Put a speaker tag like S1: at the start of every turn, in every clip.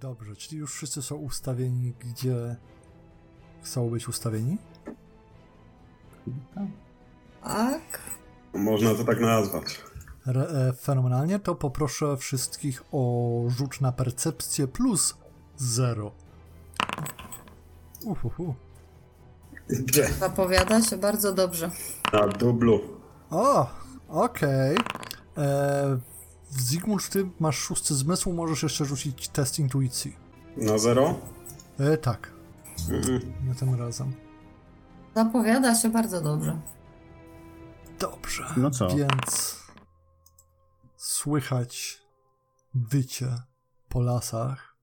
S1: Dobrze, czyli już wszyscy są ustawieni, gdzie chcą być ustawieni?
S2: Tak.
S3: Można to tak nazwać.
S1: Re, e, fenomenalnie, to poproszę wszystkich o rzut na percepcję plus 0. Uhuhu.
S3: Gdzie?
S2: Zapowiada się bardzo dobrze.
S3: Na dublu.
S1: O, okej. E, Zygmunt, ty masz szósty zmysł, możesz jeszcze rzucić test intuicji.
S3: Na zero?
S1: E, tak,
S3: Mhm.
S1: nie tym razem.
S2: Zapowiada się bardzo dobrze.
S1: Dobrze.
S4: No co?
S1: Więc słychać wycie po lasach.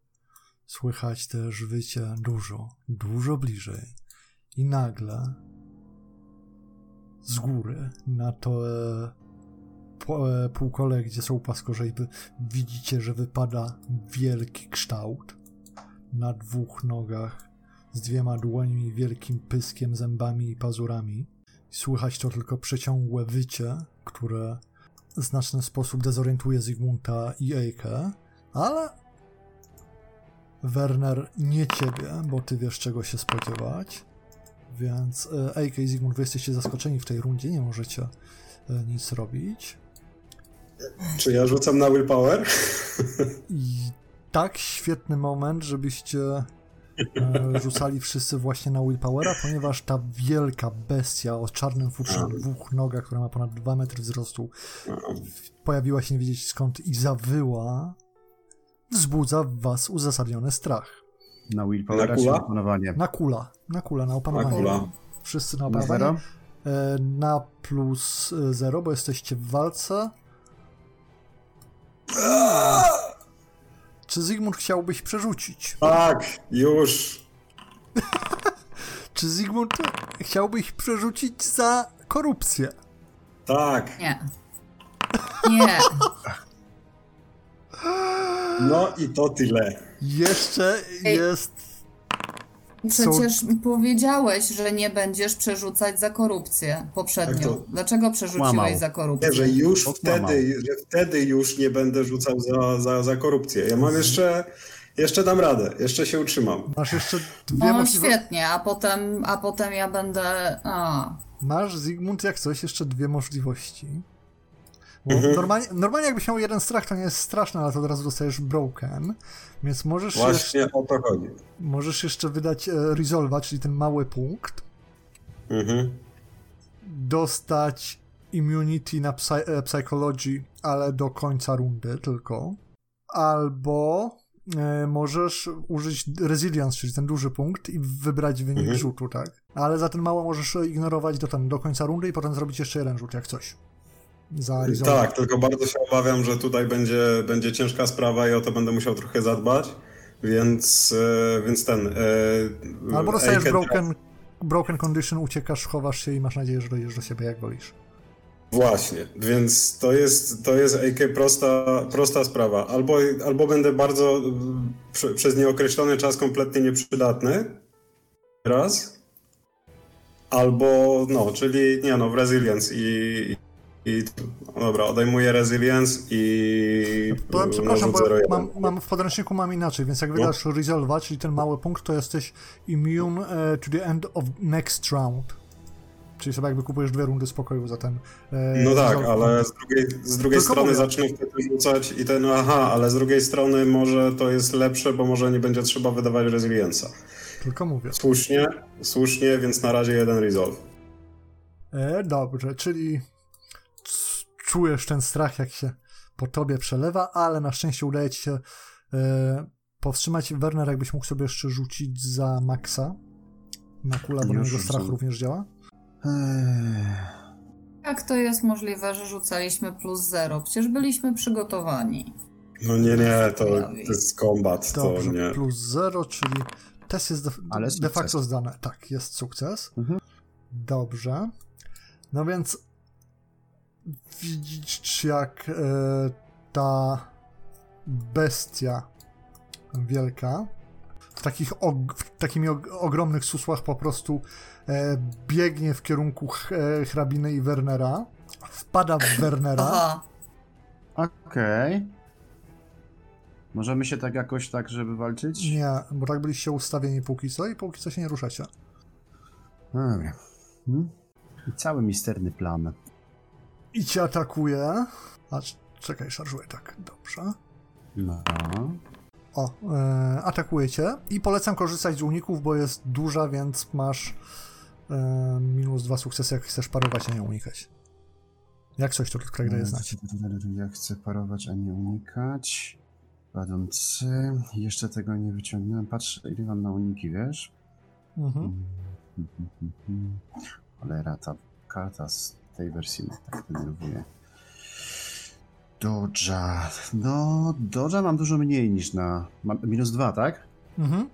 S1: Słychać też wycie dużo, dużo bliżej. I nagle z góry na to e, półkole, gdzie są płaskorzeźby, widzicie, że wypada wielki kształt na dwóch nogach z dwiema dłońmi, wielkim pyskiem, zębami i pazurami. Słychać to tylko przeciągłe wycie, które w znaczny sposób dezorientuje Zygmunta i Ejkę, ale Werner nie ciebie, bo ty wiesz czego się spodziewać. Więc e, Ejke i Zygmunt, wy jesteście zaskoczeni w tej rundzie, nie możecie e, nic robić.
S3: Czy ja rzucam na willpower?
S1: I tak świetny moment, żebyście e, rzucali wszyscy właśnie na Willpowera, ponieważ ta wielka bestia o czarnym futrze na dwóch nogach, która ma ponad 2 metry wzrostu, pojawiła się nie wiedzieć skąd i zawyła, wzbudza w was uzasadniony strach.
S4: Na willpower
S3: Na
S4: czy
S3: kula?
S4: na opanowanie?
S1: Na kula, na kula, na
S3: Na
S1: opanowanie.
S3: kula.
S1: Wszyscy na
S4: Na
S1: opanowanie.
S4: zero?
S1: E, na plus 0, bo jesteście w walce. Czy Zygmunt chciałbyś przerzucić?
S3: Tak, już.
S1: Czy Zygmunt chciałbyś przerzucić za korupcję?
S3: Tak.
S2: Nie. Nie.
S3: No i to tyle.
S1: Jeszcze
S2: Ej.
S1: jest.
S2: Przecież powiedziałeś, że nie będziesz przerzucać za korupcję poprzednio.
S3: Tak to-
S2: Dlaczego przerzuciłeś za korupcję?
S3: Nie, że już wtedy, że wtedy już nie będę rzucał za, za, za korupcję. Ja mam jeszcze, jeszcze dam radę, jeszcze się utrzymam.
S1: Masz jeszcze dwie
S2: No świetnie, a potem, a potem ja będę... A.
S1: Masz, Zygmunt, jak coś, jeszcze dwie możliwości.
S3: Mhm.
S1: normalnie, normalnie jakbyś miał jeden strach, to nie jest straszne, ale to od razu dostajesz broken. Więc możesz, jeszcze,
S3: Właśnie o to chodzi.
S1: możesz jeszcze wydać e, resolva, czyli ten mały punkt.
S3: Mhm.
S1: Dostać immunity na psy, e, psychology, ale do końca rundy tylko. Albo e, możesz użyć resilience, czyli ten duży punkt i wybrać wynik
S3: Mhm.
S1: rzutu, tak? Ale za ten mało możesz ignorować do, ten, do końca rundy i potem zrobić jeszcze jeden rzut, jak coś. Za resolve.
S3: Tak, tylko bardzo się obawiam, że tutaj będzie, będzie ciężka sprawa i o to będę musiał trochę zadbać. Więc, e, więc ten. E,
S1: Albo dostajesz broken, broken condition, uciekasz, chowasz się i masz nadzieję, że dojdziesz do siebie, jak wolisz.
S3: Właśnie, więc to jest, to jest AK prosta, prosta sprawa. Albo, albo będę bardzo prze, przez nieokreślony czas kompletnie nieprzydatny. Raz. Albo, no, czyli nie no, w resilience i. i no dobra, odejmuję resilience i. No,
S1: przepraszam, bo
S3: rzut 0,1.
S1: mam, mam w podręczniku mam inaczej, więc jak wydasz resolva, czyli ten mały punkt, to jesteś immune e, to the end of next round. Czyli sobie jakby kupujesz dwie rundy spokoju za ten. E,
S3: No tak,
S1: resolve
S3: ale z drugiej, z drugiej
S1: Tylko
S3: strony
S1: mówię.
S3: zacznę wtedy rzucać i ten, aha, ale z drugiej strony może to jest lepsze, bo może nie będzie trzeba wydawać resilienza.
S1: Tylko mówię.
S3: Słusznie, słusznie, więc na razie jeden resolve.
S1: E, dobrze, czyli czujesz ten strach, jak się po tobie przelewa, ale na szczęście udaje ci się e, powstrzymać. Werner, jakbyś mógł sobie jeszcze rzucić za Maxa na kula, bo niego strach
S4: rzucam.
S1: również działa.
S4: Ech,
S2: Jak to jest możliwe, że rzucaliśmy plus zero? Przecież byliśmy przygotowani.
S3: No nie, nie, to, to jest kombat, to
S1: Dobrze,
S3: nie.
S1: plus 0, czyli test jest de,
S4: Ale
S1: de facto zdane. Tak, jest sukces.
S4: Mhm.
S1: Dobrze. No więc widzisz, jak e, ta bestia wielka w takich og- w takimi og- ogromnych susłach po prostu e, biegnie w kierunku ch- e, hrabiny i Wernera. Wpada w Wernera.
S4: Okej. Możemy się tak jakoś tak, żeby walczyć?
S1: Nie, bo tak byliście ustawieni póki co i póki co się nie ruszacie.
S4: No. Hmm? I cały misterny plan.
S1: I cię atakuje. A c- czekaj, szarżuję tak. Dobrze.
S4: No.
S1: O, e, atakuje cię i polecam korzystać z uników, bo jest duża, więc masz e, minus dwa sukcesy, jak chcesz parować, a nie unikać. Jak coś, to Craig daje znać.
S4: Ja chcę parować, a nie unikać. Padący. Jeszcze tego nie wyciągnąłem. Patrz, ile mam na uniki, wiesz?
S1: Mhm.
S4: Cholera, ta karta z tej wersji mnie tak denerwuje. Dodża. No, Dodża mam dużo mniej niż na. Mam minus dwa, tak?
S1: Mhm.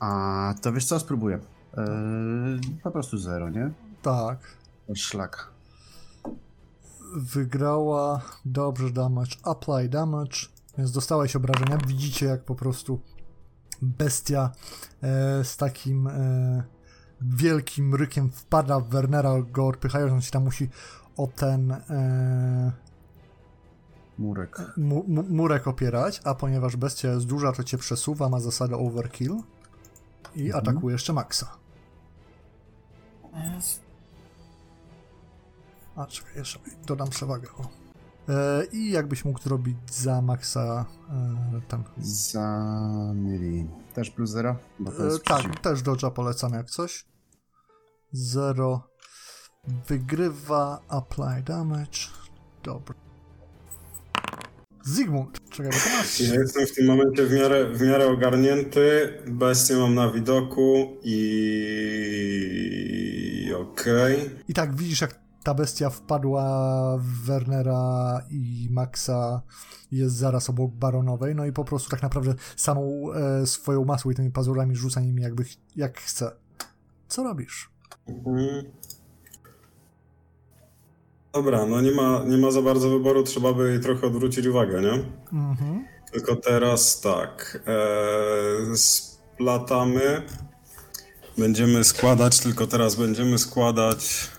S4: A to wiesz co, spróbuję. Eee, po prostu zero, nie?
S1: Tak.
S4: Szlak.
S1: Wygrała dobrze damage, apply damage, więc dostałeś obrażenia. Widzicie, jak po prostu bestia e, z takim e, wielkim rykiem wpada w Wernera, go odpychając, on się tam musi o ten e,
S4: Murek.
S1: mu, mu, murek opierać, a ponieważ bestia jest duża, to cię przesuwa, ma zasadę overkill i
S4: Mhm.
S1: atakuje jeszcze Maxa. A czekaj, jeszcze dodam przewagę. O. E, I jakbyś mógł zrobić za Maxa e, ten.
S4: Za Miri. Też plus zero? To
S1: E, tak,
S4: przeciw-
S1: też dodża polecam jak coś. Zero. Wygrywa apply damage. Dobra. Zygmunt, czekaj, bo to masz.
S3: Ja jestem w tym momencie w miarę, w miarę ogarnięty. Bestię mam na widoku i. Okej.
S1: I tak widzisz, jak ta bestia wpadła w Wernera i Maxa jest zaraz obok Baronowej, no i po prostu tak naprawdę samą e, swoją masą i tymi pazurami rzuca nimi jakby jak chce. Co robisz?
S3: Mhm. Dobra, no nie ma, nie ma za bardzo wyboru, trzeba by jej trochę odwrócić uwagę, nie?
S1: Mhm.
S3: Tylko teraz tak. E, splatamy. Będziemy składać, tylko teraz będziemy składać.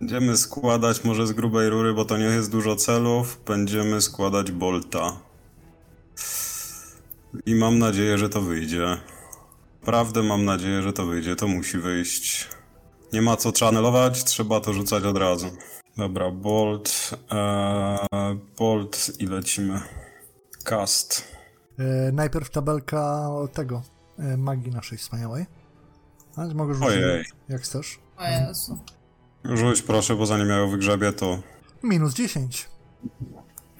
S3: Będziemy składać może z grubej rury, bo to nie jest dużo celów. Będziemy składać bolta. I mam nadzieję, że to wyjdzie. Naprawdę mam nadzieję, że to wyjdzie. To musi wyjść. Nie ma co channelować, trzeba to rzucać od razu. Dobra, bolt. E, bolt i lecimy. Cast.
S1: E, najpierw tabelka tego e, magii naszej wspaniałej. A, mogę rzucić
S3: Ojej.
S1: jak chcesz.
S2: O Jezu.
S3: Rzuć proszę, bo zanim ja ją wygrzebie, to...
S1: Minus 10.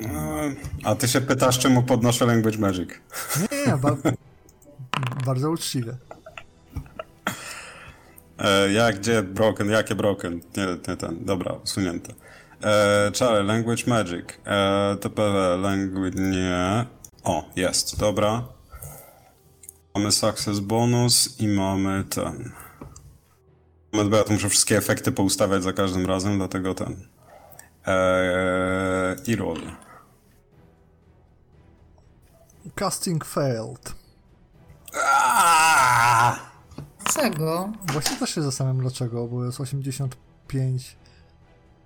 S3: E, A ty się pytasz, czemu podnoszę Language Magic.
S1: Nie, nie, ba- bardzo uczciwe.
S3: E, jak, gdzie broken, jakie broken? Nie, nie ten, dobra, usunięte. E, Czary, Language Magic. E, TPW, Language, nie. O, jest, dobra. Mamy success bonus i mamy ten. Moment, bo ja tu muszę wszystkie efekty poustawiać za każdym razem, dlatego ten. E, I roll.
S1: Casting failed.
S3: Aaaa!
S2: Czego?
S1: Właśnie też się zastanawiam dlaczego, bo jest 85.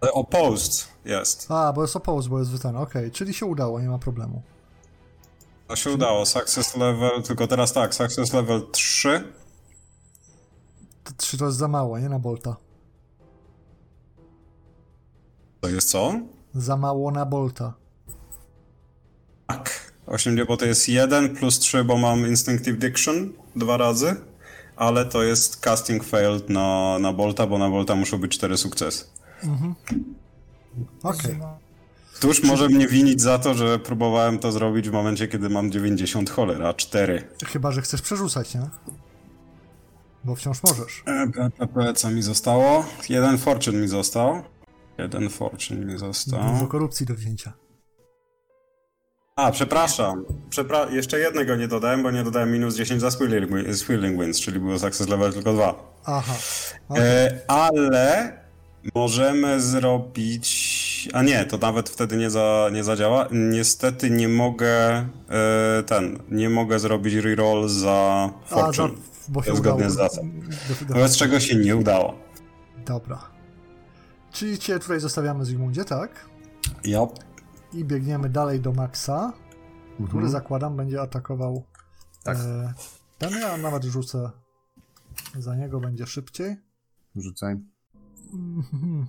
S3: E, Opposed jest.
S1: A, bo jest opposed, bo jest wytany. Okej, czyli się udało, nie ma problemu.
S3: To się udało. Success level, tylko teraz tak, success level 3.
S1: To 3 to jest za mało, nie na Bolta.
S3: To jest co?
S1: Za mało na Bolta.
S3: Tak. 8, bo to jest 1 plus 3, bo mam Instinctive Diction dwa razy, ale to jest casting failed na, na Bolta, bo na Bolta muszą być 4 sukcesy.
S1: Okej.
S3: Któż może mnie winić za to, że próbowałem to zrobić w momencie, kiedy mam 90 cholera, 4.
S1: Chyba, że chcesz przerzucać, nie? Bo wciąż możesz.
S3: PPP, co mi zostało? Jeden fortune mi został. Jeden fortune mi został.
S1: Dużo korupcji do wzięcia.
S3: A, przepraszam. Przepra jeszcze jednego nie dodałem, bo nie dodałem minus 10 za Swirling, Wi- Swirling Winds, czyli było success level tylko 2.
S1: Aha. Okej.
S3: E, ale możemy zrobić. A nie, to nawet wtedy nie, za, nie zadziała. Niestety nie mogę e, ten. Nie mogę zrobić reroll za
S1: A, za,
S3: Fortune.
S1: Bo się
S3: Zgodnie
S1: udało.
S3: z zasad. Wobec czego się nie udało.
S1: Dobra. Czyli cię tutaj zostawiamy Zygmundzie, tak?
S3: Yep.
S1: I biegniemy dalej do Maxa. który
S4: Mhm.
S1: zakładam będzie atakował
S4: Tak.
S1: e, ten. Ja nawet rzucę za niego, będzie szybciej.
S4: Rzucaj.
S1: Mhm.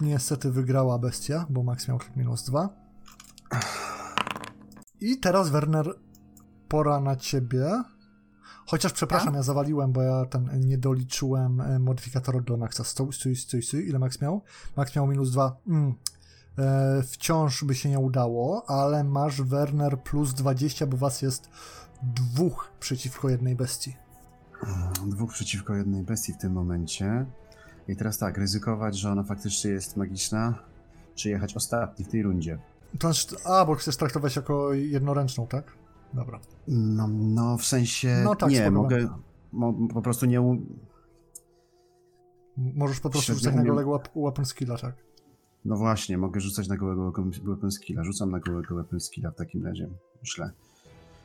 S1: Niestety wygrała bestia, bo Max miał minus dwa. I teraz Werner, pora na ciebie. Chociaż przepraszam, ja zawaliłem, bo ja ten nie doliczyłem e, modyfikatora do Maxa. Stój, stój, stój, stój. Ile Max miał? Max miał minus dwa. Mm. E, wciąż by się nie udało, ale masz Werner plus 20, bo was jest dwóch przeciwko jednej bestii.
S4: Dwóch przeciwko jednej bestii w tym momencie. I teraz tak, ryzykować, że ona faktycznie jest magiczna, czy jechać ostatni w tej rundzie.
S1: To znaczy, a, bo chcesz traktować jako jednoręczną, tak? Dobra.
S4: No, no w sensie.
S1: No tak,
S4: nie, mogę. Mo, po prostu nie. u-
S1: Możesz po prostu rzucać na gołego weap- weapon skilla, tak?
S4: No właśnie, mogę rzucać na gołego weapon skilla. Rzucam na gołego weapon skilla w takim razie. Myślę.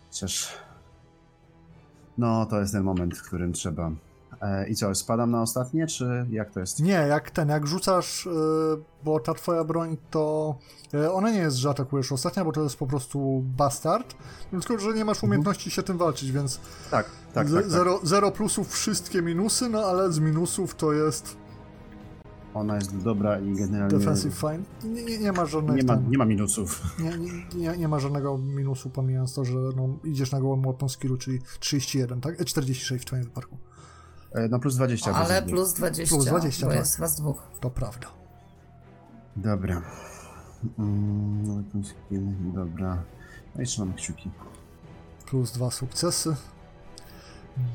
S4: Chociaż. No, to jest ten moment, w którym trzeba. E, I co, spadam na ostatnie, czy jak to jest?
S1: Nie, jak ten, jak rzucasz, yy, bo ta twoja broń to... Yy, ona nie jest, że atakujesz ostatnia, bo to jest po prostu bastard, tylko że nie masz umiejętności się tym walczyć, więc
S4: Tak, tak, tak. tak.
S1: Zero, zero plusów, wszystkie minusy, no ale z minusów to jest
S4: Ona jest dobra i generalnie.
S1: defensive fine. Nie, nie, nie ma żadnych
S4: Nie ma, nie ma minusów.
S1: Nie, nie, nie, ma żadnego minusu, pomijając to, że no, idziesz na gołym weapon skillu, czyli 31, tak? E, 46 w twoim wypadku.
S4: E, No plus 20. bez
S2: Ale plus 20,
S1: Plus 20,
S2: bo
S1: tak.
S2: jest was dwóch.
S1: To prawda.
S4: Dobra. Mm, skill, dobra. No i trzymam kciuki.
S1: plus dwa sukcesy.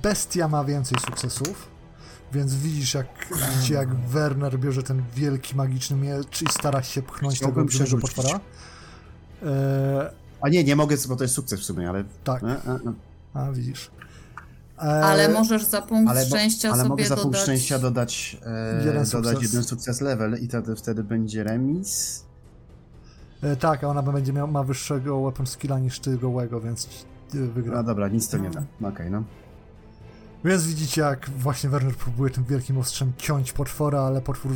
S1: Bestia ma więcej sukcesów, więc widzisz jak, widzicie jak Werner bierze ten wielki magiczny miecz i stara się pchnąć tego dużego potwora. E,
S4: A nie, nie mogę, bo to jest sukces w sumie, ale.
S1: tak,
S4: e, e.
S1: a widzisz. E,
S2: Ale możesz za punkt
S4: Ale,
S2: szczęścia
S4: ale
S2: sobie
S4: mogę za punkt
S2: dodać...
S4: szczęścia dodać, e,
S1: Jeden
S4: dodać
S1: sukces.
S4: jeden sukces level i wtedy, wtedy będzie remis.
S1: e, tak, a ona będzie miała ma wyższego weapon skilla niż ty gołego, więc e, wygra.
S4: No dobra, nic to nie da. No Okej, no.
S1: Więc widzicie, jak właśnie Werner próbuje tym wielkim ostrzem ciąć potwora, ale potwór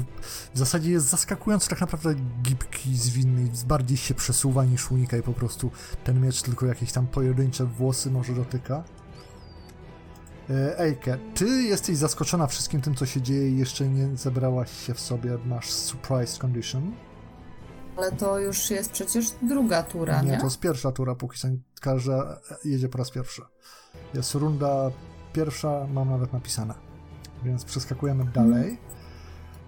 S1: w zasadzie jest zaskakująco tak naprawdę gibki, zwinny, bardziej się przesuwa niż unika i po prostu ten miecz tylko jakieś tam pojedyncze włosy może dotyka. Ejke, ty jesteś zaskoczona wszystkim tym, co się dzieje i jeszcze nie zebrałaś się w sobie, masz surprise condition.
S2: Ale to już jest przecież druga tura, nie?
S1: Nie, to jest pierwsza tura, póki każda jedzie po raz pierwszy. Jest runda pierwsza, mam nawet napisane. Więc przeskakujemy dalej.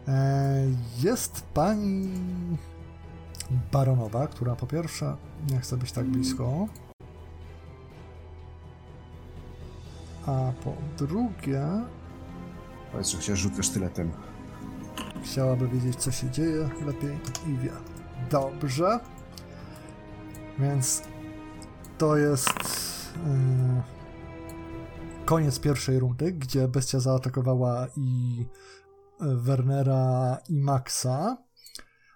S1: E, Jest pani baronowa, która po pierwsze nie chce być tak blisko. A po drugie
S4: Powiedz, że się rzucę sztyletem.
S1: Chciałaby wiedzieć, co się dzieje lepiej i wie. Dobrze. Więc to jest yy, koniec pierwszej rundy, gdzie bestia zaatakowała i yy, Wernera i Maxa,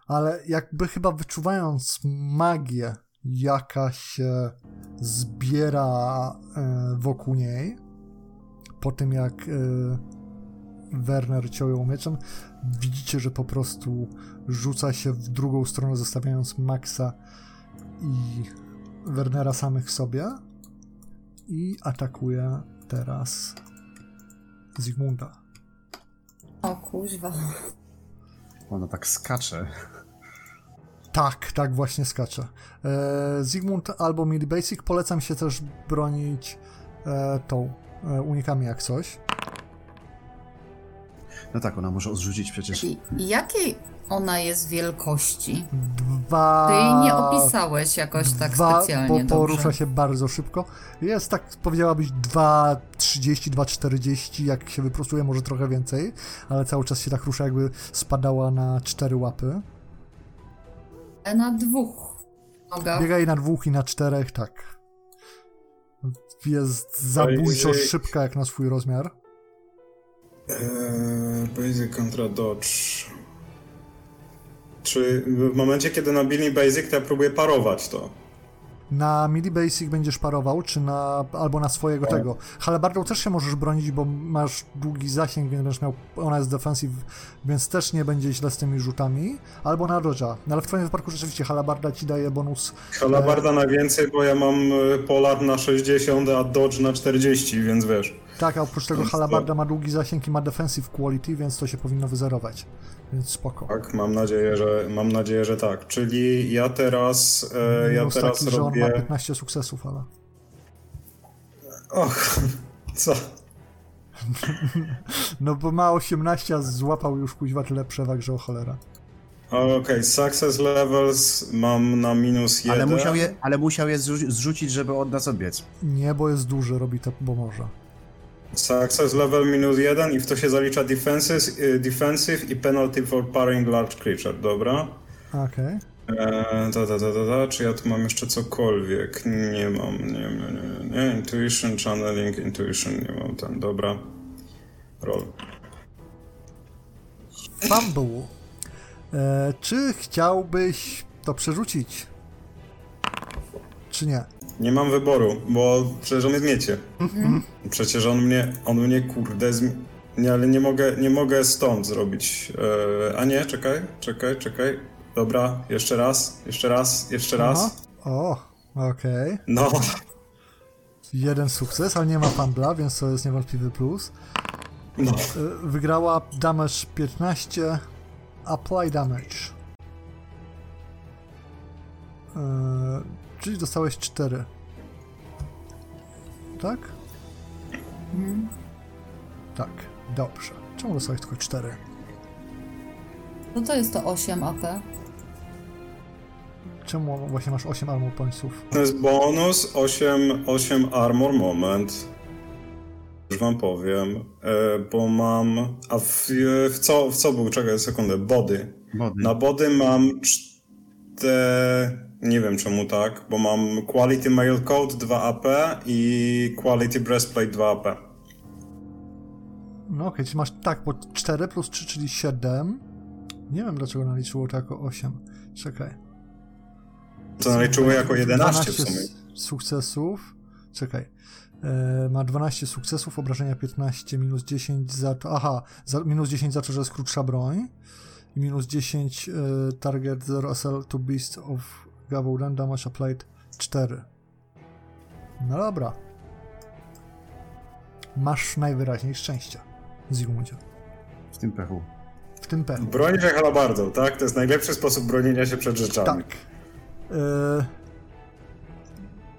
S1: ale jakby chyba wyczuwając magię, jaka się zbiera yy, wokół niej, po tym jak yy, Werner ciął ją mieczem, widzicie, że po prostu rzuca się w drugą stronę, zostawiając Maxa i Wernera samych sobie i atakuje teraz Zygmunda.
S2: O kuźwa.
S4: Ona tak skacze.
S1: Tak, tak właśnie skacze. E, Zygmunt albo Mid Basic, polecam się też bronić e, tą e, unikami jak coś.
S4: No tak, ona może odrzucić przecież.
S2: I jakiej ona jest wielkości?
S1: Dwa...
S2: Ty jej nie opisałeś jakoś tak
S1: Dwa,
S2: specjalnie
S1: bo porusza
S2: dobrze.
S1: się bardzo szybko. Jest tak, powiedziałabyś 2,30, 2,40, jak się wyprostuje, może trochę więcej, ale cały czas się tak rusza, jakby spadała na cztery łapy.
S2: Na dwóch nogach.
S1: Biega i na dwóch, i na czterech, tak. Jest zabójczo
S3: Basic.
S1: szybka jak na swój rozmiar.
S3: Eee, basic kontra Dodge. Czy w momencie, kiedy nabili Basic, to ja próbuję parować to?
S1: Na midi basic będziesz parował, czy na, albo na swojego
S3: Tak.
S1: tego. Halabardą też się możesz bronić, bo masz długi zasięg, więc będziesz miał, ona jest defensive, więc też nie będzie źle z tymi rzutami. Albo na dodge'a. No ale w twoim wypadku rzeczywiście halabarda ci daje bonus.
S3: Halabarda najwięcej, bo ja mam e, Polar na 60, a Dodge na 40, więc wiesz.
S1: Tak, a oprócz tego halabarda ma długi zasięg i ma defensive quality, więc to się powinno wyzerować. Więc spoko.
S3: Tak, mam nadzieję, że mam nadzieję, że tak. Czyli ja teraz e, ja
S1: Minus
S3: teraz
S1: taki, że on ma
S3: robię.
S1: 15 sukcesów, ale...
S3: Och, co?
S1: No bo ma 18, a złapał już kuźwa tyle przewag, że o cholera.
S3: Okej, success levels mam na minus 1.
S4: Ale musiał je, ale musiał je zrzu- zrzucić, żeby od nas odbiec.
S1: Nie, bo jest duży, robi to, bo może.
S3: Success level minus 1 i w to się zalicza defenses, y, defensive i penalty for parring large creature, dobra?
S1: Okej.
S3: Eee, ta, ta, ta, ta, ta, czy ja tu mam jeszcze cokolwiek? Nie mam, nie, nie, nie, nie. Intuition, channeling, intuition, nie mam ten, dobra. Roll.
S1: Fumble. E, czy chciałbyś to przerzucić? Czy nie?
S3: Nie mam wyboru, bo przecież on jest miecie. Przecież on mnie, on mnie kurde, zmi- nie, ale nie mogę, nie mogę stąd zrobić. Eee, a nie, czekaj, czekaj, czekaj. Dobra, jeszcze raz, jeszcze raz, jeszcze raz.
S1: Aha. O, okej.
S3: No,
S1: Jeden sukces, ale nie ma fumbla, więc to jest niewątpliwy plus.
S3: no.
S1: E, wygrała damage 15, apply damage. E, czyli dostałeś 4. Tak? Tak, dobrze. Czemu dostałeś tylko 4?
S2: No to jest to 8 AP.
S1: Czemu właśnie masz 8 armor pointsów?
S3: To jest bonus 8, 8 armor moment. Już wam powiem, e, bo mam. A w, w, co, w co był? Czekaj sekundę. Body.
S4: Body.
S3: Na body mam cztery. Nie wiem czemu tak, bo mam Quality Mail Code 2 AP i Quality Breastplate 2 AP.
S1: No okej, czyli masz tak, bo 4 plus 3, czyli 7. Nie wiem dlaczego naliczyło to jako 8. Czekaj.
S3: To naliczyło jako 11 w
S1: 12
S3: sumie.
S1: sukcesów. Czekaj. E, ma 12 sukcesów, obrażenia 15, minus 10 za to. Aha, za, minus 10 za to, że jest krótsza broń. I minus 10 e, target 0 SL to beast of Gavaudan damage applied 4. No dobra. Masz najwyraźniej szczęście, Zygmundzie.
S4: W tym pechu.
S1: W tym pechu.
S3: Broń się halabardą, tak? To jest najlepszy sposób bronienia się przed rzeczami.
S1: Tak. E,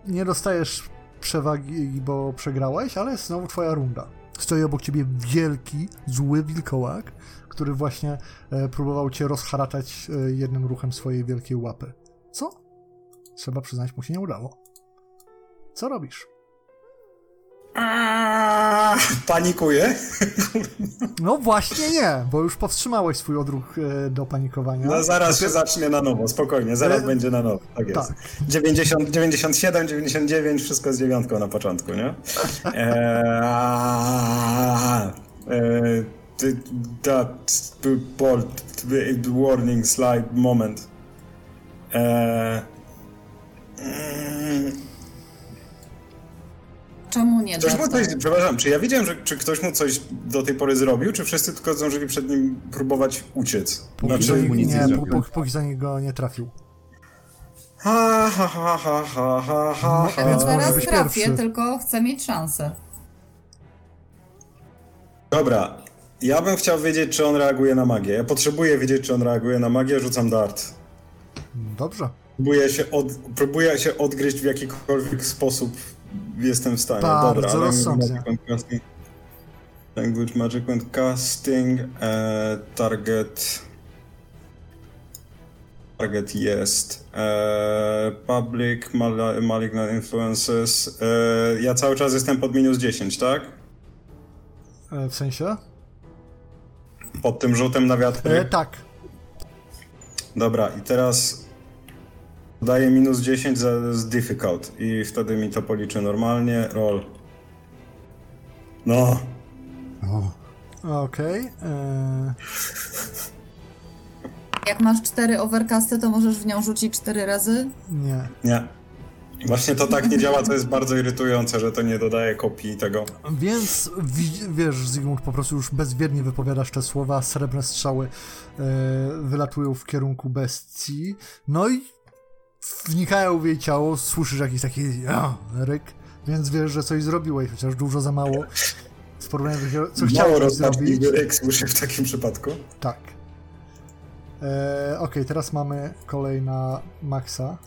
S1: nie dostajesz przewagi, bo przegrałeś, ale jest znowu twoja runda. Stoi obok ciebie wielki, zły wilkołak, który właśnie e, próbował cię rozharatać e, jednym ruchem swojej wielkiej łapy. Co? Trzeba przyznać, mu się nie udało. Co robisz?
S3: Aaaa, panikuję.
S1: No właśnie nie, bo już powstrzymałeś swój odruch e, do panikowania.
S3: No zaraz się zacznie na nowo, spokojnie, zaraz
S1: E,
S3: będzie na nowo, tak jest.
S1: tak.
S3: 90, 97, 99, wszystko z dziewiątką na początku, nie? Eee, that bolt, warning slide moment. Eee, mm,
S2: Czemu nie?
S3: Ktoś mu coś, przepraszam, czy ja wiedziałem, że czy ktoś mu coś do tej pory zrobił, czy wszyscy tylko zdążyli przed nim próbować uciec?
S1: Póki,
S3: Znaczy,
S4: nic nie
S1: nie,
S4: zrobił.
S1: póki, póki za niego nie trafił.
S3: ha, ha, ha, ha, ha, ha, ha,
S1: No, być
S2: trafię,
S1: pierwszy.
S2: tylko chcę mieć szansę.
S3: Dobra, ja bym chciał wiedzieć, czy on reaguje na magię. Ja potrzebuję wiedzieć, czy on reaguje na magię, rzucam dart.
S1: Dobrze.
S3: Próbuję się, od, próbuję się odgryźć w jakikolwiek sposób jestem w stanie.
S1: Bardzo
S3: Dobra,
S1: rozsądnie.
S3: Language, magic and casting. E, target. Target jest. E, public, mal, malignant influences. E, ja cały czas jestem pod minus 10, tak?
S1: E, w sensie?
S3: Pod tym rzutem na wiatr.
S1: E, tak.
S3: Dobra, i teraz daję minus 10 za, z difficult i wtedy mi to policzy normalnie. Roll. No,
S4: O,
S1: Okej. e,
S2: Jak masz cztery overcasty, to możesz w nią rzucić cztery razy?
S1: Nie.
S3: nie. Właśnie to tak nie działa, to jest bardzo irytujące, że to nie dodaje kopii tego.
S1: Więc wi- wiesz, Zygmunt, po prostu już bezwiednie wypowiadasz te słowa, srebrne strzały e, wylatują w kierunku bestii, no i wnikają w jej ciało, słyszysz jakiś taki a, ryk, więc wiesz, że coś zrobiłeś, chociaż dużo za mało w porównaniu do tego, co chciałeś zrobić.
S3: ryk słyszę w takim przypadku.
S1: Tak. E, Okej, teraz mamy kolej na Maxa.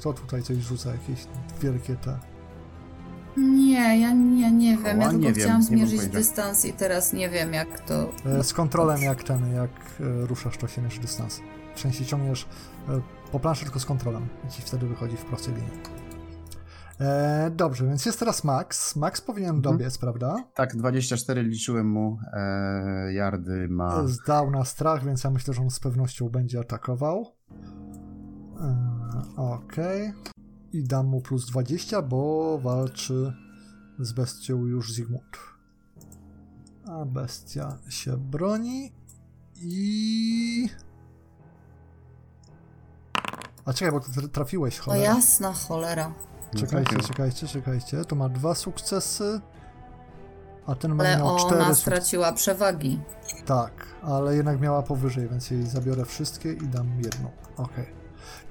S1: Kto tutaj coś rzuca? Jakieś wielkie te...
S2: Nie, ja nie, nie wiem.
S4: O,
S2: Ja tylko
S4: nie wiem,
S2: chciałam
S4: nie mam
S2: zmierzyć dystans i teraz nie wiem jak to.
S1: E, Z kontrolem jak ten, jak e, ruszasz, to się mierzy dystans. W sensie ciągniesz e, po planszy tylko z kontrolem i ci wtedy wychodzi w prostej linii. E, dobrze, więc jest teraz Max. Max powinien
S4: Mhm.
S1: dobiec, prawda?
S4: Tak, 24 liczyłem mu. E, yardy ma.
S1: Zdał na strach, więc ja myślę, że on z pewnością będzie atakował. E, Okej. I dam mu plus 20, bo walczy z bestią już Zygmunt. A bestia się broni i... A czekaj, bo ty tra- trafiłeś,
S2: O
S1: cholera.
S2: jasna cholera.
S1: Czekajcie,
S4: Trafił.
S1: czekajcie, czekajcie. To ma dwa sukcesy, a ten ma
S2: Ale
S1: miał cztery
S2: ona straciła przewagi.
S1: Tak, ale jednak miała powyżej, więc jej zabiorę wszystkie i dam jedną. Okej.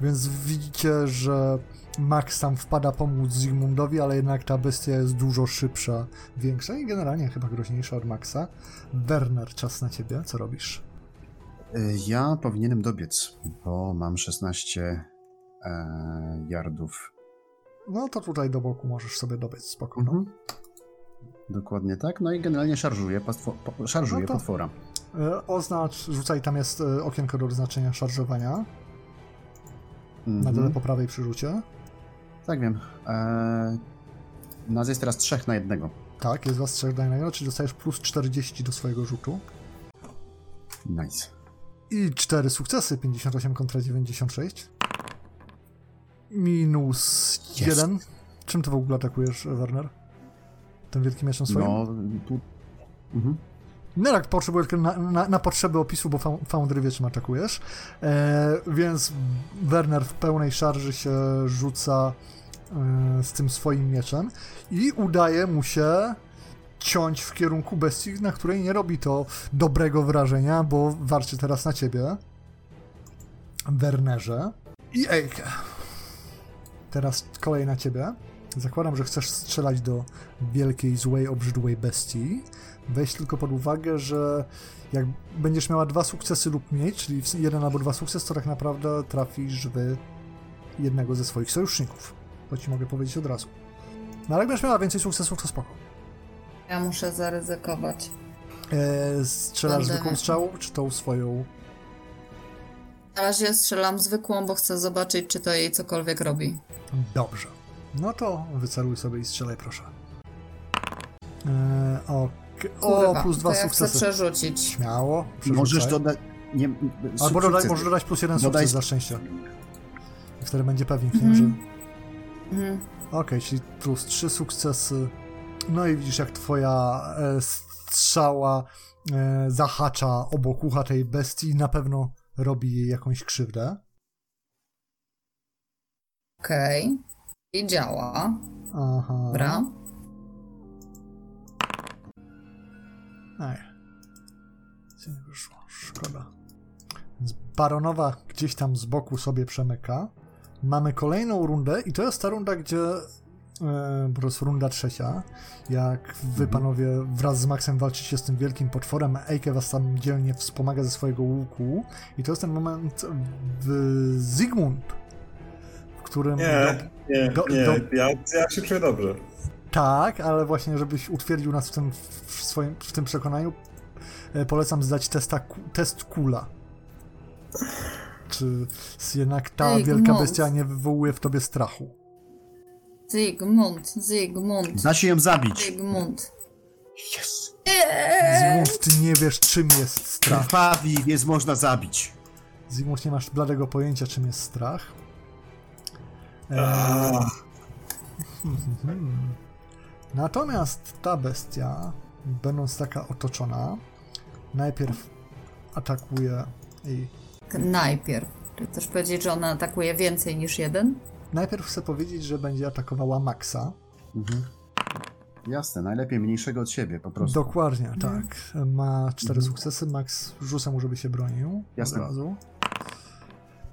S1: Więc widzicie, że Max tam wpada pomóc Zygmundowi, ale jednak ta bestia jest dużo szybsza, większa i generalnie chyba groźniejsza od Maxa. Werner, czas na ciebie, co robisz?
S4: Ja powinienem dobiec, bo mam 16 e, yardów.
S1: No to tutaj do boku możesz sobie dobiec spokojnie.
S4: Mhm. Dokładnie tak. No i generalnie szarżuję, pastwo, po, szarżuję
S1: No
S4: potwora.
S1: E, Oznacz, rzucaj, tam jest e, okienko do oznaczenia szarżowania, na
S4: Mhm.
S1: dole po prawej przy rzucie.
S4: Tak wiem. E, nas jest teraz trzech na jednego.
S1: Tak, jest was trzech do jednego, czyli dostajesz plus 40 do swojego rzutu.
S4: Nice.
S1: I cztery sukcesy, 58 kontra 96. Minus
S4: Jest.
S1: jeden. Czym ty w ogóle atakujesz, Werner? Tym wielkim mieczem swoim?
S4: No, tu... Mhm.
S1: Tak, potrzebuję tylko na, na, na potrzeby opisu, bo Fou- Foundry wie, czym atakujesz. E, więc Werner w pełnej szarży się rzuca e, z tym swoim mieczem i udaje mu się ciąć w kierunku bestii, na której nie robi to dobrego wrażenia, bo warczy teraz na ciebie. Wernerze. I Ejke. Teraz kolej na ciebie. Zakładam, że chcesz strzelać do wielkiej, złej, obrzydłej bestii. Weź tylko pod uwagę, że jak będziesz miała dwa sukcesy lub mniej, czyli jeden albo dwa sukcesy, to tak naprawdę trafisz w jednego ze swoich sojuszników. To ci mogę powiedzieć od razu. No ale jak będziesz miała więcej sukcesów, to spoko.
S2: Ja muszę zaryzykować.
S1: Eee, strzelasz zwykłą strzałą, czy tą swoją?
S2: Na razie strzelam zwykłą, bo chcę zobaczyć, czy to jej cokolwiek robi.
S1: Dobrze. No to wyceluj sobie i strzelaj, proszę. Eee, ok- O,
S2: Kurwa,
S1: plus dwa
S2: to ja chcę
S1: sukcesy.
S2: przerzucić.
S1: Śmiało.
S4: Możesz
S1: przerzucaj.
S4: dodać... Nie,
S1: Albo
S4: sukces.
S1: możesz dodać plus jeden
S4: Dodaj-
S1: sukces za szczęście. Wtedy będzie pewnik, nie?
S2: Mhm.
S1: Że...
S2: Mhm.
S1: Okej, czyli plus trzy sukcesy. No i widzisz, jak twoja e, strzała e, zahacza obok ucha tej bestii i na pewno robi jej jakąś krzywdę.
S2: Okej. I działa.
S1: Aha.
S2: Dobra.
S1: Ej. Co nie wyszło? Szkoda. Więc Baronowa gdzieś tam z boku sobie przemyka. Mamy kolejną rundę i to jest ta runda, gdzie e, po prostu runda trzecia. Jak wy panowie wraz z Maxem walczycie z tym wielkim potworem, Eike was tam dzielnie wspomaga ze swojego łuku i to jest ten moment w Zygmunt, w którym
S3: Nie, nie,
S1: do-
S3: nie,
S1: do-
S3: ja, ja się czuję dobrze.
S1: Tak, ale właśnie, żebyś utwierdził nas w tym, w swoim, w tym przekonaniu, e, polecam zdać testa, test kula. Czy jednak ta
S2: Ej,
S1: wielka bestia nie wywołuje w tobie strachu?
S2: Zygmunt, Zygmunt,
S4: Da się ją zabić.
S2: Zygmunt.
S4: Yes.
S1: Zygmunt, ty nie wiesz, czym jest strach.
S4: Krwawi, więc można zabić.
S1: Zygmunt, nie masz bladego pojęcia, czym jest strach. E, Mhm. Natomiast ta bestia, będąc taka otoczona, najpierw atakuje i
S2: Najpierw. Czy chcesz powiedzieć, że ona atakuje więcej niż jeden?
S1: najpierw chcę powiedzieć, że będzie atakowała Maxa.
S4: Mhm. Jasne, najlepiej mniejszego od siebie, po prostu.
S1: Dokładnie, tak. Ma cztery sukcesy. Max rzucę mu, żeby się bronił.
S4: Jasne.
S1: Od razu.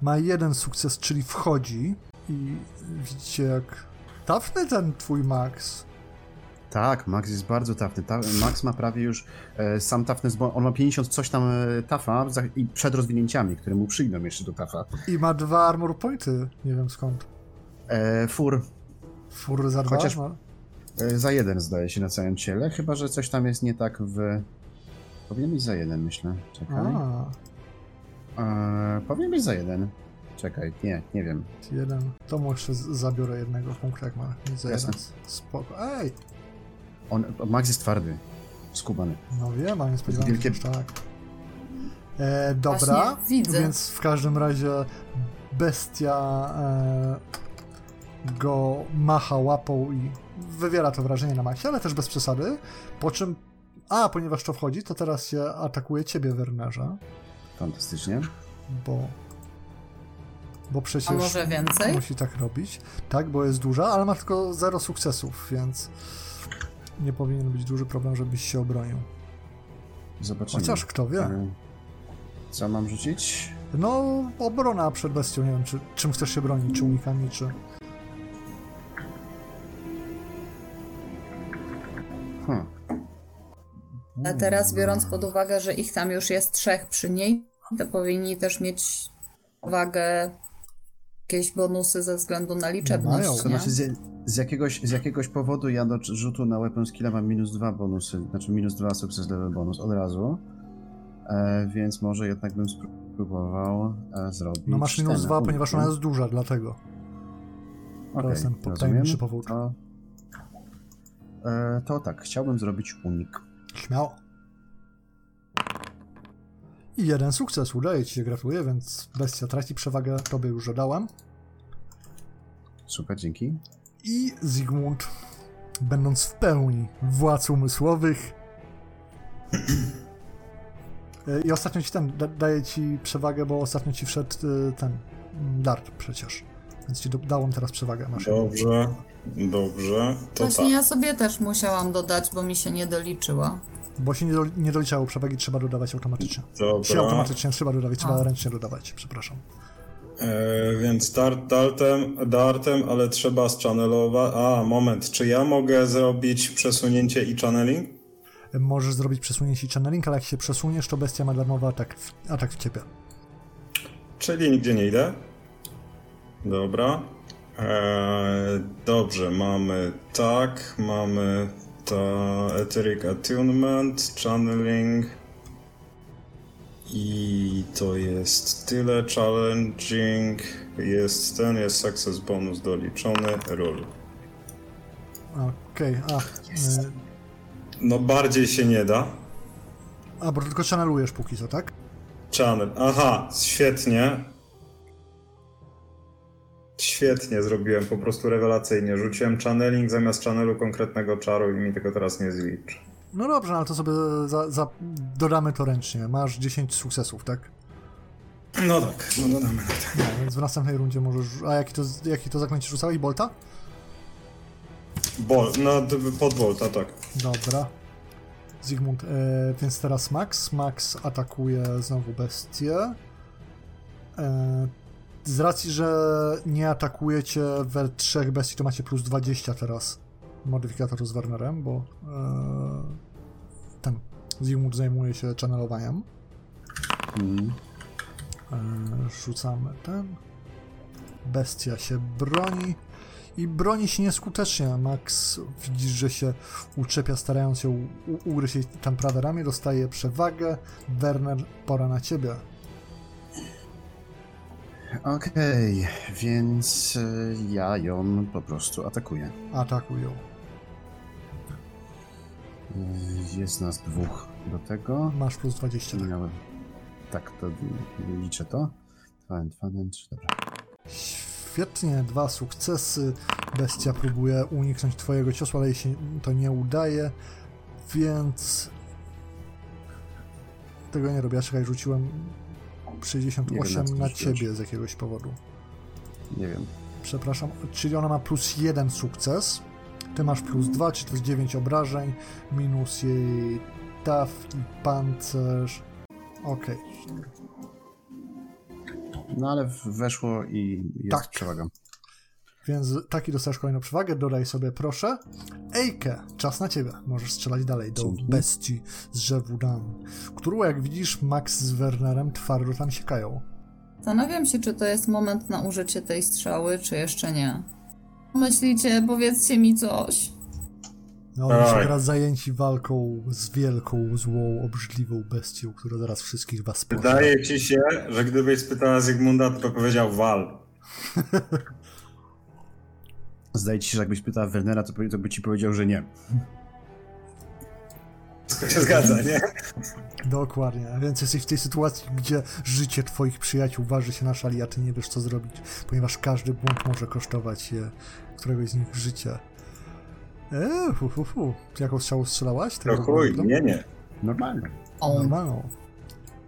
S1: Ma jeden sukces, czyli wchodzi. I widzicie, jak tafny ten twój Max.
S4: Tak, Max jest bardzo tafny. Ta, Max ma prawie już e, sam tafny, bo on ma 50 coś tam e, tafa za, i przed rozwinięciami, które mu przyjdą jeszcze do tafa.
S1: I ma dwa armor pointy. Nie wiem skąd.
S4: E, fur
S1: Fur za dwa?
S4: Chociaż-
S1: ma?
S4: e, za jeden zdaje się na całym ciele, chyba że coś tam jest nie tak w... Powinien być za jeden, myślę. Czekaj. E, powinien być za jeden. Czekaj, nie, nie wiem.
S1: jeden. To z- zabiorę jednego punktu, jak ma mieć za
S4: Jasne.
S1: jeden. Spoko. Ej!
S4: On, Max jest twardy. Skubany.
S1: No wiem, a nie spodziewałem się,
S4: Wielkie-
S1: że tak. E, dobra,
S2: Właśnie widzę.
S1: więc w każdym razie bestia e, go macha łapą i wywiera to wrażenie na Maxie, ale też bez przesady. Po czym, a ponieważ to wchodzi, to teraz się atakuje ciebie, Wernerze,
S4: Fantastycznie.
S1: bo, bo przecież
S2: A może więcej?
S1: musi tak robić. Tak, bo jest duża, ale ma tylko zero sukcesów, więc nie powinien być duży problem, żebyś się obronił.
S4: Zobaczymy.
S1: Chociaż kto wie.
S4: E, Co mam rzucić?
S1: No, obrona przed bestią, nie wiem, czy, czym chcesz się bronić, czy unikami, czy...
S4: Hm.
S2: A teraz biorąc pod uwagę, że ich tam już jest trzech przy niej, to powinni też mieć uwagę jakieś bonusy ze względu na
S1: Mają.
S2: liczebność,
S4: To
S2: nie?
S4: znaczy z, jakiegoś, z jakiegoś powodu ja do rzutu na weapon skilla mam minus dwa bonusy, znaczy minus dwa sukces level bonus od razu, e, więc może jednak bym spróbował e, zrobić
S1: No masz minus dwa, ponieważ
S4: nie?
S1: ona jest duża, dlatego.
S4: Okej,
S1: jest ten
S4: rozumiem.
S1: tajemniczy powód.
S4: To, e, to tak, chciałbym zrobić unik.
S1: Śmiało. I jeden sukces, udaje ci się, gratuluję, więc bestia traci przewagę, tobie już dodałem.
S4: Super, dzięki.
S1: I Zygmunt, będąc w pełni władz umysłowych... E, I ostatnio ci ten, da, daje ci przewagę, bo ostatnio ci wszedł e, ten mm, dart przecież. Więc ci do, dałem teraz przewagę. Masz.
S3: Dobrze, dobrze. To
S2: Właśnie
S3: tak.
S2: ja sobie też musiałam dodać, bo mi się nie doliczyła.
S1: Bo się nie, do, nie doliczało przewagi, trzeba dodawać automatycznie. Się
S3: Dobra.
S1: automatycznie trzeba dodawać, trzeba
S2: A.
S1: ręcznie dodawać, przepraszam.
S3: E, więc dart dartem, dartem, ale trzeba schannelować. A, moment, czy ja mogę zrobić przesunięcie i channeling?
S1: Możesz zrobić przesunięcie i channeling, ale jak się przesuniesz, to bestia ma darmowy atak w, atak w ciebie.
S3: Czyli nigdzie nie idę. Dobra. E, dobrze, mamy tak, mamy to Etheric Attunement, Channeling i to jest tyle, Challenging, jest ten, jest Success Bonus doliczony, Roll.
S1: Okej, a. y,
S3: No bardziej się nie da.
S1: a, bo tylko channelujesz póki co, tak?
S3: Channel, aha, świetnie. Świetnie zrobiłem, po prostu rewelacyjnie. Rzuciłem channeling zamiast channelu konkretnego czaru i mi tego teraz nie zliczy.
S1: No dobrze, ale to sobie za, za, dodamy to ręcznie. Masz 10 sukcesów, tak?
S3: No tak, no dodamy na tak.
S1: No, więc w następnej rundzie możesz. A jaki to, jaki to zaklęcie rzucałeś? Bolta?
S3: Bol, no pod Volta, tak.
S1: Dobra. Zygmunt, e, więc teraz Max. Max atakuje znowu bestię. E, z racji, że nie atakujecie we trzech bestii, to macie plus 20 teraz modyfikator z Wernerem, bo e, ten Zygmunt zajmuje się channelowaniem. E, rzucamy ten. Bestia się broni. I broni się nieskutecznie. Max widzisz, że się uczepia, starając się u- ugryźć jej tam prawe ramię, dostaje przewagę. Werner, pora na ciebie.
S4: Okej, więc e, ja ją po prostu atakuję.
S1: Atakuj ją.
S4: E, Jest nas dwóch do tego.
S1: Masz plus 20. Tak.
S4: Miałem... Tak, to liczę to. Dwa, dwa, trzy, dobra.
S1: Świetnie, dwa sukcesy. Bestia próbuje uniknąć twojego ciosu, ale jej się to nie udaje, więc tego nie robię. Ja czekaj, rzuciłem
S4: Nie
S1: 68
S4: wiem, na
S1: ciebie z jakiegoś powodu.
S4: Nie wiem.
S1: przepraszam, czyli ona ma plus jeden sukces. Ty masz plus dwa, czyli to jest 9 obrażeń, minus jej taf i pancerz. Okej,
S4: No ale weszło i jest
S1: Tak.
S4: przewaga.
S1: więc taki dostajesz kolejną przewagę, dodaj sobie proszę. Ejke, czas na ciebie. Możesz strzelać dalej do
S4: Dzięki.
S1: bestii z drzewu Dan, którą jak widzisz Max z Wernerem twardo tam siekają.
S2: Zastanawiam się, czy to jest moment na użycie tej strzały, czy jeszcze nie. Myślicie, powiedzcie mi coś.
S1: No, oni są
S3: Oj.
S1: teraz zajęci walką z wielką, złą, obrzydliwą bestią, która zaraz wszystkich was pożre.
S3: Wydaje ci się, że gdybyś spytała Zygmunda, to powiedział wal.
S4: Zdaje ci się, że jakbyś pytał Wernera, to, powie- to by ci powiedział, że nie.
S3: Wszystko się zgadza, nie?
S1: Dokładnie, więc jesteś w tej sytuacji, gdzie życie twoich przyjaciół waży się na szali, a ty nie wiesz co zrobić, ponieważ każdy błąd może kosztować je, któregoś z nich życie. Eee, hu, hu, hu. Jaką strzałą strzelałaś? Tego
S3: chuj, nie, nie.
S4: Normalnie.
S1: Normalną.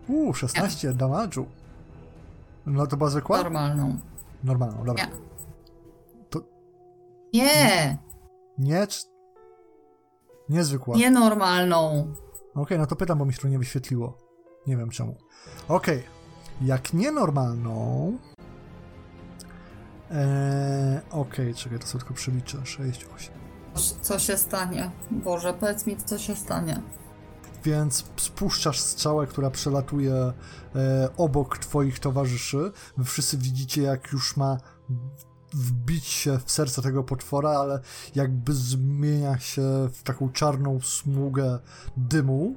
S1: Uuu, 16 damage'u. No to była zwykła?
S2: normalną.
S1: Normalną, dobra.
S2: Nie.
S1: To
S2: Nie,
S1: nie, czy... Niezwykła.
S2: nienormalną.
S1: Okej, no to pytam, bo mi się to nie wyświetliło. Nie wiem czemu. Okej. Jak nienormalną. Eee, Okej, czekaj, to sobie tylko przeliczę. 6, 8.
S2: Co się stanie? Boże, powiedz mi, co się stanie.
S1: Więc spuszczasz strzałę, która przelatuje e, obok twoich towarzyszy. Wy wszyscy widzicie, jak już ma wbić się w serce tego potwora, ale jakby zmienia się w taką czarną smugę dymu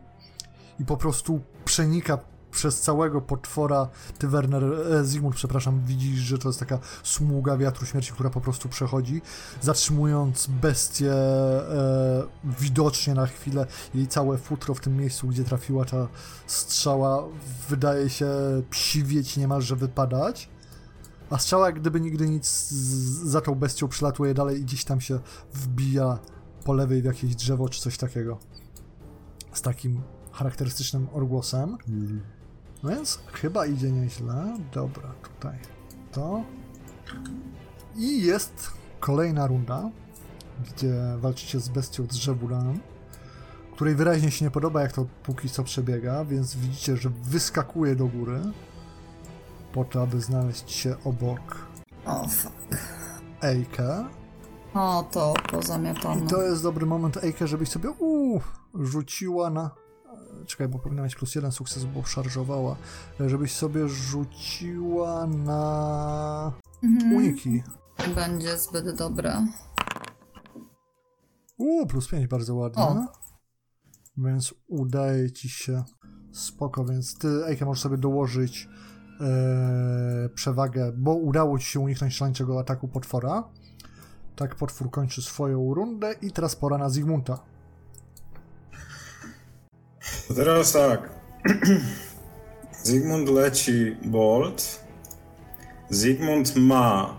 S1: i po prostu przenika przez całego potwora. Ty, Werner, e, Zygmunt, przepraszam, widzisz, że to jest taka smuga wiatru śmierci, która po prostu przechodzi, zatrzymując bestię e, widocznie na chwilę. Jej całe futro w tym miejscu, gdzie trafiła ta strzała, wydaje się psiwieć, niemalże wypadać. A strzała, jak gdyby nigdy nic, z, za tą bestią przylatuje dalej i gdzieś tam się wbija po lewej w jakieś drzewo czy coś takiego. Z takim charakterystycznym odgłosem. No więc chyba idzie nieźle. Dobra, tutaj to. I jest kolejna runda, gdzie walczycie z bestią drzewulanem, której wyraźnie się nie podoba, jak to póki co przebiega, więc widzicie, że wyskakuje do góry po to, aby znaleźć się obok
S2: O, fuck.
S1: Ejka.
S2: O, to
S1: I
S2: pozamiatane.
S1: to jest dobry moment, Ejka, żebyś sobie uu, rzuciła na... Czekaj, bo powinna mieć plus jeden sukces, bo szarżowała. Żebyś sobie rzuciła na
S2: Mhm.
S1: uniki.
S2: Będzie zbyt dobre.
S1: Uuu, plus 5, bardzo ładnie.
S2: O.
S1: Więc udaje ci się spoko, więc ty, Ejka, możesz sobie dołożyć przewagę, bo udało ci się uniknąć szaleńczego ataku potwora. Tak potwór kończy swoją rundę i teraz pora na Zygmunta.
S3: To teraz tak. Zygmunt leci Bolt. Zygmunt ma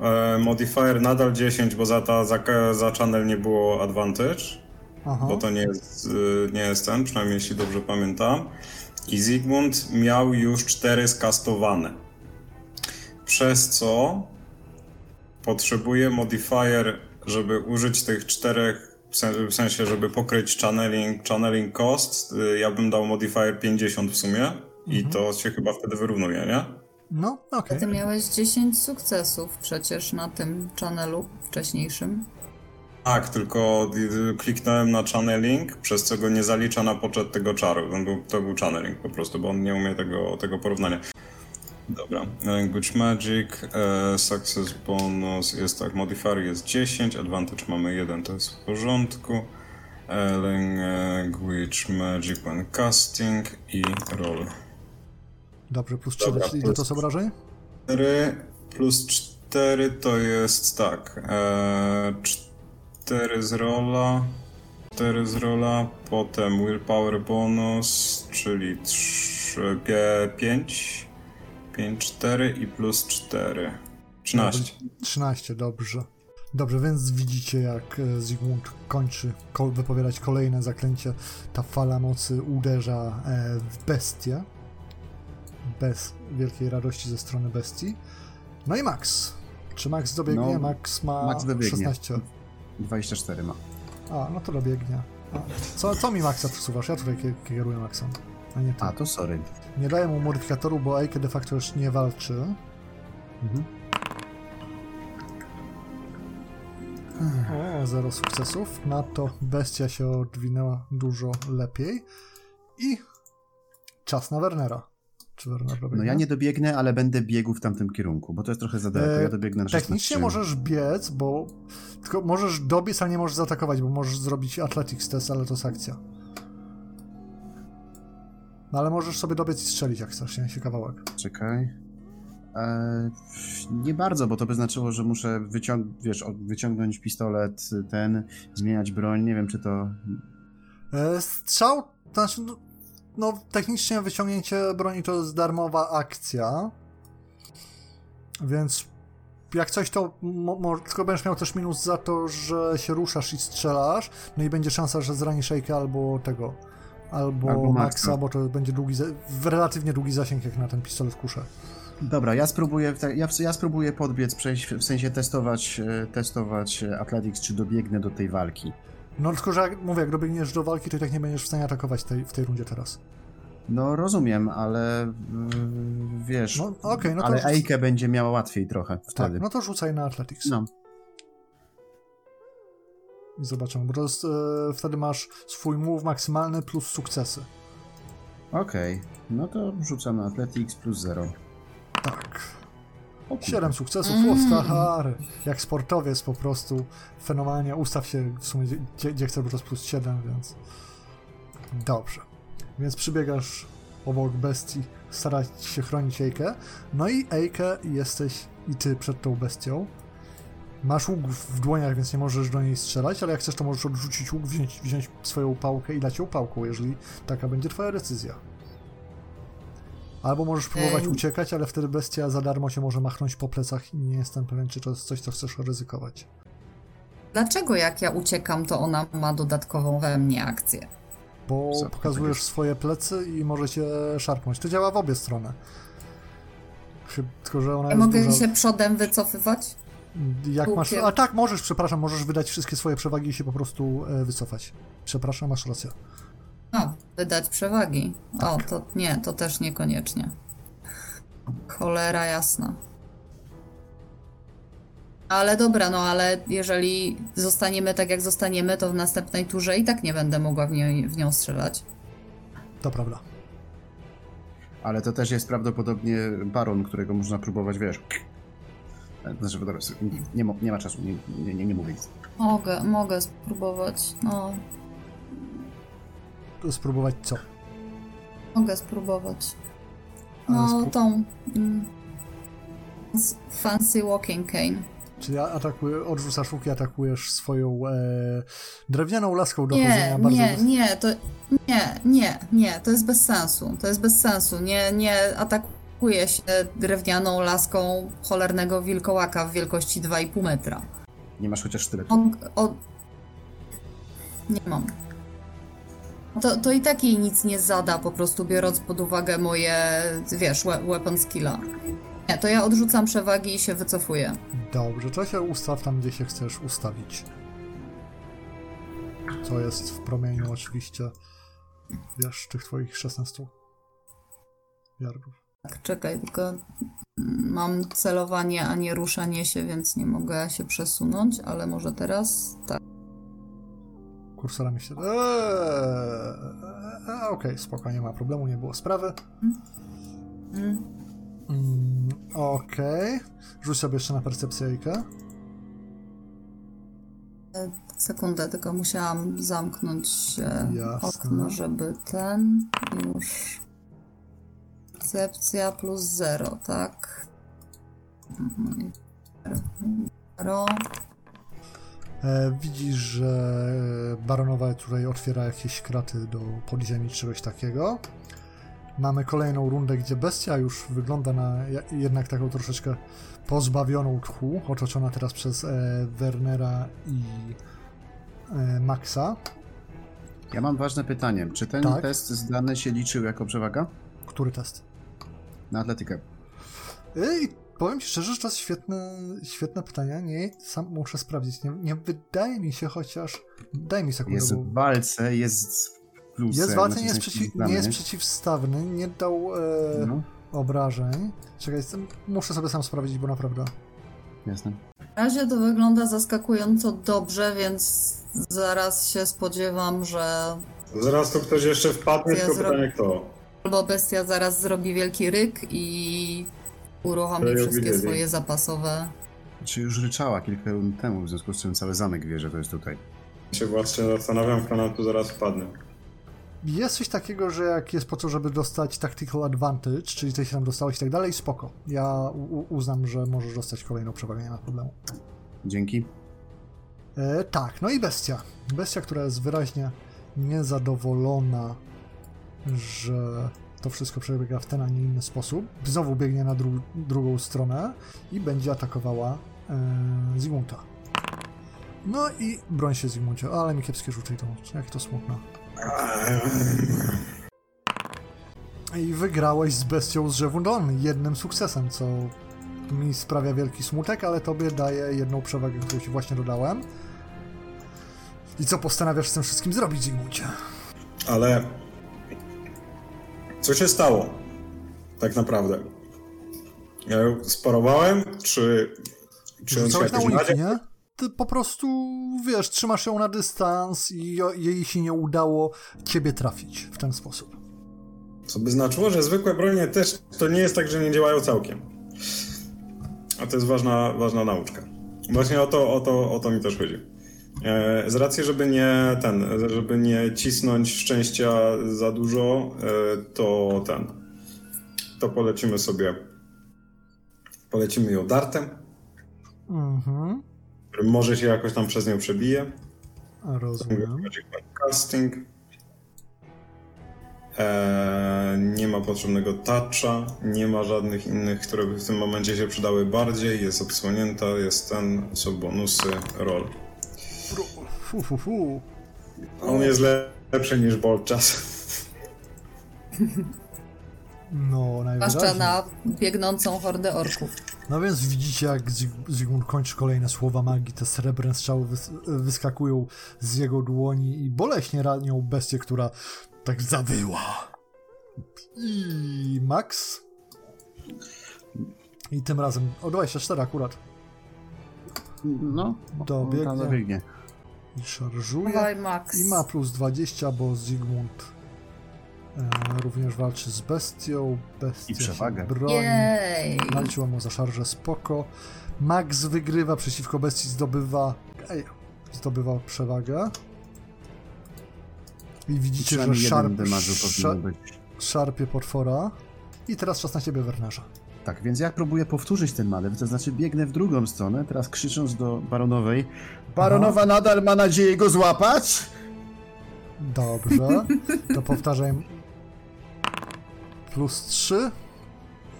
S3: e, modifier nadal 10, bo za, ta, za, za channel nie było advantage,
S1: Aha.
S3: bo to nie jest, y, nie jest ten, przynajmniej jeśli dobrze pamiętam. I Zygmunt miał już 4 skastowane. Przez co potrzebuje modifier, żeby użyć tych czterech, w sen- w sensie, żeby pokryć channeling, channeling cost, ja bym dał modifier 50 w sumie i to się chyba wtedy wyrównuje, nie?
S1: No, okej.
S2: Ty miałeś 10 sukcesów przecież na tym channelu wcześniejszym.
S3: Tak, tylko kliknąłem na channeling, przez co go nie zalicza na poczet tego czaru. To był, to był channeling po prostu, bo on nie umie tego, tego porównania. Dobra, Language Magic, e, Success Bonus jest tak, modifier jest 10, Advantage mamy 1, to jest w porządku. E, Language Magic when casting i roll.
S1: Dobrze, plus 3,
S3: Dobra,
S1: czyli
S3: plus-
S1: to jest obrażeń?
S3: 4 plus 4 to jest tak. E, 4 z rola. 4 z rola, potem willpower bonus, czyli 3, 5. 5, 4 i plus 4. 13.
S1: 13, dobrze. Dobrze, więc widzicie jak e, Zygmunt kończy ko- wypowiadać kolejne zaklęcie. Ta fala mocy uderza e, w bestię. Bez wielkiej radości ze strony bestii. No i Max. Czy Max dobiegnie?
S4: No,
S1: Max ma
S4: Max dobiegnie.
S1: 16.
S4: 24 ma.
S1: A, no to dobiegnie. A, co, co mi Maxa przesuwasz? Ja tutaj kie- kieruję Maxem, a nie ty.
S4: A, to sorry.
S1: Nie daję mu modyfikatoru, bo Eike de facto już nie walczy.
S4: Mhm.
S1: O, zero sukcesów. Na to bestia się odwinęła dużo lepiej. I czas na Wernera. Czy?
S4: No ja nie dobiegnę, ale będę biegł w tamtym kierunku, bo to jest trochę za daleko.
S1: E,
S4: Ja dobiegnę na 16.
S1: Technicznie możesz biec, bo. Tylko możesz dobiec, ale nie możesz zaatakować, bo możesz zrobić Athletics test, ale to jest akcja. No ale możesz sobie dobiec i strzelić, jak chcesz, nie? Się kawałek.
S4: Czekaj. E, nie bardzo, bo to by znaczyło, że muszę wyciąg wiesz, wyciągnąć pistolet, ten, zmieniać broń. Nie wiem, czy to.
S1: E, strzał, znaczy, no, technicznie wyciągnięcie broni to jest darmowa akcja. Więc jak coś to, tylko będziesz miał też minus za to, że się ruszasz i strzelasz, no i będzie szansa, że zranisz Shake'a albo tego, albo,
S4: Albo Maxa.
S1: Bo to będzie długi, relatywnie długi zasięg jak na ten pistolet kuszę.
S4: Dobra, ja spróbuję, ja, ja spróbuję podbiec, przejść, w sensie testować, e, testować e, Athletics, czy dobiegnę do tej walki.
S1: No tylko, że jak mówię, jak dobiegniesz do walki, to i tak nie będziesz w stanie atakować tej, w tej rundzie teraz.
S4: No rozumiem, ale wiesz.
S1: No, okej, no to
S4: ale
S1: rzuc-
S4: Eike będzie miała łatwiej trochę wtedy.
S1: Tak, no to rzucaj na Athletics.
S4: no.
S1: I zobaczymy, bo to jest, e, wtedy masz swój move maksymalny plus sukcesy.
S4: Okej, no to rzucam na Athletics plus 0.
S1: Tak.
S4: O kurde.
S1: Siedem sukcesów,
S2: Mm.
S1: stary. Jak sportowiec po prostu fenomenalnie. Ustaw się w sumie gdzie, gdzie chcesz, bo to jest plus 7, więc... Dobrze. Więc przybiegasz obok bestii, starać się chronić Ejkę. No i Ejkę jesteś i ty przed tą bestią. Masz łuk w dłoniach, więc nie możesz do niej strzelać, ale jak chcesz, to możesz odrzucić łuk, wziąć, wziąć swoją pałkę i dać ją pałką, jeżeli taka będzie twoja decyzja. Albo możesz próbować uciekać, ale wtedy bestia za darmo cię może machnąć po plecach i nie jestem pewien, czy to jest coś, co chcesz ryzykować.
S2: Dlaczego jak ja uciekam, to ona ma dodatkową we mnie akcję?
S1: Bo
S4: Co,
S1: pokazujesz swoje plecy i może cię szarpnąć. To działa w obie strony. Tylko, że ona
S2: Ja
S1: jest
S2: mogę
S1: duża...
S2: się przodem wycofywać?
S1: Jak masz... A tak, możesz, przepraszam, możesz wydać wszystkie swoje przewagi i się po prostu e, wycofać. Przepraszam, masz rację.
S2: A, wydać przewagi. O, to nie, to też niekoniecznie. Cholera jasna. Ale dobra, no ale jeżeli zostaniemy tak jak zostaniemy, to w następnej turze i tak nie będę mogła w, niej, w nią strzelać.
S1: To prawda.
S4: Ale to też jest prawdopodobnie baron, którego można próbować, wiesz. Znaczy, dobra, nie, nie, ma, nie ma czasu, nie, nie, nie, nie mówię nic.
S2: Mogę, mogę spróbować. No,
S1: Spróbować co?
S2: mogę spróbować. No,
S1: spró-
S2: tą. Mm, fancy walking cane.
S1: Czyli atakuję, odrzucasz łuk i atakujesz swoją e, drewnianą laską do
S2: Nie,
S1: chodzenia bardzo...
S2: nie, nie, to nie, nie, nie, to jest bez sensu. To jest bez sensu. Nie, nie atakuje się drewnianą laską cholernego wilkołaka w wielkości 2,5 metra.
S4: Nie masz chociaż
S2: o, nie mam. To, to i tak jej nic nie zada, po prostu biorąc pod uwagę moje, wiesz, we- weapon skilla. Nie, to ja odrzucam przewagi i się wycofuję.
S1: Dobrze, to się ustaw tam, gdzie się chcesz ustawić. Co jest w promieniu oczywiście, wiesz, tych twoich 16 yardów.
S2: Tak, czekaj, tylko mam celowanie, a nie ruszanie się, więc nie mogę się przesunąć, ale może teraz tak
S1: kursora mi się... Eee, Okej, okay, spoko, nie ma problemu, nie było sprawy.
S2: Mm.
S1: Okej. Okay. Rzuć sobie jeszcze na percepcję
S2: percepcyjkę. Sekundę, tylko musiałam zamknąć e,
S1: Jasne.
S2: okno, żeby ten już. Percepcja plus 0, tak? Mhm.
S1: 0 widzisz, że baronowa tutaj otwiera jakieś kraty do podziemi czy czegoś takiego. Mamy kolejną rundę, gdzie bestia już wygląda na jednak taką troszeczkę pozbawioną tchu, otoczona teraz przez e, Wernera i e, Maxa.
S4: Ja mam ważne pytanie. Czy ten
S1: Tak.
S4: test zdany się liczył jako przewaga?
S1: Który test?
S4: Na atletykę.
S1: I powiem ci szczerze, że to jest świetne, świetne pytanie. Nie, sam muszę sprawdzić. Nie, nie wydaje mi się, chociaż. Daj mi sekundę.
S4: Jest w walce, jest plusem.
S1: Jest w walce,
S4: znaczy
S1: nie jest,
S4: w
S1: przeciw, nie jest przeciwstawny, nie dał e,
S4: No,
S1: obrażeń. Czekaj, jestem, muszę sobie sam sprawdzić, bo naprawdę.
S4: jasne.
S2: Na razie to wygląda zaskakująco dobrze, więc zaraz się spodziewam, że
S3: Zaraz tu ktoś jeszcze wpadnie, tylko
S2: zrobię-
S3: pytanie kto.
S2: albo bestia zaraz zrobi wielki ryk i uruchomi
S3: To ją
S2: wszystkie
S3: widzieli.
S2: swoje zapasowe.
S4: Czy już ryczała kilka rund temu, w związku z czym cały zamek wie, że to jest tutaj.
S3: się właśnie zastanawiam, kto nam tu zaraz wpadnie.
S1: Jest coś takiego, że jak jest po to, żeby dostać tactical advantage, czyli coś tam dostałeś i tak dalej, spoko. Ja uznam, że możesz dostać kolejną przewagę, nie ma problemu.
S4: Dzięki.
S1: E, tak, no i bestia. Bestia, która jest wyraźnie niezadowolona, że to wszystko przebiega w ten, a nie inny sposób. Znowu biegnie na dru- drugą stronę i będzie atakowała e, Zygmunta. No i broń się Zygmuncie, ale mi kiepskie rzuty to, jak to smutno. I wygrałeś z bestią z Drzewu Don jednym sukcesem, co mi sprawia wielki smutek, ale tobie daje jedną przewagę, którą ci właśnie dodałem. I co postanawiasz z tym wszystkim zrobić, Zygmuncie?
S3: Ale co się stało? Tak naprawdę. Ja ją sparowałem, czy, czy on się jakoś nadział?
S1: nie? Ty po prostu, wiesz, trzymasz ją na dystans i jej się nie udało ciebie trafić w ten sposób.
S3: Co by znaczyło, że zwykłe bronie też to nie jest tak, że nie działają całkiem. A to jest ważna, ważna nauczka. Właśnie o to, o to, o to mi też chodzi. E, z racji, żeby nie ten, żeby nie cisnąć szczęścia za dużo, e, to ten, to polecimy sobie, polecimy ją dartem,
S1: Mhm,
S3: może się jakoś tam przez nią przebije.
S1: rozumiem.
S3: Casting. Eee, nie ma potrzebnego toucha, nie ma żadnych innych, które by w tym momencie się przydały bardziej. Jest odsłonięta, jest ten, są bonusy, roll.
S1: Fu, fu, fu.
S3: On jest le- lepszy niż Bolczas.
S1: No,
S2: Zwłaszcza
S1: najwyraźniej.
S2: na biegnącą hordę orków.
S1: No więc widzicie, jak Zygmunt kończy kolejne słowa magii, te srebrne strzały wys wyskakują z jego dłoni i boleśnie ranią bestię, która tak zawyła. I Max? I tym razem o 24 akurat.
S4: No,
S1: Dobiegnie. I szarżuje.
S2: Dawaj, Max.
S1: I ma plus 20, bo Zygmunt e, również walczy z bestią. Bestia
S4: I przewagę.
S1: broni.
S2: Jej!
S1: Walczyła mu za szarżę, spoko. Max wygrywa przeciwko bestii, zdobywa... Ej, zdobywa przewagę. I widzicie, że szarp, szar, szarpie potwora. I teraz czas na ciebie, Wernerze.
S4: Tak, więc ja próbuję powtórzyć ten manewr, to znaczy biegnę w drugą stronę, teraz krzycząc do baronowej. Baronowa nadal ma nadzieję go złapać?
S1: Dobrze, to powtarzaj. Plus 3.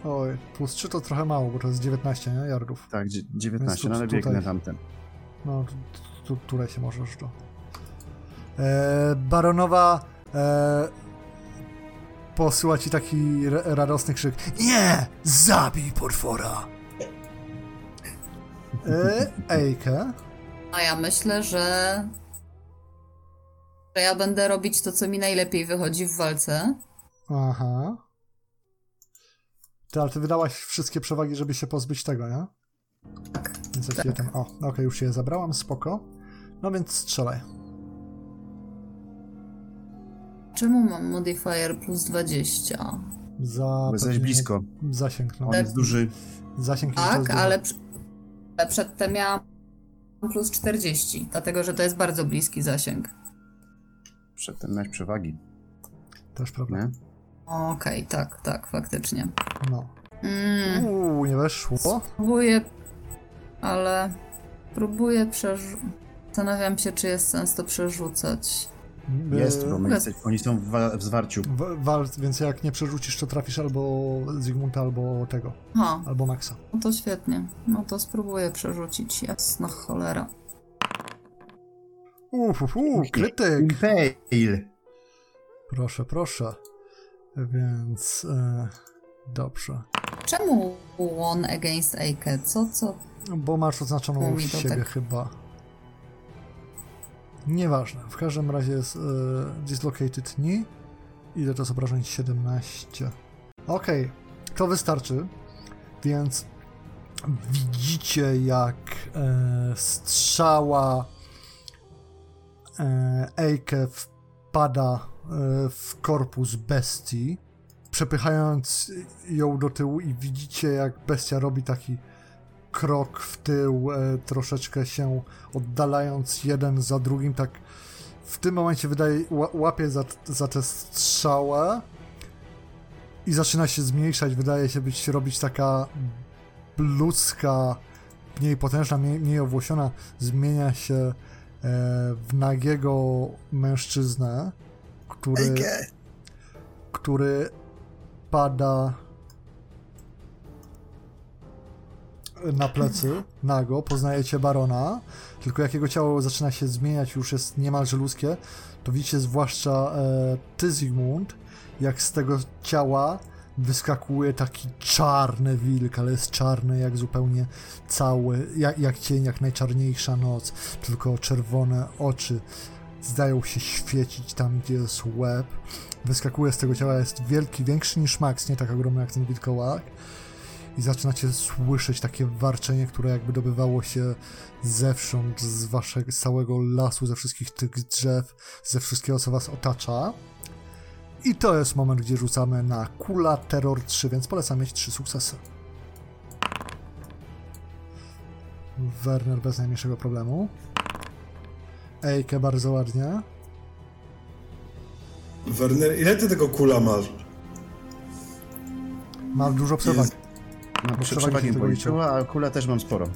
S1: Oj, plus 3 to trochę mało, bo to jest 19, nie? Yardów.
S4: Tak, dzie- 19,
S1: Więc
S4: no ale
S1: tu-
S4: biegnę
S1: tutaj-
S4: tamten.
S1: No, tu, tu, tutaj się możesz to. E, baronowa e, posyła ci taki ra- radosny krzyk. Nie! Zabij potwora! E, Ejkę.
S2: A ja myślę, że... że ja będę robić to, co mi najlepiej wychodzi w walce.
S1: Aha. Ty, ale ty wydałaś wszystkie przewagi, żeby się pozbyć tego, nie?
S2: Tak.
S1: Więc ja ci je tam... O, okej, już się je zabrałam, spoko. No więc strzelaj.
S2: Czemu mam modifier plus 20?
S1: Za...
S4: Bo jesteś blisko.
S1: Zasięg, no.
S4: On jest duży.
S1: Zasięg jest
S2: Tak, ale przy- ale przedtem miałam plus 40, dlatego że to jest bardzo bliski zasięg.
S4: Przedtem miałeś przewagi,
S1: Też prawda.
S4: nie?
S2: Okej, tak, tak, faktycznie.
S1: No.
S2: Mm,
S1: Uuu, nie weszło.
S2: próbuję, ale próbuję przerzucić. Zastanawiam się, czy jest sens to przerzucać.
S4: Jest, bo my jesteś, oni są w, wa- w zwarciu.
S1: W- Wal, więc jak nie przerzucisz, to trafisz albo Zygmunta, albo tego,
S2: Ha,
S1: albo Maxa.
S2: no to świetnie. No to spróbuję przerzucić. Jasna cholera.
S1: Uff, uf, uf, krytyk.
S4: Impale!
S1: Proszę, proszę. Więc e, dobrze.
S2: Czemu one against Eike? Co, co?
S1: Bo masz oznaczoną siebie
S2: tak-
S1: chyba. Nieważne. W każdym razie jest e, dislocated knee. Ile to jest obrażeń? 17. Okej, to wystarczy. Więc widzicie jak e, strzała e, Eike wpada e, w korpus bestii, przepychając ją do tyłu i widzicie jak bestia robi taki krok w tył, e, troszeczkę się oddalając jeden za drugim, tak w tym momencie wydaje, ła- łapie za, za tę strzałę i zaczyna się zmniejszać, wydaje się być, robić taka ludzka, mniej potężna, mniej, mniej owłosiona, zmienia się e, w nagiego mężczyznę, który, który pada na plecy, nago, poznajecie barona, tylko jak jego ciało zaczyna się zmieniać, już jest niemalże ludzkie, to widzicie zwłaszcza e, jak z tego ciała wyskakuje taki czarny wilk, ale jest czarny jak zupełnie cały, jak, jak cień, jak najczarniejsza noc, tylko czerwone oczy zdają się świecić tam, gdzie jest łeb. Wyskakuje z tego ciała, jest wielki, większy niż Max, nie tak ogromny jak ten wilkołak i zaczynacie słyszeć takie warczenie, które jakby dobywało się zewsząd, z waszego całego lasu, ze wszystkich tych drzew, ze wszystkiego, co was otacza. I to jest moment, gdzie rzucamy na Kula Terror 3, więc polecam mieć 3 sukcesy. Werner bez najmniejszego problemu. Ejke bardzo ładnie.
S3: Werner, ile ty tego kula masz?
S1: Ma dużo przewagi.
S4: No, przy
S1: przewagi
S4: policzyła, a kula też mam sporo.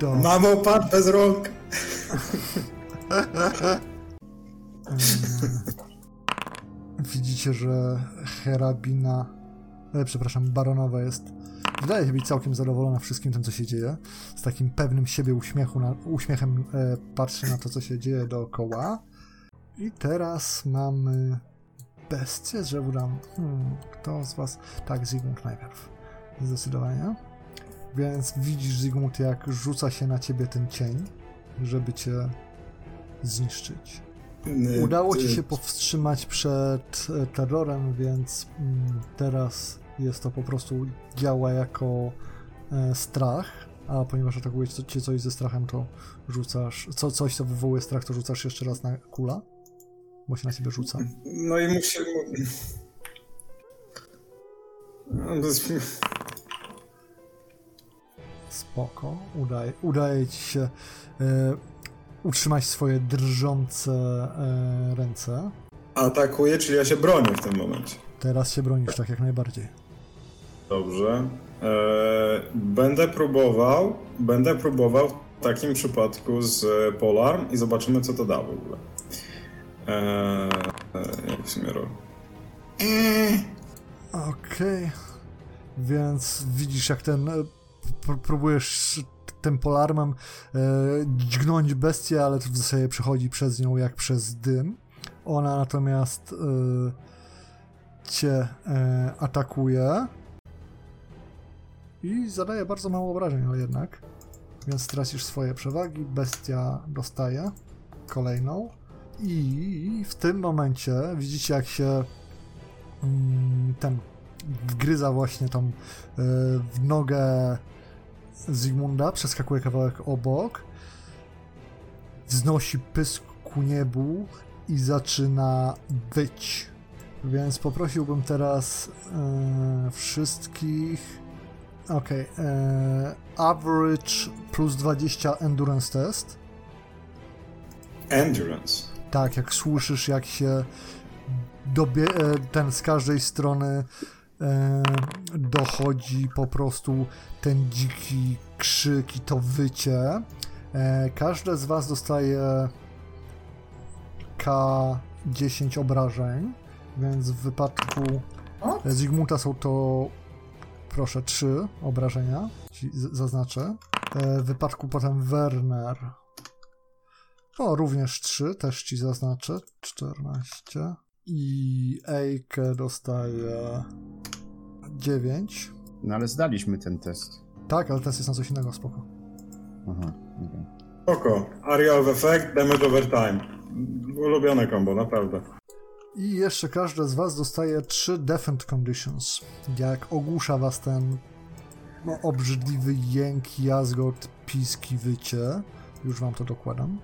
S1: Do...
S3: Mamo, patrz bez rąk!
S1: Widzicie, że hrabina, e, przepraszam, baronowa jest, wydaje się być całkiem zadowolona wszystkim tym, co się dzieje. Z takim pewnym siebie uśmiechu na, uśmiechem e, patrzy na to, co się dzieje dookoła. I teraz mamy bestię drzewu dam. Hmm, kto z was? Tak, Zygmunt najpierw. Zdecydowanie. Więc widzisz, Zygmunt, jak rzuca się na ciebie ten cień, żeby cię zniszczyć. Udało ci się powstrzymać przed e, terrorem, więc mm, teraz jest to po prostu działa jako e, strach, a ponieważ atakuje cię coś ze strachem, to rzucasz, co, coś co wywołuje strach, to rzucasz jeszcze raz na kula, bo się na ciebie rzuca.
S3: No i musi... No, bez-
S1: Spoko, udaje, udaje ci się e, utrzymać swoje drżące e, ręce.
S3: Atakuje, czyli ja się bronię w tym momencie.
S1: Teraz się bronisz tak jak najbardziej.
S3: Dobrze. Eee, będę próbował, będę próbował w takim przypadku z e, Polarm i zobaczymy, co to da w ogóle. Eee, jak sumie robi?
S1: Okej. Więc widzisz, jak ten. e, pr- próbujesz tym polarmem e, dźgnąć bestię, ale to w zasadzie przechodzi przez nią jak przez dym. Ona natomiast e, cię e, atakuje i zadaje bardzo mało obrażeń, ale jednak. Więc stracisz swoje przewagi. Bestia dostaje kolejną. I w tym momencie widzicie, jak się mm, ten wgryza właśnie tam e, w nogę Zygmunda, przeskakuje kawałek obok, wznosi pysk ku niebu i zaczyna wyć. Więc poprosiłbym teraz e, wszystkich. Okej. e, average plus 20 endurance test.
S3: Endurance.
S1: Tak, jak słyszysz, jak się dobie, e, ten z każdej strony e, dochodzi po prostu ten dziki krzyk i to wycie. E, każde z was dostaje K10 obrażeń, więc w wypadku Zygmunta są to proszę trzy obrażenia, ci z- zaznaczę. E, W wypadku potem Werner o, również 3, też ci zaznaczę. 14. I Eike dostaje 9.
S4: No ale zdaliśmy ten test.
S1: Tak, ale teraz jest na coś innego, spoko.
S4: Aha, okej.
S3: Spoko. Area of Effect, Damage Over Time. Ulubione combo, naprawdę.
S1: I jeszcze każdy z was dostaje 3 Defend Conditions. Jak ogłusza was ten no, obrzydliwy jęk, jazgot, piski, wycie. Już wam to dokładam.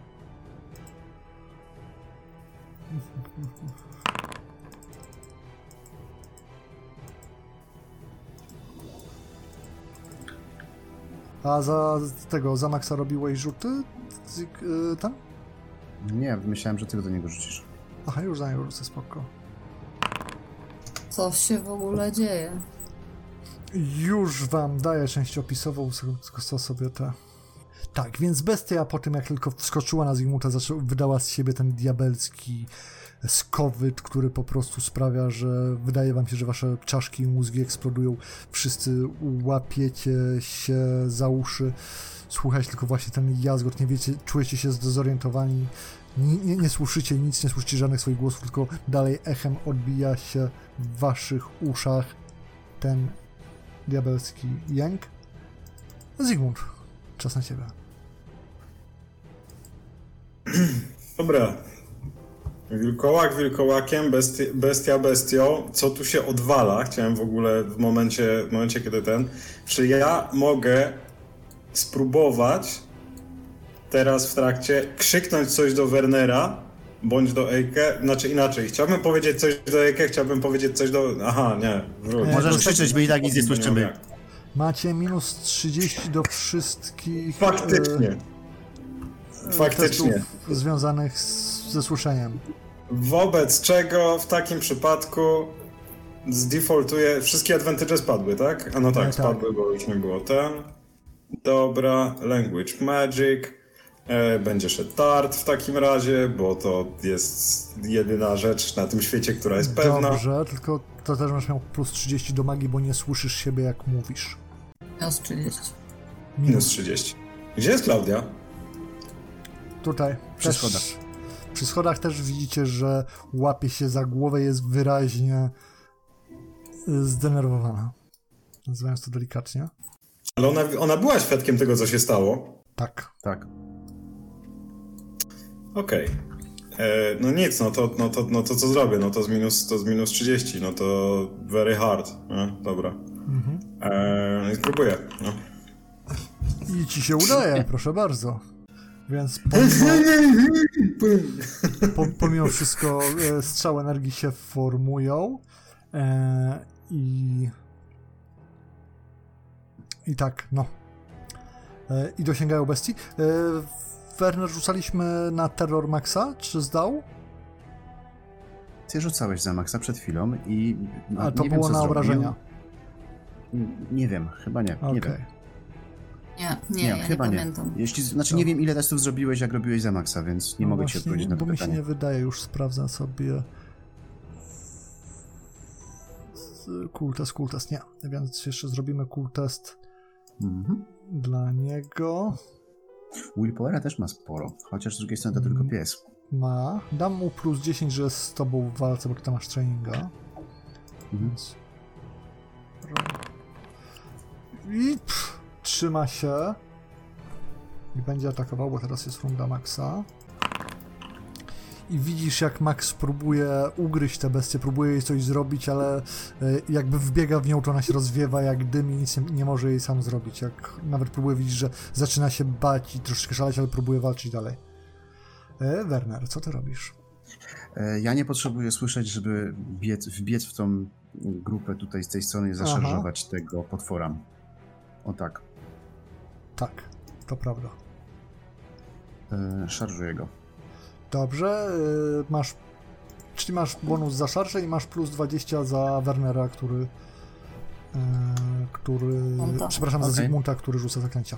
S1: A za tego, za Maxa robiłeś rzuty? Y, Tam?
S4: Nie, myślałem, że ty do niego rzucisz.
S1: Aha, już za niego rzucę, spoko.
S2: Co się w ogóle dzieje?
S1: Już wam daję część opisową, tylko co sobie te. Tak, więc bestia po tym jak tylko wskoczyła na Zygmunta, wydała z siebie ten diabelski skowyt, który po prostu sprawia, że wydaje wam się, że wasze czaszki i mózgi eksplodują. Wszyscy łapiecie się za uszy, słuchać tylko właśnie ten jazgot, nie wiecie, czujecie się zdezorientowani, nie, nie, nie słyszycie nic, nie słyszycie żadnych swoich głosów, tylko dalej echem odbija się w waszych uszach ten diabelski jęk. Zygmunt, czas na ciebie.
S3: Dobra. Wilkołak wilkołakiem, bestia, bestia bestią. Co tu się odwala? Chciałem w ogóle w momencie, w momencie kiedy ten. Czy ja mogę spróbować teraz w trakcie krzyknąć coś do Wernera bądź do Eike? Znaczy inaczej. Chciałbym powiedzieć coś do Eike, chciałbym powiedzieć coś do. Aha, nie. Wróć.
S1: Nie,
S4: Możesz krzyczeć, my i tak nic nie słyszymy.
S1: Macie minus 30 do wszystkich
S3: Faktycznie.
S1: e,
S3: Faktycznie.
S1: związanych z, ze słyszeniem.
S3: Wobec czego w takim przypadku zdefaultuje, wszystkie advantage spadły, tak? A no tak,
S1: tak.
S3: spadły, bo już nie było ten. Dobra, language magic. E, będzie szedł tart w takim razie, bo to jest jedyna rzecz na tym świecie, która jest pewna.
S1: Dobrze, tylko to też masz miał plus 30 do magii, bo nie słyszysz siebie jak mówisz.
S2: Minus 30.
S3: Minus 30. Gdzie jest Klaudia?
S1: Tutaj.
S4: Przy
S1: też,
S4: schodach.
S1: Przy schodach też widzicie, że łapie się za głowę, jest wyraźnie y, zdenerwowana. Nazywając to delikatnie.
S3: Ale ona, ona była świadkiem tego, co się stało.
S1: Tak.
S4: Tak.
S3: Okej. E, No nic, no to, no, to, no to co zrobię? No to z minus, to z minus 30, no to very hard. E, dobra.
S1: Mhm.
S3: E, I spróbuję. No.
S1: I ci się udaje, proszę bardzo. Więc pomimo, po, pomimo wszystko e, strzały energii się formują e, i i tak, no. E, I dosięgają bestii. E, Werner, rzucaliśmy na Terror Maxa, czy zdał?
S4: Ty rzucałeś za Maxa przed chwilą i. no,
S1: A to
S4: nie wiem,
S1: było
S4: co
S1: na
S4: zrobił.
S1: obrażenia.
S4: Nie wiem, chyba nie.
S1: Okej.
S4: Nie wiem.
S2: Nie, nie, ja nie
S4: chyba nie.
S2: pamiętam.
S4: Jeśli, znaczy nie wiem ile testów zrobiłeś, jak robiłeś za Maxa, więc nie
S1: No
S4: mogę ci odpowiedzieć na to
S1: Bo mi się
S4: pytanie.
S1: nie wydaje, już sprawdzam sobie. Cool test, cool test, nie. Więc jeszcze zrobimy cool test
S4: Mhm.
S1: dla niego.
S4: Willpowera też ma sporo, chociaż z drugiej strony to tylko pies.
S1: Ma. Dam mu plus 10, że z tobą w walce, bo ty masz treninga.
S4: Mhm.
S1: Więc... I pff, trzyma się. I będzie atakował, bo teraz jest runda Maxa. I widzisz, jak Max próbuje ugryźć tę bestię, próbuje jej coś zrobić, ale e, jakby wbiega w nią, to ona się rozwiewa jak dym i nic nie, nie może jej sam zrobić. Jak nawet próbuje widzieć, że zaczyna się bać i troszeczkę szaleć, ale próbuje walczyć dalej. E, Werner, co ty robisz?
S4: E, Ja nie potrzebuję słyszeć, żeby biec, wbiec w tą grupę tutaj z tej strony i zaszarżować tego potwora. O tak,
S1: Tak, to prawda.
S4: szarżuję go.
S1: Dobrze, y, masz. Czyli masz bonus za szarże i masz plus 20 za Wernera, który. y, który.
S2: Zygmunta.
S1: Przepraszam, za
S4: Okej.
S1: Zygmunta, który rzuca zaklęcia.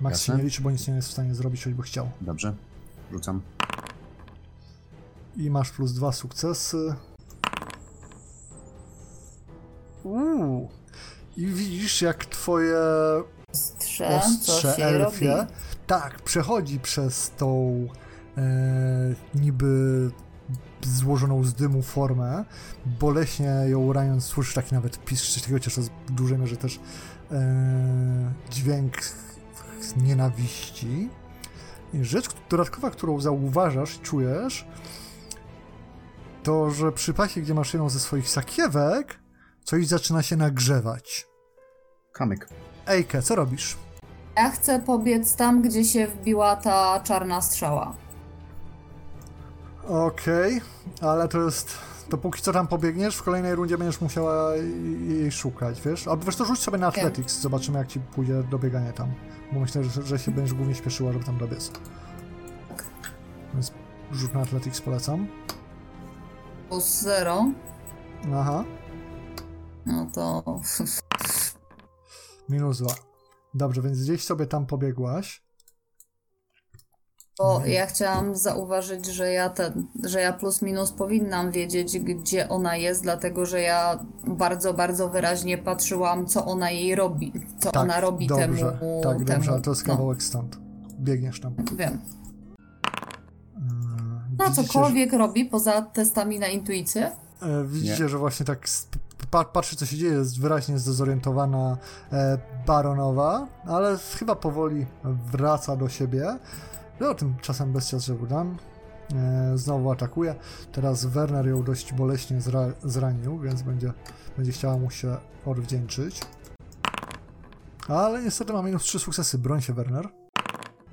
S1: Max się
S4: Jasne.
S1: nie liczy, bo nic nie jest w stanie zrobić, choćby chciał.
S4: Dobrze, rzucam.
S1: I masz plus dwa sukcesy. Uuu. I widzisz, jak twoje ostrze
S2: się robi.
S1: elfie tak, przechodzi przez tą niby złożoną z dymu formę. Boleśnie ją raniąc, słyszysz taki nawet takiego, chociaż jest w dużej mierze też e, dźwięk nienawiści. I rzecz dodatkowa, którą zauważasz i czujesz, to, że przy pasie, gdzie masz jedną ze swoich sakiewek, coś zaczyna się nagrzewać.
S4: Kamyk.
S1: Ejke, co robisz?
S2: Ja chcę pobiec tam, gdzie się wbiła ta czarna strzała.
S1: Okej, ale to jest... To póki co tam pobiegniesz, w kolejnej rundzie będziesz musiała jej szukać, wiesz? Albo wiesz, to rzuć sobie na
S2: Wiem.
S1: Athletics, zobaczymy jak ci pójdzie dobieganie tam. Bo myślę, że, że się będziesz głównie śpieszyła, żeby tam dobiec. Więc rzut na Athletics polecam.
S2: Plus zero.
S1: Aha,
S2: No to.
S1: minus dwa. Dobrze, więc gdzieś sobie tam pobiegłaś.
S2: Bo ja chciałam zauważyć, że ja ten, że ja plus minus powinnam wiedzieć, gdzie ona jest, dlatego że ja bardzo, bardzo wyraźnie patrzyłam, co ona jej robi. Co
S1: Tak,
S2: ona robi
S1: dobrze,
S2: temu.
S1: tak,
S2: temu.
S1: dobrze, ale to jest
S2: no,
S1: kawałek stąd. Biegniesz tam.
S2: wiem. No
S1: widzicie,
S2: cokolwiek robi poza testami na intuicję.
S1: E, Widzicie,
S4: Nie.
S1: że właśnie tak patrzy, co się dzieje, jest wyraźnie zdezorientowana e, baronowa, ale chyba powoli wraca do siebie. No, tymczasem bestia z Żewudan e, znowu atakuje. Teraz Werner ją dość boleśnie zra- zranił, więc będzie, będzie chciała mu się odwdzięczyć. Ale niestety ma minus 3 sukcesy. Broń się, Werner.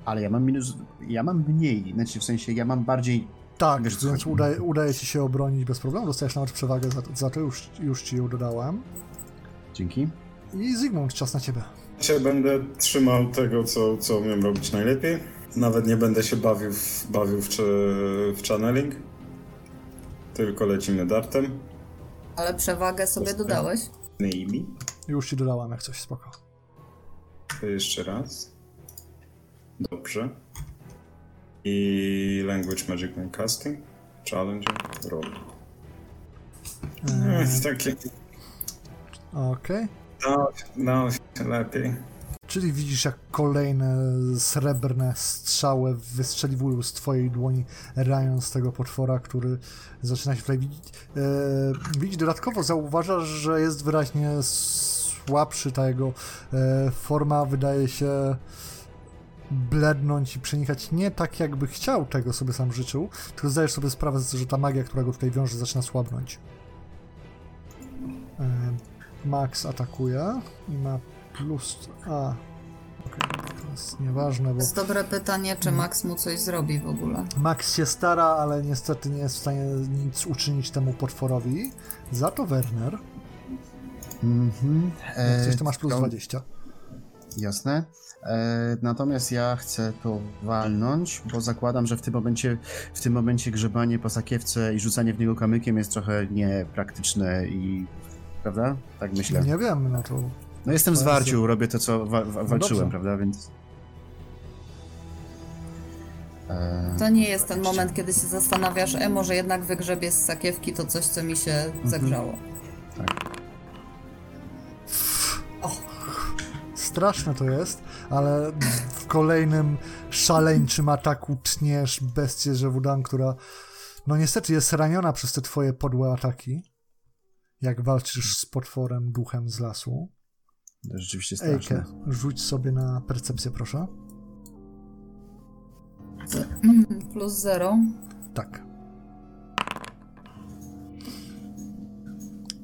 S4: Ale ja mam minus. Ja mam mniej. Znaczy w sensie ja mam bardziej.
S1: Tak,
S4: Wiesz,
S1: więc udaje, udaje ci się obronić bez problemu. Dostajesz nawet przewagę za, za to, już, już ci ją dodałem.
S4: Dzięki.
S1: I Zygmunt, czas na ciebie.
S3: Się będę trzymał tego, co, co umiem robić najlepiej. Nawet nie będę się bawił w, bawił w, w channeling. Tylko lecimy dartem.
S2: Ale przewagę sobie dodałeś.
S3: Maybe.
S1: Już ci dodałam jak coś, spoko.
S3: To jeszcze raz. Dobrze. I Language Magic and Casting. Challenge. Roll.
S1: Eee,
S3: takie.
S1: Okej.
S3: No, no, się lepiej.
S1: Czyli widzisz, jak kolejne srebrne strzały wystrzeliwują z twojej dłoni, raniąc tego potwora, który zaczyna się tutaj widzieć. E, widzisz, dodatkowo zauważasz, że jest wyraźnie słabszy, ta jego e, forma wydaje się blednąć i przenikać nie tak, jakby chciał tego sobie sam życzył, tylko zdajesz sobie sprawę, że ta magia, która go tutaj wiąże, zaczyna słabnąć. E, Max atakuje i ma plus A. Okej, to jest nieważne,
S2: To
S1: bo
S2: jest dobre pytanie, czy Max mu coś zrobi w ogóle.
S1: Max się stara, ale niestety nie jest w stanie nic uczynić temu potworowi. Za to Werner,
S4: Mhm.
S1: jak coś to masz plus
S4: to-
S1: 20.
S4: Jasne. E, natomiast ja chcę to walnąć, bo zakładam, że w tym momencie, w tym momencie grzebanie po sakiewce i rzucanie w niego kamykiem jest trochę niepraktyczne i. Prawda? Tak myślę.
S1: Nie wiem, no to
S4: No jestem w
S1: To
S4: zwarciu, robię to, co wa- wa- walczyłem,
S1: dobrze.
S4: prawda? Więc. E,
S2: To nie jest ten moment, kiedy się zastanawiasz, e, może jednak wygrzebie z sakiewki to coś, co mi się zagrzało.
S1: straszne to jest, ale w kolejnym szaleńczym ataku tniesz bestię Żewudan, która no niestety jest raniona przez te twoje podłe ataki. Jak walczysz z potworem duchem z lasu.
S4: To rzeczywiście straszne.
S1: Ejke, rzuć sobie na percepcję, proszę.
S2: Plus zero.
S1: Tak.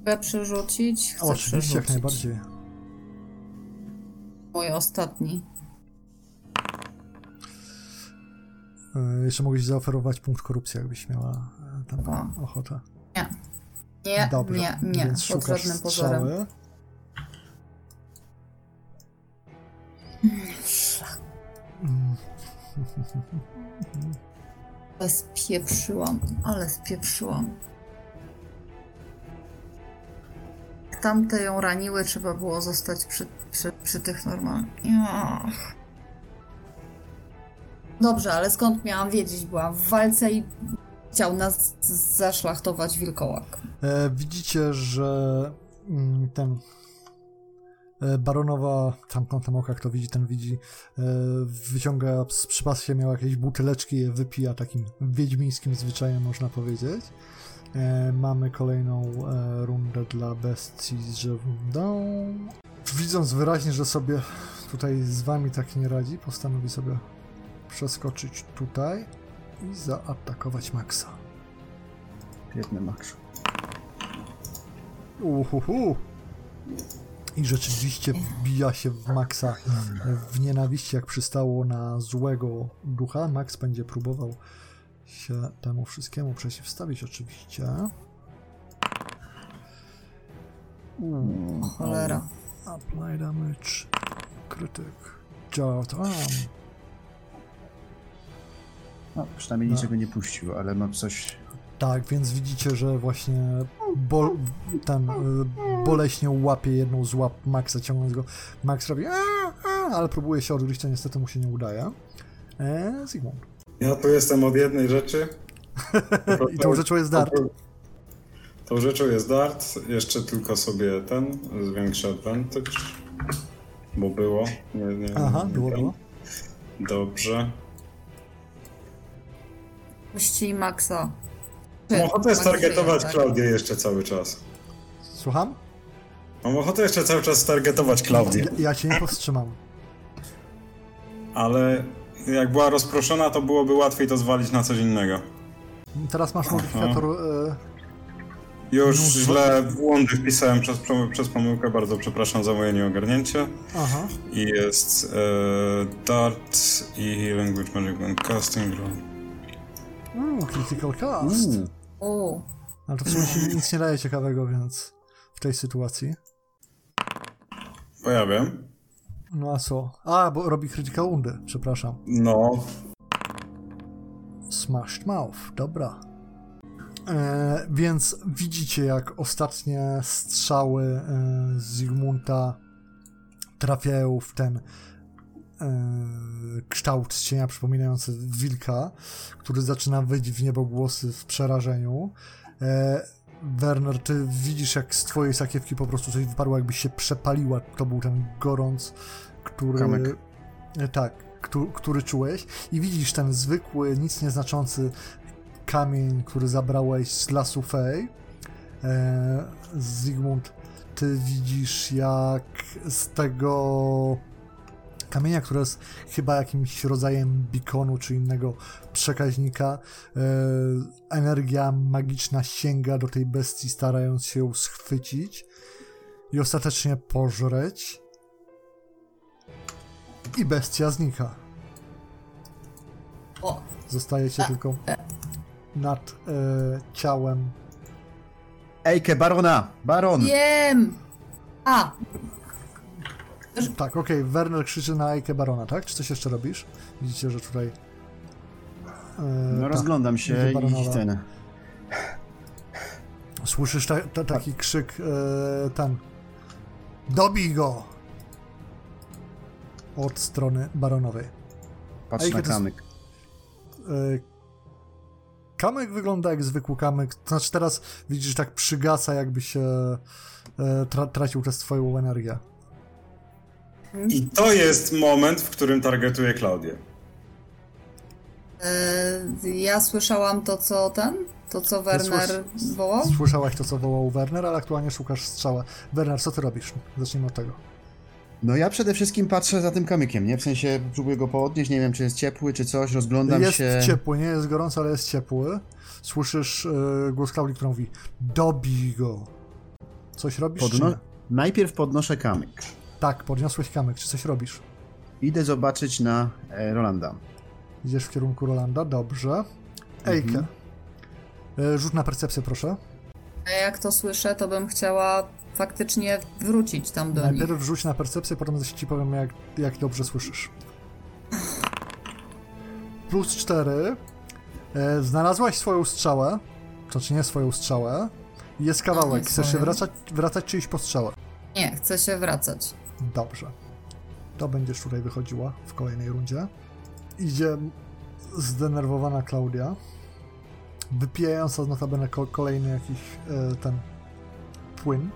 S2: Chcę przerzucić. Chcę
S1: Oczywiście, jak
S2: przerzucić.
S1: najbardziej.
S2: Mój ostatni.
S1: E, Jeszcze mogłeś zaoferować punkt korupcji, jakbyś miała e, tam ochotę.
S2: Nie. Nie,
S1: Dobrze,
S2: nie, nie.
S1: więc
S2: Pod
S1: szukasz
S2: żadnym pozorem.
S1: strzały.
S2: Ale spieprzyłam, ale spieprzyłam. Tamte ją raniły, trzeba było zostać przy, przy, przy tych normalnych. Dobrze, ale skąd miałam wiedzieć? Byłam w walce i chciał nas zaszlachtować wilkołak.
S1: E, widzicie, że mm, ten Baronowa, tam kątem oka, kto widzi, ten widzi, e, wyciąga z przypaskiem, miał jakieś buteleczki, je wypija takim wiedźmińskim zwyczajem, można powiedzieć. E, mamy kolejną e, rundę dla bestii z żywdą. Widząc wyraźnie, że sobie tutaj z wami tak nie radzi, postanowi sobie przeskoczyć tutaj i zaatakować Maxa.
S4: Biedny Max.
S1: Uhuhu. I rzeczywiście wbija się w Maxa w nienawiści, jak przystało na złego ducha. Max będzie próbował się temu wszystkiemu przeciwstawić, oczywiście. Uuu,
S2: Cholera.
S1: Apply damage. Krytyk. Arm.
S4: No, przynajmniej
S1: No.
S4: niczego nie puścił, ale ma coś...
S1: Tak, więc widzicie, że właśnie bol, ten y, boleśnie łapie jedną z łap Maxa, ciągnąc go. Max robi "A, a", ale próbuje się odgryźć, a niestety mu się nie udaje. E, Zygmunt.
S3: Ja tu jestem od jednej rzeczy.
S1: I tą rzeczą jest dart.
S3: Tą rzeczą jest dart. Jeszcze tylko sobie ten zwiększy advantage. Bo było. Nie, nie,
S1: Aha,
S3: nie,
S1: było,
S3: ten.
S1: było.
S3: Dobrze.
S2: Puści Maxa.
S3: Ochotę stargetować
S2: tak?
S3: Klaudię jeszcze cały czas.
S1: Słucham?
S3: Mam ochotę jeszcze cały czas stargetować Klaudię.
S1: Ja, cię nie powstrzymam.
S3: Ale jak była rozproszona, to byłoby łatwiej to zwalić na coś innego.
S1: Teraz masz modyfikator. E,
S3: Już
S1: No,
S3: źle błądy wpisałem przez, przez pomyłkę, bardzo przepraszam za moje nieogarnięcie.
S1: aha.
S3: I jest e, Dart i Language Magic and Casting.
S1: Mm, critical cast.
S2: U,
S1: Ale to w sumie nic nie daje ciekawego, więc w tej sytuacji.
S3: Bo ja wiem.
S1: No a co? A, bo robi critical woundy, przepraszam.
S3: No,
S1: Smashed Mouth, dobra. E, więc widzicie, jak ostatnie strzały e, Zygmunta trafiają w ten e, kształt cienia przypominający wilka, który zaczyna wyć w niebogłosy w przerażeniu. Werner, ty widzisz, jak z twojej sakiewki po prostu coś wyparło, jakbyś się przepaliła. To był ten gorąc, który...
S4: Kamyk.
S1: E, Tak, któ- który czułeś. I widzisz ten zwykły, nic nieznaczący kamień, który zabrałeś z lasu Fej. E, Zygmunt, ty widzisz, jak z tego kamienia, które jest chyba jakimś rodzajem bikonu czy innego przekaźnika, e, energia magiczna sięga do tej bestii, starając się ją schwycić i ostatecznie pożreć. I bestia znika.
S2: o,
S1: Zostajecie tylko nad e, ciałem.
S4: Ejke, barona! Baron!
S2: wiem! A,
S1: Tak, okej, Werner krzyczy na Ejkę Barona, tak? Czy coś jeszcze robisz? Widzicie, że tutaj. E,
S4: No
S1: tak,
S4: rozglądam się i ten...
S1: Słyszysz ta, ta, taki krzyk, e, ten. Dobij go! Od strony baronowej.
S4: Patrz na
S1: to jest-
S4: kamyk.
S1: Kamyk wygląda jak zwykły kamyk. Znaczy teraz widzisz, tak przygasa, jakby się e, tra, tracił tę swoją energię.
S3: I to jest moment, w którym targetuję Klaudię.
S2: e, ja słyszałam to, co ten, to, co Werner
S1: słys-
S2: wołał.
S1: Słyszałaś to, co wołał Werner, ale aktualnie szukasz strzała. Werner, co ty robisz? Zacznijmy od tego.
S4: No ja przede wszystkim patrzę za tym kamykiem, nie? W sensie próbuję go podnieść, nie wiem czy jest ciepły, czy coś, rozglądam
S1: jest
S4: się...
S1: ciepły, nie jest gorąco, ale jest ciepły. Słyszysz e, głos Klaudii, która mówi Dobij go. Coś robisz, czy
S4: Podno...
S1: nie?
S4: Najpierw podnoszę kamyk.
S1: Tak, podniosłeś kamyk. Czy coś robisz?
S4: Idę zobaczyć na e, Rolanda.
S1: Idziesz w kierunku Rolanda, dobrze. Ejke.
S4: Mhm.
S1: E, rzut na percepcję, proszę.
S2: A jak to słyszę, to bym chciała faktycznie wrócić tam do nich.
S1: Najpierw rzuć na percepcję, potem ci powiem, jak, jak dobrze słyszysz. Plus 4. E, znalazłaś swoją strzałę. To czy nie swoją strzałę. Jest kawałek.
S2: nie
S1: Chcesz się wracać, wracać czy iść po strzałę?
S2: Nie, chcę się wracać.
S1: Dobrze. To będziesz tutaj wychodziła w kolejnej rundzie. Idzie zdenerwowana Klaudia. Wypijająca notabene ko- kolejny jakiś e, ten płyn.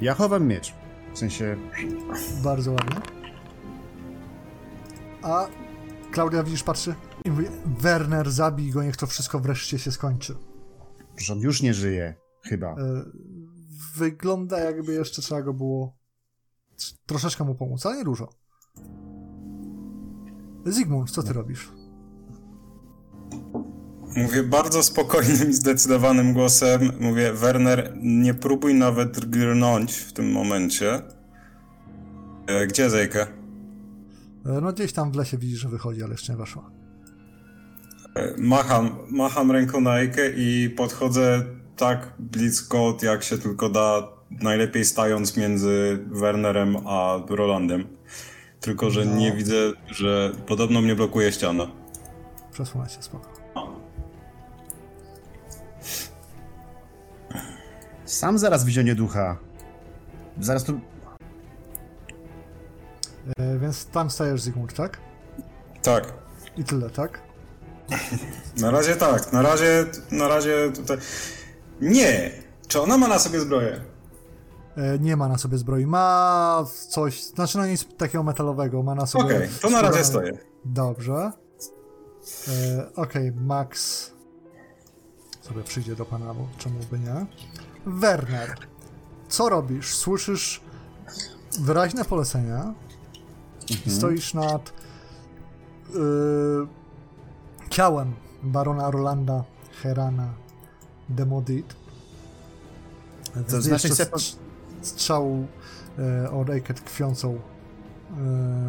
S4: Ja chowam miecz. W sensie,
S1: Bardzo ładnie. A Klaudia widzisz, patrzy i mówi, Werner, zabij go, niech to wszystko wreszcie się skończy.
S4: że on już nie żyje. Chyba.
S1: Wygląda jakby jeszcze trzeba go było troszeczkę mu pomóc, ale nie dużo. Zygmunt, co ty robisz?
S3: Mówię bardzo spokojnym i zdecydowanym głosem. Mówię, Werner, nie próbuj nawet grnąć w tym momencie. E, Gdzie Zejkę?
S1: E, No gdzieś tam w lesie widzisz, że wychodzi, ale jeszcze nie weszła.
S3: E, Macham, macham ręką na Ejkę i podchodzę tak blisko, jak się tylko da, najlepiej stając między Wernerem a Rolandem. Tylko, że
S1: No.
S3: nie widzę, że podobno mnie blokuje ściana.
S1: Przesunę się, spoko.
S4: Sam zaraz wizionie ducha. Zaraz tu...
S1: E, więc tam stajesz, Zygmunt, tak?
S3: Tak.
S1: I tyle, tak?
S3: Na razie tak, na razie, na razie tutaj... Nie! Czy ona ma na sobie zbroję?
S1: E, nie ma na sobie zbroi. Ma coś, znaczy no nic takiego metalowego, ma na sobie...
S3: Okej, to na razie stoję.
S1: Dobrze. E, Okej, Max sobie przyjdzie do pana, bo czemu by nie? Werner, co robisz? Słyszysz wyraźne polecenia. Stoisz nad y, ciałem barona Rolanda Herana Demodit.
S4: To znaczy chce-
S1: strz- strzału e, od Ejke tkwiącą e,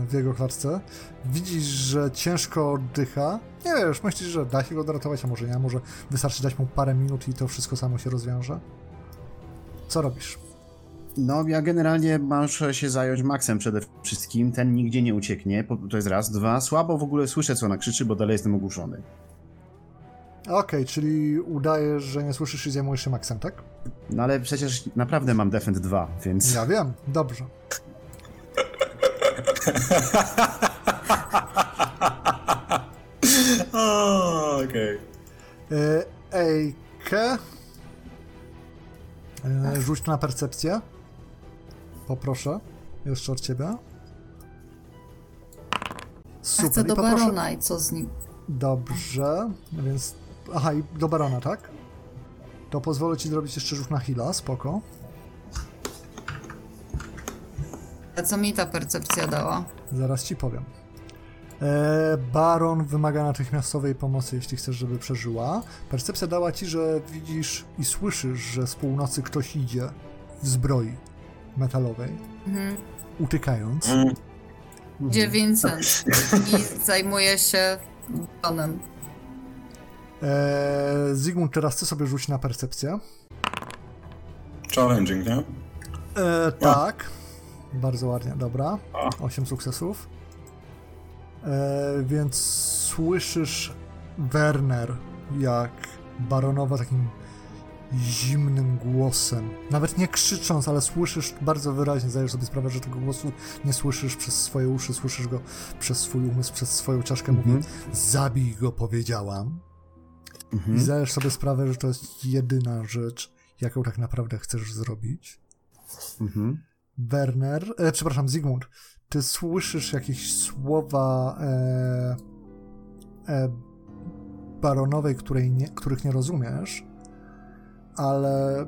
S1: w jego klatce. Widzisz, że ciężko oddycha. Nie wiesz, myślisz, że da się go odratować, a może nie, może wystarczy dać mu parę minut i to wszystko samo się rozwiąże. Co robisz?
S4: No, ja generalnie muszę się zająć Maxem przede wszystkim. Ten nigdzie nie ucieknie. To jest raz. Dwa, słabo w ogóle słyszę, co ona krzyczy, bo dalej jestem ogłuszony.
S1: Okej, czyli udajesz, że nie słyszysz i zajmujesz się Maxem, tak?
S4: No ale przecież naprawdę mam Defend 2, więc...
S1: Ja wiem, dobrze.
S3: Okej.
S1: E, Ejke. E, rzuć na percepcję. Poproszę. Jeszcze od ciebie. Super.
S2: chcę
S1: I
S2: do
S1: poproszę-
S2: barona i co z nim?
S1: Dobrze, więc... Aha, i do barona, tak? To pozwolę ci zrobić jeszcze rzut na heala, spoko.
S2: A co mi ta percepcja dała?
S1: Zaraz ci powiem. E, baron wymaga natychmiastowej pomocy, jeśli chcesz, żeby przeżyła. Percepcja dała ci, że widzisz i słyszysz, że z północy ktoś idzie w zbroi metalowej,
S2: Mhm.
S1: utykając.
S3: Mm,
S2: Gdzie Vincent? I zajmuje się baronem.
S1: E, Zygmunt, teraz ty sobie rzuć na percepcję.
S3: Challenging, nie?
S1: E, tak. Bardzo ładnie, dobra. 8 sukcesów. E, więc słyszysz Werner, jak baronowa takim zimnym głosem, nawet nie krzycząc, ale słyszysz bardzo wyraźnie, zdajesz sobie sprawę, że tego głosu nie słyszysz przez swoje uszy, słyszysz go przez swój umysł, przez swoją czaszkę, mówi zabij go, powiedziałam. I zdajesz sobie sprawę, że to jest jedyna rzecz, jaką tak naprawdę chcesz zrobić.
S4: Mhm.
S1: Werner, e, przepraszam, Zygmunt, ty słyszysz jakieś słowa e, e, baronowej, której nie, których nie rozumiesz, ale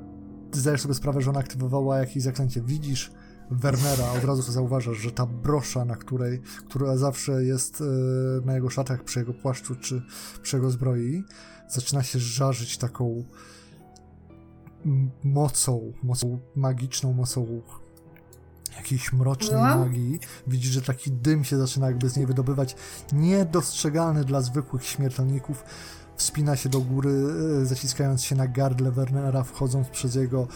S1: zdajesz sobie sprawę, że ona aktywowała jakieś zaklęcie. Widzisz Wernera, od razu to zauważasz, że ta brosza, na której, która zawsze jest e, na jego szatach, przy jego płaszczu czy przy jego zbroi, zaczyna się żarzyć taką mocą, mocą magiczną, mocą jakiejś mrocznej
S2: Byłam?
S1: magii. Widzisz, że taki dym się zaczyna jakby z niej wydobywać, niedostrzegalny dla zwykłych śmiertelników. Wspina się do góry, e, zaciskając się na gardle Wernera, wchodząc przez jego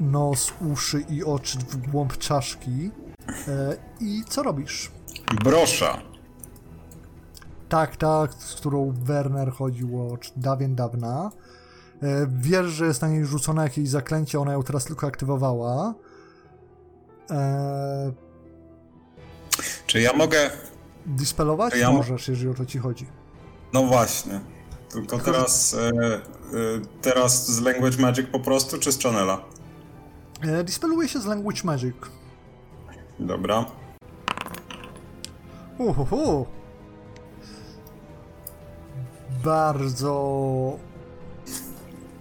S1: nos, uszy i oczy w głąb czaszki. E, I co robisz?
S3: Brosza.
S1: Tak, tak, z którą Werner chodził od dawien dawna. E, Wiesz, że jest na niej rzucone jakieś zaklęcie, ona ją teraz tylko aktywowała. E,
S3: Czy ja mogę...
S1: dispelować?
S3: Ja mo-
S1: Możesz, jeżeli o to ci chodzi.
S3: No właśnie. Tylko teraz... E, e, teraz z Language Magic po prostu, czy z Channela?
S1: E, dispeluje się z Language Magic.
S3: Dobra.
S1: Uhuhu. Bardzo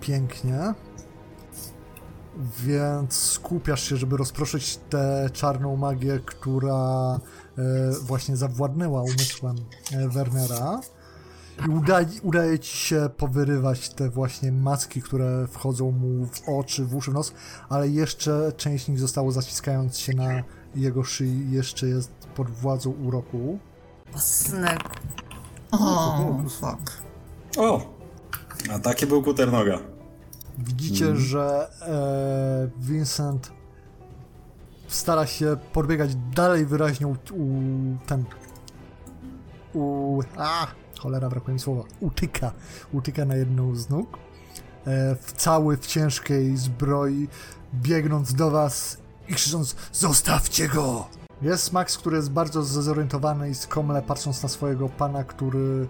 S1: pięknie. Więc skupiasz się, żeby rozproszyć tę czarną magię, która e, właśnie zawładnęła umysłem e, Wernera. I udaje, udaje ci się powyrywać te właśnie maski, które wchodzą mu w oczy, w uszy, w nos, ale jeszcze część z nich zostało zaciskając się na jego szyi, jeszcze jest pod władzą uroku.
S2: Snek. O, fuck.
S3: O! A taki był kuternoga.
S1: Widzicie, że e, Vincent stara się podbiegać dalej wyraźnie u, u ten u a cholera brakuje mi słowa utyka, utyka na jedną z nóg e, w cały w ciężkiej zbroi biegnąc do was i krzycząc zostawcie go jest Max, który jest bardzo zdezorientowany i skomle patrząc na swojego pana, który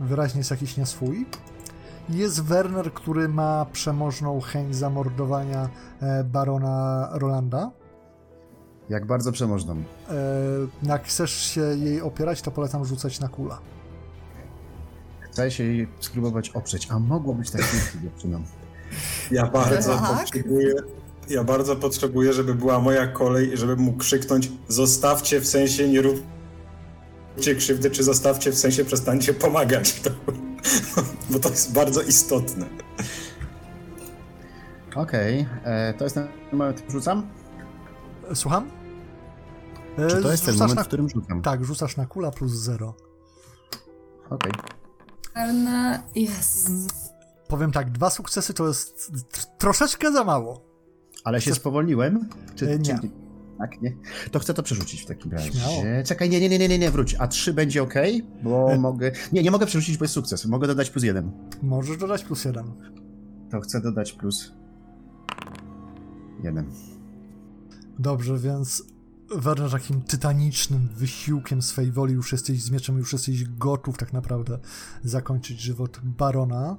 S1: wyraźnie jest jakiś nieswój jest Werner, który ma przemożną chęć zamordowania e, barona Rolanda.
S4: Jak bardzo przemożną.
S1: E, jak chcesz się jej opierać, to polecam rzucać na kula.
S4: Chcę się jej spróbować oprzeć, a mogło być tak pięknie dziewczyną.
S3: Ja bardzo
S2: Tak?
S3: potrzebuję. Ja bardzo potrzebuję, żeby była moja kolej i żebym mógł krzyknąć zostawcie w sensie nie róbcie krzywdy, czy zostawcie w sensie przestańcie pomagać. To, bo to jest bardzo istotne.
S4: Okej, e, to jest ten moment, rzucam?
S1: E, Słucham? E,
S4: Czy to jest ten
S1: rzucasz
S4: moment,
S1: na...
S4: w którym rzucam?
S1: Tak, rzucasz na kula plus 0.
S4: Okej.
S2: Erne, jest.
S1: Powiem tak, dwa sukcesy to jest tr- troszeczkę za mało.
S4: Ale się spowolniłem? Czy,
S1: E, nie.
S4: Czy... Tak, nie? To chcę to przerzucić w takim razie.
S1: Śmiało.
S4: Czekaj, nie, nie, nie, nie, nie, wróć. A 3 będzie ok? Bo
S1: E.
S4: mogę... Nie, nie mogę przerzucić, bo jest sukces. Mogę dodać plus 1.
S1: Możesz dodać plus 1.
S4: To chcę dodać plus 1.
S1: Dobrze, więc Werner takim tytanicznym wysiłkiem swej woli już jesteś z mieczem, już jesteś gotów tak naprawdę zakończyć żywot barona.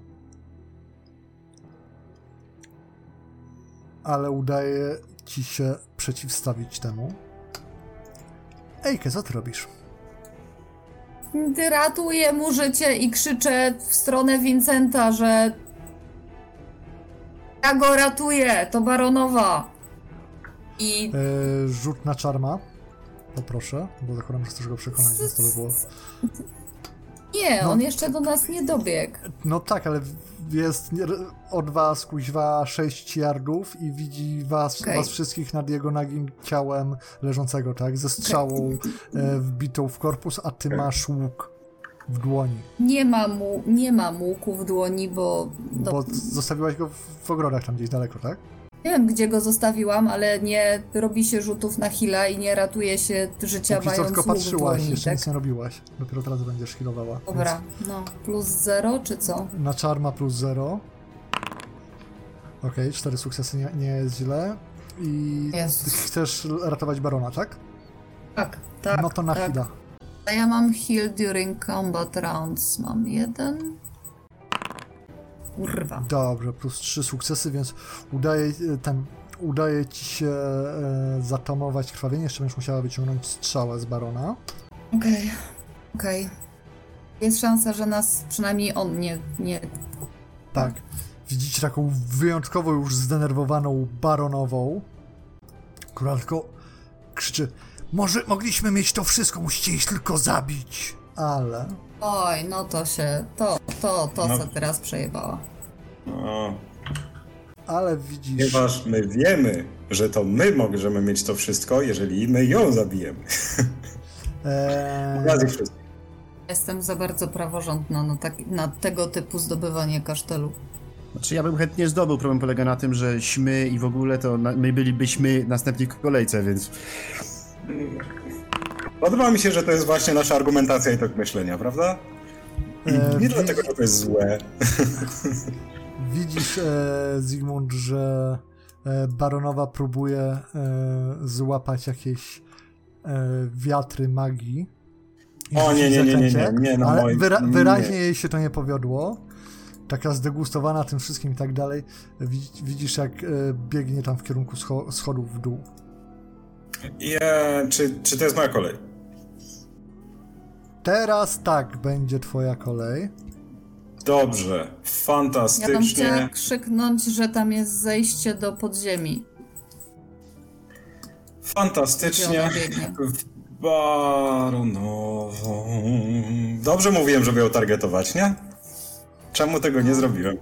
S1: Ale udaje ci się przeciwstawić temu. Ejke, co ty robisz?
S2: Ratuję mu życie i krzyczę w stronę Vincenta, że ja go ratuję, to baronowa. I
S1: E, rzut na czarma. Poproszę, bo zakładam, że chcesz go przekonać, więc to by było...
S2: nie,
S1: No.
S2: on jeszcze do nas nie dobiegł.
S1: No tak, ale jest od was kuźwa 6 yardów i widzi was,
S2: Okej.
S1: was wszystkich nad jego nagim ciałem leżącego, tak? Ze strzałą e, wbitą w korpus, a ty masz łuk w dłoni.
S2: Nie ma mu, nie ma łuku w dłoni, bo do,
S1: Bo zostawiłaś go w, w ogrodach tam gdzieś daleko, tak?
S2: Nie wiem gdzie go zostawiłam, ale nie robi się rzutów na hila i nie ratuje się życia
S1: Póki
S2: mając
S1: tylko patrzyłaś,
S2: dłoni,
S1: jeszcze
S2: tak?
S1: nic nie robiłaś. Dopiero teraz będziesz healowała.
S2: Dobra, no, plus zero czy co?
S1: Więc Na czarma plus 0. Okej, cztery sukcesy nie, nie jest źle. I
S2: Jezus.
S1: chcesz ratować barona, tak?
S2: Tak, tak,
S1: no to na
S2: tak.
S1: heala.
S2: A ja mam heal during combat rounds, mam jeden. Kurwa.
S1: Dobrze, plus trzy sukcesy, więc udaje, ten, udaje ci się e, zatamować krwawienie. Jeszcze będziesz musiała wyciągnąć strzałę z barona.
S2: Okej, okej. Jest szansa, że nas przynajmniej on nie, nie...
S1: Tak. Widzicie taką wyjątkowo już zdenerwowaną baronową, która tylko krzyczy może mogliśmy mieć to wszystko, musicie ich tylko zabić. Ale
S2: Oj, no to się, to, to, to
S3: No.
S2: co teraz przejebała.
S3: O,
S1: ale widzisz,
S3: ponieważ my wiemy, że to my możemy mieć to wszystko, jeżeli my ją zabijemy.
S1: e,
S3: wszystko.
S2: Jestem za bardzo praworządna na, tak, na tego typu zdobywanie kasztelu.
S4: Znaczy ja bym chętnie zdobył, problem polega na tym, że śmy i w ogóle to na, my bylibyśmy następni w kolejce, więc
S3: Podoba mi się, że to jest właśnie nasza argumentacja i tok myślenia, prawda?
S1: E,
S3: Nie
S1: wi-
S3: dlatego, że to jest złe.
S1: widzisz e, Zygmunt, że e, baronowa próbuje e, złapać jakieś e, wiatry magii.
S3: O, nie, nie, nie, nie, nie, nie, no
S1: ale
S3: moi-
S1: wyra-
S3: nie.
S1: wyraźnie jej się to nie powiodło. taka zdegustowana tym wszystkim i tak dalej, widz- widzisz jak e, biegnie tam w kierunku scho- schodów w dół.
S3: Je, czy, czy to jest moja kolej?
S1: Teraz tak, będzie twoja kolej.
S3: Dobrze,
S2: Ja bym
S3: fantastycznie.
S2: chciała krzyknąć, że tam jest zejście do podziemi.
S3: Fantastycznie. W baronową. Dobrze mówiłem, żeby ją targetować, nie? Czemu tego nie zrobiłem?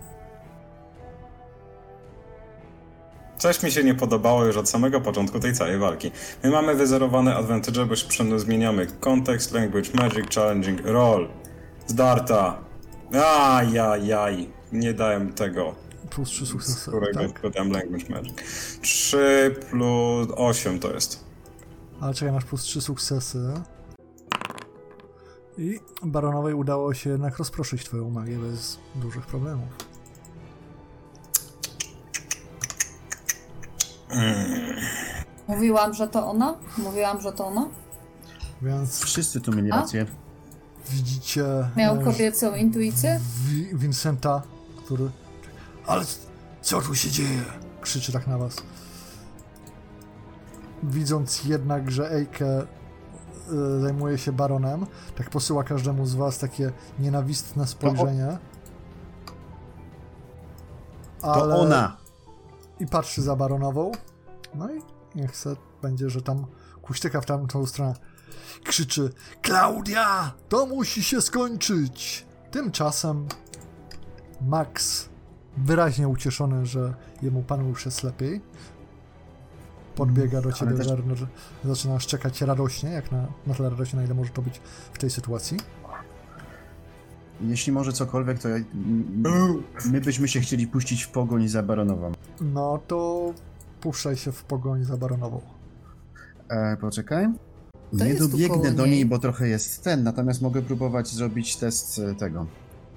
S3: Coś mi się nie podobało już od samego początku tej całej walki. My mamy wyzerowane advantage, bo się zmieniamy kontekst, language, magic, challenging, roll. Zdarta. Ajajaj. Nie dałem tego.
S1: Plus trzy
S3: Z
S1: sukcesy.
S3: którego
S1: Tak.
S3: dodałem language magic. 3 plus 8 to jest.
S1: Ale czekaj, masz plus trzy sukcesy. I baronowej udało się jednak rozproszyć twoją magię bez dużych problemów.
S2: Mówiłam, że to ona? Mówiłam, że to ona?
S1: Więc
S4: Wszyscy tu mieli
S2: A?
S4: rację.
S1: widzicie
S2: Miał
S1: e,
S2: kobiecą intuicję?
S1: Wi- Vincenta, który. Ale co tu się dzieje? Krzyczy tak na was. Widząc jednak, że Eike y, zajmuje się baronem, tak posyła każdemu z was takie nienawistne spojrzenie.
S4: To
S1: Ale...
S4: ona!
S1: I patrzy za baronową. No i niech se będzie, że tam kuśtyka w tamtą stronę. Krzyczy: Klaudia! To musi się skończyć! Tymczasem Max, wyraźnie ucieszony, że jemu panu już jest lepiej, podbiega do ciebie,
S4: też-
S1: Werner, zaczyna szczekać radośnie, jak na, na tyle radośnie, na ile może to być w tej sytuacji.
S4: Jeśli może cokolwiek, to ja, my byśmy się chcieli puścić w pogoń za baronową.
S1: No to puszczaj się w pogoń za baronową.
S4: E, poczekaj.
S2: To
S4: Nie dobiegnę do
S2: niej.
S4: bo trochę jest ten, natomiast mogę próbować zrobić test e, tego.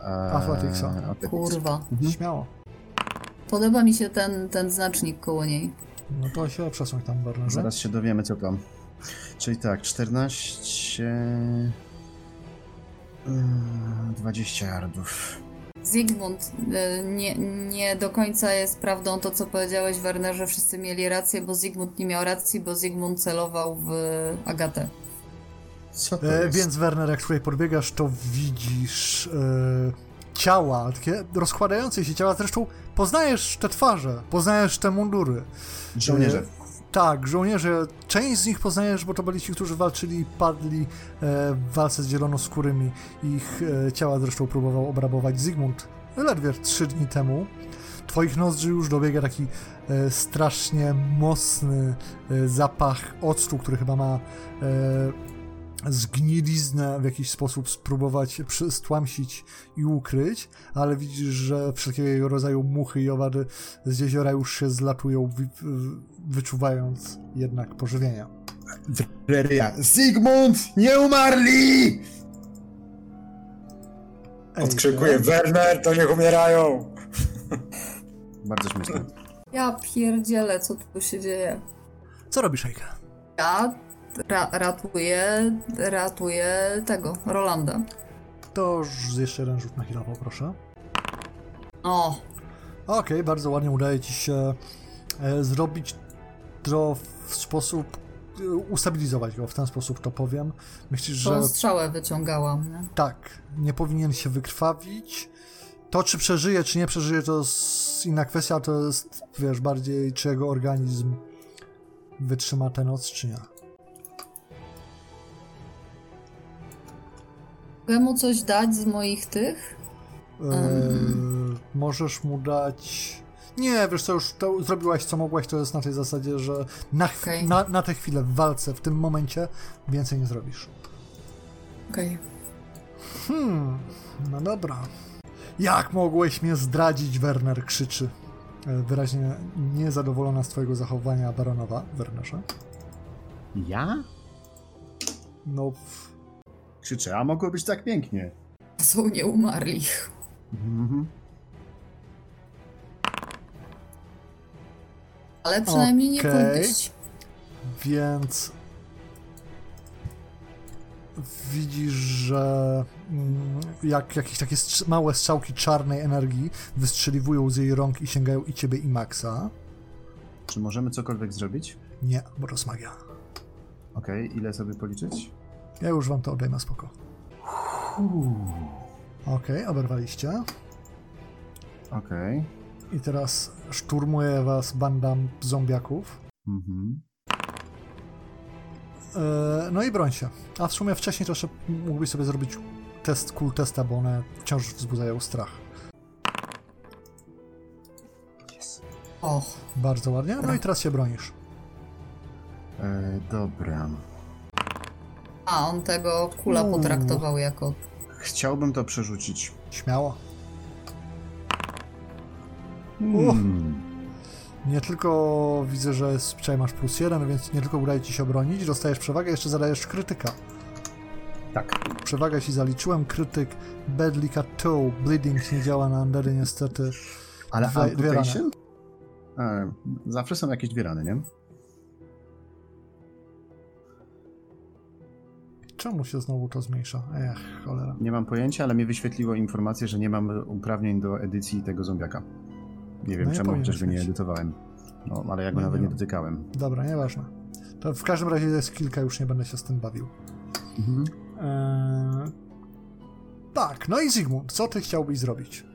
S4: E,
S1: Athletics'a.
S4: athletics.
S2: Kurwa.
S4: Mhm.
S1: Śmiało.
S2: Podoba mi się ten, ten znacznik koło niej.
S1: No to się przesuń tam, Wernerze.
S4: Zaraz się dowiemy, co tam. Czyli tak, 14. mm, 20 yardów.
S2: Zygmunt, y, nie, nie do końca jest prawdą to, co powiedziałeś, Werner, że wszyscy mieli rację, bo Zygmunt nie miał racji, bo Zygmunt celował w Agatę.
S4: Co to
S1: E,
S4: jest?
S1: więc Werner, jak tutaj podbiegasz, to widzisz e, ciała, takie rozkładające się ciała. Zresztą poznajesz te twarze, poznajesz te mundury.
S4: Żołnierze.
S1: Tak, żołnierze. Część z nich poznajesz, bo to byli ci, którzy walczyli i padli e, w walce z zielonoskórymi. Ich e, ciała zresztą próbował obrabować Zygmunt ledwie trzy dni temu. Twoich nozdrzy już dobiega taki e, strasznie mocny zapach octu, który chyba ma zgniliznę w jakiś sposób spróbować stłamsić i ukryć, ale widzisz, że wszelkiego rodzaju muchy i owady z jeziora już się zlatują, wi- w- wyczuwając jednak pożywienie.
S4: Dreria. Zygmunt! Nie umarli!
S1: Ej,
S3: Odkrzykuję, Werner, to niech umierają!
S4: Bardzo śmieszne.
S2: Ja pierdzielę, co tu się dzieje.
S1: Co robisz, Ejka?
S2: Ja ra ratuję, ratuję tego, Rolanda.
S1: To już jeszcze jeden rzut na chwilowo, proszę.
S2: O,
S1: Okej, bardzo ładnie udaje ci się e, zrobić to w sposób, e, ustabilizować go, w ten sposób to powiem. Myślisz, że
S2: tą strzałę wyciągałam. Nie?
S1: tak, nie powinien się wykrwawić. To, czy przeżyje, czy nie przeżyje, to jest inna kwestia, to jest, wiesz, bardziej, czy jego organizm wytrzyma tę noc, czy nie.
S2: Mogę mu coś dać z moich tych?
S1: Eee, możesz mu dać. Nie, wiesz co, już to zrobiłaś co mogłaś, to jest na tej zasadzie, że na,
S2: Okej.
S1: na, na tę chwilę w walce, w tym momencie więcej nie zrobisz.
S2: Okej.
S1: Hmm, no dobra. Jak mogłeś mnie zdradzić, Werner krzyczy. E, Wyraźnie niezadowolona z twojego zachowania baronowa, Wernerze.
S4: Ja?
S1: No, w-
S4: Krzyczę, a mogło być tak pięknie.
S2: Są nie umarli.
S4: Mhm.
S2: Ale przynajmniej nie podnieść.
S1: więc widzisz, że mm, jak jakieś takie strz- małe strzałki czarnej energii wystrzeliwują z jej rąk i sięgają i ciebie i Maxa.
S4: Czy możemy cokolwiek zrobić?
S1: Nie, bo to jest magia.
S4: Okej, ile sobie policzyć?
S1: Ja już wam to odejmę, spoko. Okej, oberwaliście.
S4: Okej.
S1: I teraz szturmuje was banda zombiaków.
S4: Mhm.
S1: E, no i broń się. A w sumie wcześniej to jeszcze mógłbyś sobie zrobić test, cool testa, bo one wciąż wzbudzają strach.
S2: Och,
S1: Bardzo ładnie. No i teraz się bronisz.
S4: E, dobra.
S2: a on tego kula
S1: Uuu.
S2: potraktował jako...
S4: Chciałbym to przerzucić.
S1: Śmiało.
S4: Hmm.
S1: Nie tylko widzę, że zwyczaj masz plus jeden, więc nie tylko udaje ci się obronić, dostajesz przewagę, jeszcze zadajesz krytyka.
S4: Tak.
S1: Przewagę ci zaliczyłem, krytyk Badly Cut Toe, Bleeding nie działa na Undery niestety.
S4: Ale
S1: Dwie- dwie rany.
S4: E, zawsze są jakieś dwie rany, nie?
S1: Czemu się znowu to zmniejsza? Ech, cholera.
S4: Nie mam pojęcia, ale mi wyświetliło informację, że nie mam uprawnień do edycji tego zombiaka. Nie wiem
S1: No
S4: czemu, chociaż go nie edytowałem. No, ale ja go
S1: No,
S4: nawet
S1: nie
S4: nie dotykałem.
S1: Dobra, nieważne. To w każdym razie jest kilka, już nie będę się z tym bawił.
S4: Mhm.
S1: Eee... Tak, no i Zygmunt, co ty chciałbyś zrobić?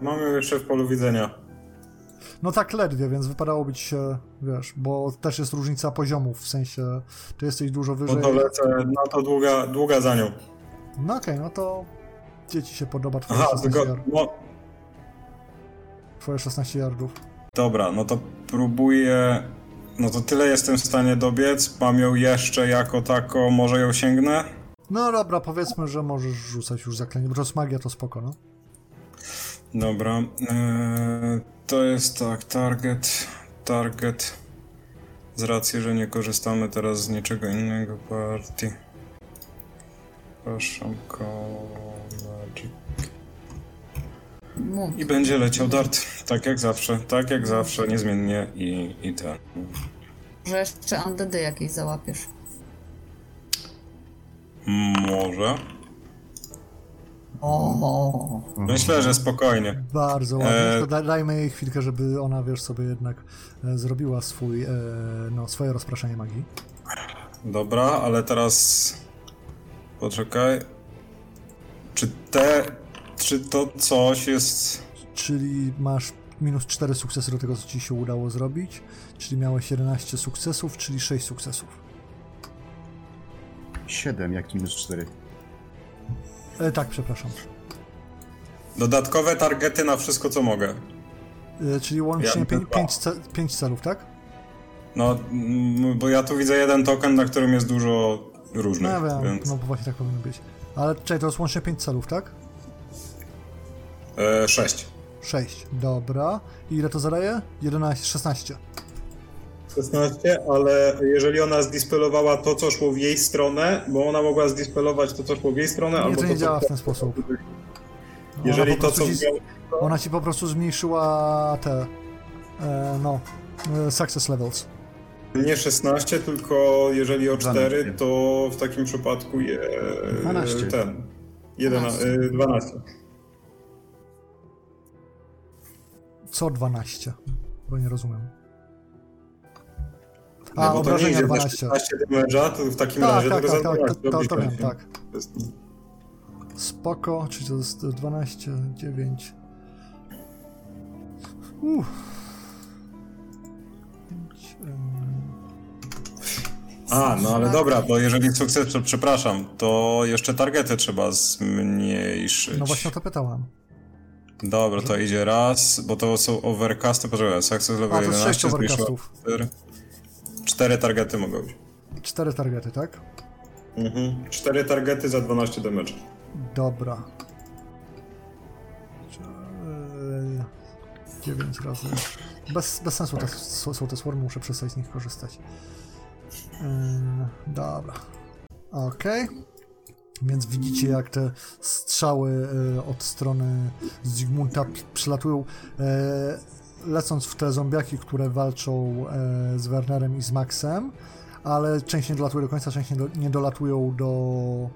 S3: Mam ją jeszcze w polu widzenia.
S1: No tak ledwie, więc wypadałoby ci się, wiesz, bo też jest różnica poziomów, w sensie, ty jesteś dużo
S3: No
S1: wyżej.
S3: to lecę, no to długa, długa za nią.
S1: No okej, no to gdzie ci się podoba twoje
S3: Aha,
S1: 16,
S3: tylko, no,
S1: twoje 16 yardów?
S3: dobra, no to próbuję, no to tyle jestem w stanie dobiec, mam ją jeszcze jako tako, może ją sięgnę?
S1: No dobra, powiedzmy, że możesz rzucać już zaklęcie, bo to jest magia, to spoko, no.
S3: Dobra, eee, to jest tak, target, target, z racji, że nie korzystamy teraz z niczego innego partii. Proszę, magic. I będzie leciał dart, tak jak zawsze, tak jak zawsze, niezmiennie i, i ten.
S2: Że jeszcze undeady jakieś załapiesz.
S3: Może.
S2: O,
S3: Myślę, że spokojnie.
S1: Bardzo ładnie, da, dajmy jej chwilkę, żeby ona, wiesz, sobie jednak e, zrobiła swój, e, no, swoje rozpraszanie magii.
S3: Dobra, ale teraz. Poczekaj. Czy te. Czy to coś jest.
S1: Czyli masz minus 4 sukcesy do tego, co ci się udało zrobić, czyli miałeś 11 sukcesów, czyli 6 sukcesów.
S4: 7, jak minus 4.
S1: E, tak, przepraszam.
S3: Dodatkowe targety na wszystko, co mogę.
S1: E, czyli łącznie
S3: Ja-
S1: 5 pięć celów, tak?
S3: No, mm, bo ja tu widzę jeden token, na którym jest dużo
S1: No
S3: różnych,
S1: ja wiem,
S3: więc.
S1: no bo właśnie tak powinno być. Ale czekaj, to jest łącznie 5 celów, tak?
S3: E, sześć.
S1: 6, dobra. I ile to zadaje? 11, 16.
S3: 16, ale jeżeli ona zdispelowała to, co szło w jej stronę, bo ona mogła zdispelować to, co szło w jej stronę,
S1: Nie,
S3: albo
S1: to
S3: to,
S1: nie
S3: co...
S1: działa w ten sposób.
S3: Jeżeli
S1: Ona
S3: to, co...
S1: ci- Ona ci po prostu zmniejszyła te, e, no, e, success levels.
S3: Nie 16, tylko jeżeli o 4,
S4: 12.
S3: to w takim przypadku je,
S4: 12.
S3: ten. 11, 12.
S1: Co 12? Bo nie rozumiem.
S3: No
S1: A,
S3: bo to nie
S1: obrażenia
S3: idzie na
S1: 12.
S3: 16 damage'a, to w takim
S1: Tak,
S3: razie
S1: tak,
S3: tego
S1: tak, tak,
S3: 12
S1: to, to, wiem, tak. Spoko, czyli to jest 12, 9. Uff.
S3: A, no ale dobra, to jeżeli sukces, to przepraszam, to jeszcze targety trzeba zmniejszyć.
S1: No właśnie o to pytałam.
S3: Dobra, to idzie raz, bo to są overcasty, poczekaj, success level
S1: A, to jest 6
S3: 11 zmniejszyła
S1: overcastów.
S3: 4. Cztery targety mogą być.
S1: 4 targety, tak?
S3: Mhm. Cztery targety za 12 damage.
S1: Dobra. 9 razy. Bez, bez sensu te, są te słory, muszę przestać z nich korzystać. Yy, dobra. Okej. Więc widzicie, jak te strzały e, od strony Zygmunta przylatują, e, lecąc w te zombiaki, które walczą e, z Wernerem i z Maxem, ale część nie dolatuje do końca, część nie, do, nie dolatują do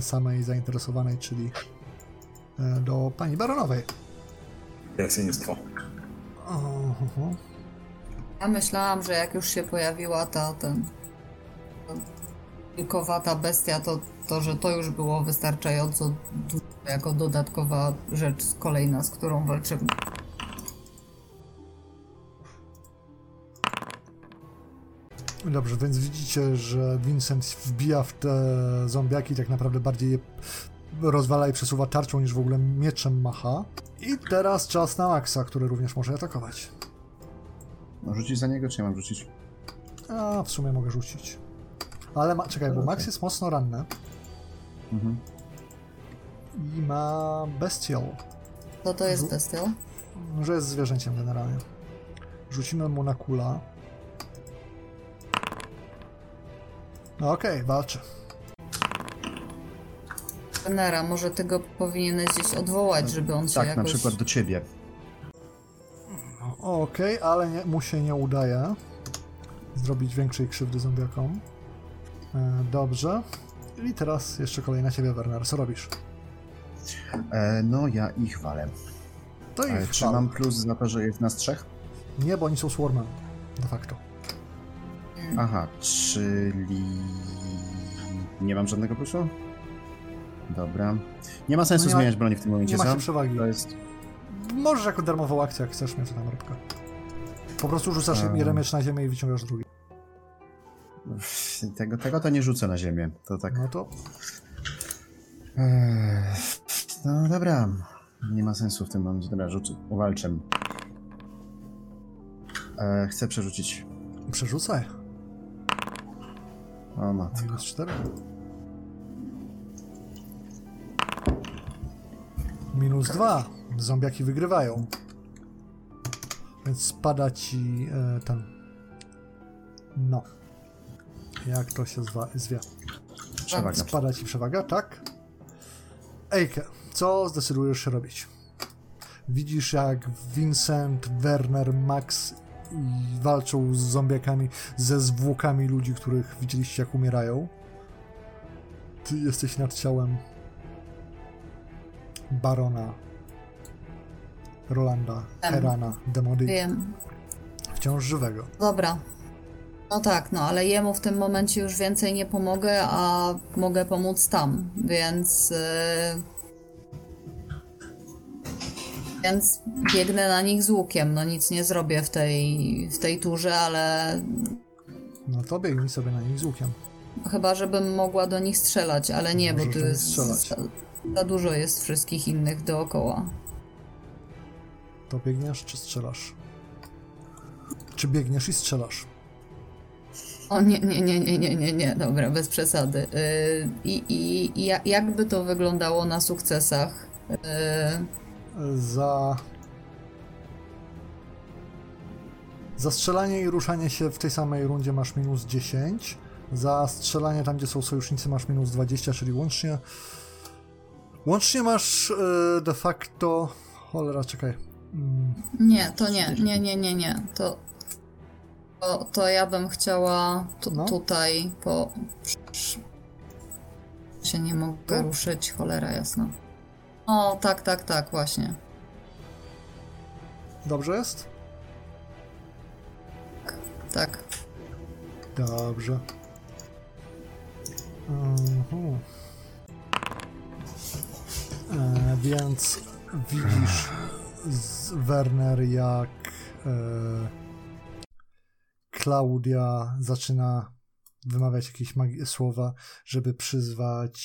S1: samej zainteresowanej, czyli do pani baronowej.
S3: Jasieństwo.
S1: Oho.
S2: Ja myślałam, że jak już się pojawiła ta ten wilkowata bestia, to, to że to już było wystarczająco dużo jako dodatkowa rzecz kolejna, z którą walczymy.
S1: Dobrze, więc widzicie, że Vincent wbija w te zombiaki, tak naprawdę bardziej je rozwala i przesuwa tarczą niż w ogóle mieczem macha. I teraz czas na Maxa, który również może atakować.
S4: No, rzucić za niego, czy ja mam rzucić?
S1: A, w sumie mogę rzucić. Ale ma, czekaj, bo Max jest mocno ranny
S4: Mhm.
S1: i ma bestial,
S2: To to jest bestial?
S1: że jest zwierzęciem generalnie. Rzucimy mu na kula. No okej, walczy.
S2: Trenera, może ty go powinieneś gdzieś odwołać, żeby on się
S4: Tak,
S2: jakoś...
S4: na przykład do ciebie.
S1: Okej, ale nie, mu się nie udaje zrobić większej krzywdy zombiakom. E, dobrze. I teraz jeszcze kolej na ciebie, Werner. Co robisz?
S4: E, no, ja ich walę.
S1: To
S4: E,
S1: ich
S4: czy
S1: wal.
S4: mam plus za to, że jest nas trzech?
S1: Nie, bo oni są swarmem. De facto.
S4: Aha, czyli... Nie mam żadnego plusu? Dobra. Nie ma sensu
S1: No nie ma-
S4: zmieniać broni w tym momencie,
S1: Nie macie
S4: co?
S1: przewagi.
S4: To jest...
S1: Możesz jako darmową akcję, jak chcesz mieć tam rybkę. Po prostu rzucasz
S4: Ehm.
S1: jeden miecz na ziemię i wyciągasz drugi.
S4: Tego, tego to nie rzucę na ziemię. To tak...
S1: No to
S4: Eee, No dobra. Nie ma sensu w tym momencie. Dobra, rzucę. Uwalczę. E, chcę przerzucić.
S1: przerzucaj.
S4: O matko.
S1: Minus 4. Minus 2. Zombiaki wygrywają. Więc spada ci e, ten. No. Jak to się zwa, zwie?
S4: Przewaga.
S1: Spada ci przewaga, tak? Ejke, co zdecydujesz się robić? Widzisz, jak Vincent, Werner, Max i walczą z zombiakami, ze zwłokami ludzi, których widzieliście, jak umierają. Ty jesteś nad ciałem barona Rolanda. Herana, Demody,
S2: Wiem.
S1: wciąż żywego.
S2: Dobra. No tak, no ale jemu w tym momencie już więcej nie pomogę, a mogę pomóc tam, więc. Yy... Więc biegnę na nich z łukiem. No nic nie zrobię w tej, w tej turze, ale
S1: No to biegnij sobie na nich z łukiem.
S2: chyba, żebym mogła do nich strzelać, ale nie, bo
S1: Możesz
S2: tu
S1: do nich
S2: jest.
S1: strzelać.
S2: Za, za dużo jest wszystkich innych dookoła.
S1: To biegniesz czy strzelasz? Czy biegniesz i strzelasz?
S2: O nie, nie, nie, nie, nie, nie, nie, dobra, bez przesady. Yy, I i, ja- jakby to wyglądało na sukcesach? Yy,
S1: Za. Za strzelanie i ruszanie się w tej samej rundzie masz minus 10. Za strzelanie tam, gdzie są sojusznicy, masz minus 20, czyli łącznie. Łącznie masz e, de facto. Cholera, czekaj. Mm,
S2: Nie, to nie, nie, nie, nie, nie. To, to, to ja bym chciała tu,
S1: No.
S2: tutaj po. się nie mogę
S1: Tak?
S2: ruszyć, cholera jasna. O, tak, tak, tak, właśnie.
S1: Dobrze jest?
S2: Tak.
S1: Dobrze. Mhm. E, więc widzisz z Werner, jak e, Klaudia zaczyna wymawiać jakieś magi- słowa, żeby przyzwać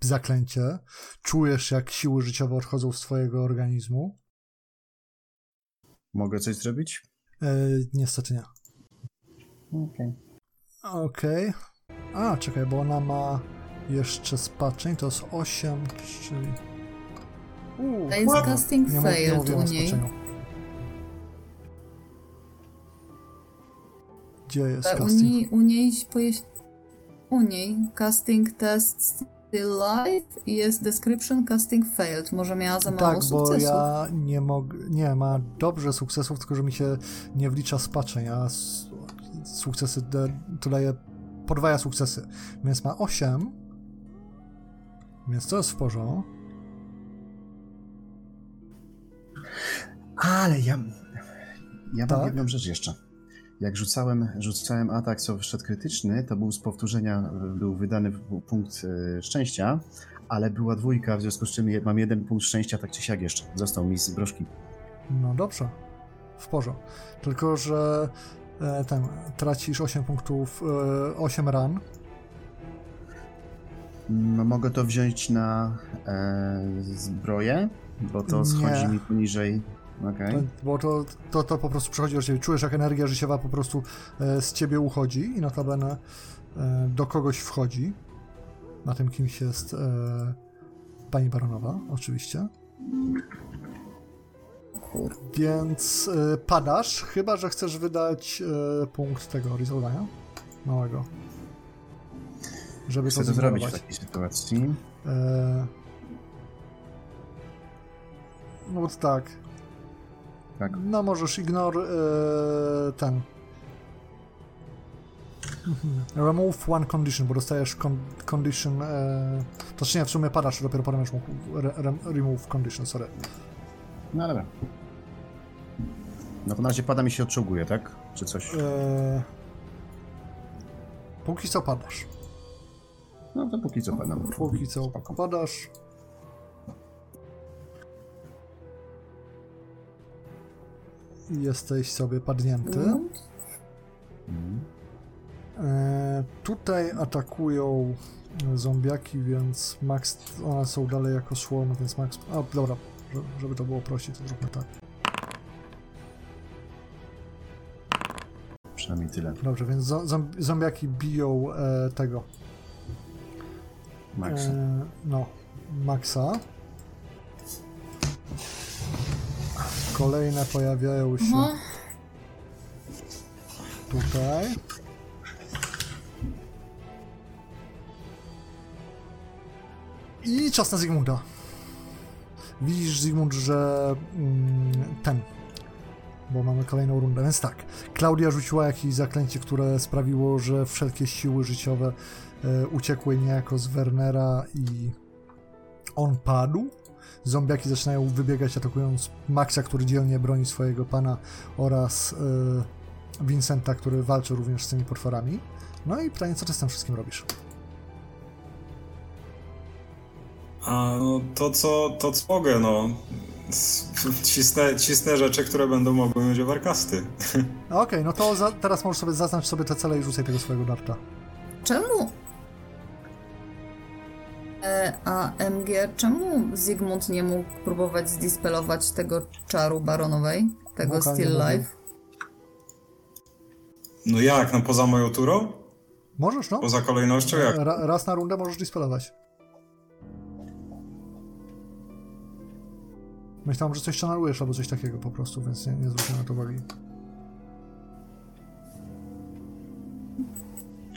S1: zaklęcie. Czujesz, jak siły życiowe odchodzą z twojego organizmu.
S4: Mogę coś zrobić?
S1: E, niestety nie.
S4: Okej.
S1: Okej. A, czekaj, bo ona ma jeszcze spaczeń, to jest 8, czyli... Uuu,
S2: To jest casting
S1: nie, mów- nie
S2: failed u niej.
S1: spaczeniu. Gdzie jest
S2: E, U
S1: casting?
S2: niej, u niej, pojeś... u niej casting test still live i jest description casting failed. Może miała za mało
S1: Tak, bo
S2: sukcesów.
S1: ja nie mogę... Nie, ma dobrze sukcesów, tylko że mi się nie wlicza spaczeń, a sukcesy, to daje podwaja sukcesy. Więc ma 8. Więc to jest w porządku.
S4: Ale ja. Ja mam
S1: Tak?
S4: jedną rzecz jeszcze. Jak rzucałem, rzucałem atak, co wszedł krytyczny, to był z powtórzenia, był wydany punkt y, szczęścia, ale była dwójka, w związku z czym mam jeden punkt szczęścia, tak czy siak jeszcze. Został mi z broszki.
S1: No dobrze, w porządku. Tylko, że e, ten, tracisz 8 punktów, e, 8 ran.
S4: M- Mogę to wziąć na e, zbroję, bo to
S1: Nie.
S4: schodzi mi poniżej. Okej.
S1: To, bo to, to, to po prostu przychodzi do ciebie. Czujesz, jak energia życiowa po prostu e, z ciebie uchodzi i notabene e, do kogoś wchodzi. Na tym kimś jest e, pani baronowa, oczywiście. Więc e, padasz, chyba że chcesz wydać e, punkt tego resolwania małego. Żeby
S4: Chcę
S1: to
S4: to zrobić w takiej sytuacji.
S1: E, no bo tak.
S4: Tak.
S1: No możesz ignore e, ten. Remove one condition, bo dostajesz con condition. E, to czy nie, w sumie padasz, dopiero potem będziesz mógł re re remove condition, sorry.
S4: No dobra. No to na razie pada mi się odczołguje, tak? Czy coś?
S1: E, póki co padasz.
S4: No to póki co padam.
S1: Póki co
S4: Spoko.
S1: padasz. Jesteś sobie padnięty.
S4: Mhm.
S1: E, tutaj atakują zombiaki, więc max. One są dalej jako swarm, więc max. A dobra, że- żeby to było prościej, to zróbmy tak.
S4: Przynajmniej tyle.
S1: Dobrze, więc zo- zom- zombiaki biją e, tego.
S4: Max.
S1: E, no, Maxa. Kolejne pojawiają się
S2: Aha.
S1: tutaj. I czas na Zygmunda. Widzisz, Zygmunt, że mm, ten. Bo mamy kolejną rundę, więc tak. Klaudia rzuciła jakieś zaklęcie, które sprawiło, że wszelkie siły życiowe e, uciekły niejako z Wernera i on padł. Zombiaki zaczynają wybiegać, atakując Maxa, który dzielnie broni swojego pana oraz e, Vincenta, który walczy również z tymi potworami. No i pytanie, co ty z tym wszystkim robisz?
S3: A no, to, co, to co mogę, no. Cisnę, cisnę rzeczy, które będą mogły mieć overcasty.
S1: Okej, no to za, teraz możesz sobie zaznacz sobie te cele i rzucaj tego swojego darta.
S2: Czemu? E, a MG, czemu Zygmunt nie mógł próbować zdispelować tego czaru baronowej? Tego
S1: Wokalnie
S2: Still. Life?
S3: No jak, no poza moją turą?
S1: Możesz, no?
S3: Poza kolejnością? Jak?
S1: Ra, raz na rundę możesz dispelować. Myślałem, że coś channelujesz albo coś takiego po prostu, więc nie, nie zwróciłem na to uwagi.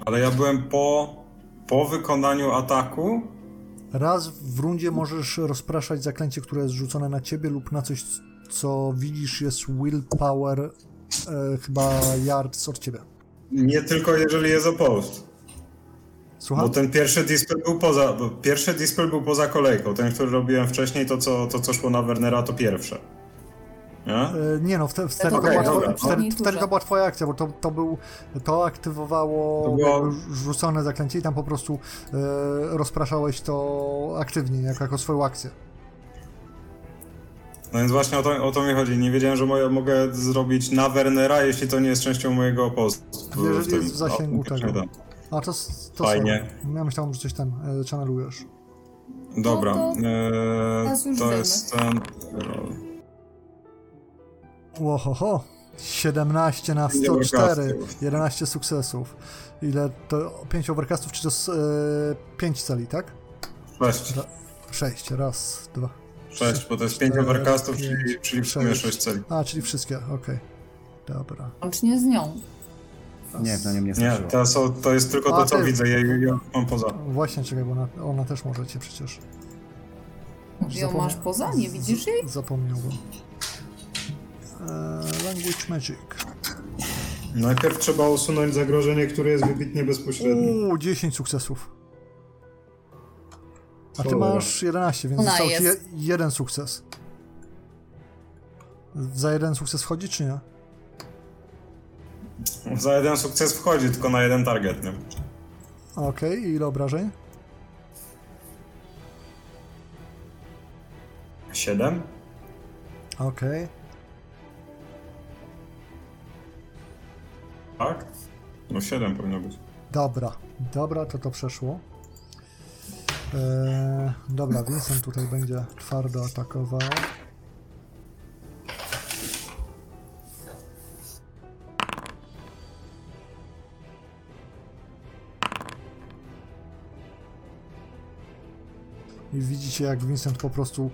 S3: Ale ja byłem po, po wykonaniu ataku.
S1: Raz w rundzie możesz rozpraszać zaklęcie, które jest rzucone na ciebie lub na coś, co widzisz jest willpower e, chyba yards od ciebie.
S3: Nie tylko jeżeli jest opposed.
S1: Słucham?
S3: Bo ten pierwszy dispel był poza. Pierwszy dispel był poza kolejką. Ten, który robiłem wcześniej, to co, to co szło na Wernera, to pierwsze. Nie?
S1: E, nie no, wtedy, wtedy,
S2: to
S1: to, była
S3: w
S1: twoja, wtedy, to była twoja akcja, bo to, to był, to aktywowało
S3: To było-
S1: rzucone zaklęcie i tam po prostu e, rozpraszałeś to aktywnie, jako, jako swoją akcję.
S3: No więc właśnie o to, o to mi chodzi. Nie wiedziałem, że moje, mogę zrobić na Wernera, jeśli to nie jest częścią mojego opostu.
S1: Jeżeli jest w zasięgu
S3: no,
S1: tego.
S3: tak.
S1: A to, to
S3: Fajnie.
S1: sorry. Ja myślałem, że coś tam e, channelujesz.
S3: Dobra.
S2: No to już
S3: to jest ten.
S1: Łohoho, 17 na
S3: Pięć
S1: 104,
S3: overcastów.
S1: 11 sukcesów. Ile to? 5 overcastów, czy to jest e, 5 celi, tak?
S3: Sześć.
S1: 6, raz, dwa.
S3: Sześć, bo to jest pięć
S1: cztery,
S3: overcastów,
S1: pięć,
S3: czyli, czyli w sumie
S1: sześć.
S3: sześć celi.
S1: A, czyli wszystkie, okej. Dobra.
S2: Łącznie z nią.
S4: Nie, na nią nie
S3: Nie, to, są, to jest tylko
S1: A,
S3: to, co
S1: ty-
S3: widzę. Ja, ja mam poza.
S1: Właśnie, czekaj, bo ona, ona też może cię przecież.
S2: Ją
S1: Zapomnia-
S2: masz poza, nie widzisz jej?
S1: Z- Zapomniałbym. E, language Magic.
S3: Najpierw trzeba usunąć zagrożenie, które jest wybitnie bezpośrednie.
S1: Uuu, 10 sukcesów. A ty masz 11, więc
S2: Ona
S1: został ci je, jeden sukces. Za jeden sukces wchodzi, czy nie?
S3: Za jeden sukces wchodzi, tylko na jeden target, nie?
S1: Okej, i ile obrażeń?
S3: Siedem?
S1: Okej.
S3: Tak? No siedem powinno być.
S1: Dobra, dobra, to to przeszło. Eee, dobra, Vincent tutaj będzie twardo atakował. I widzicie, jak Vincent po prostu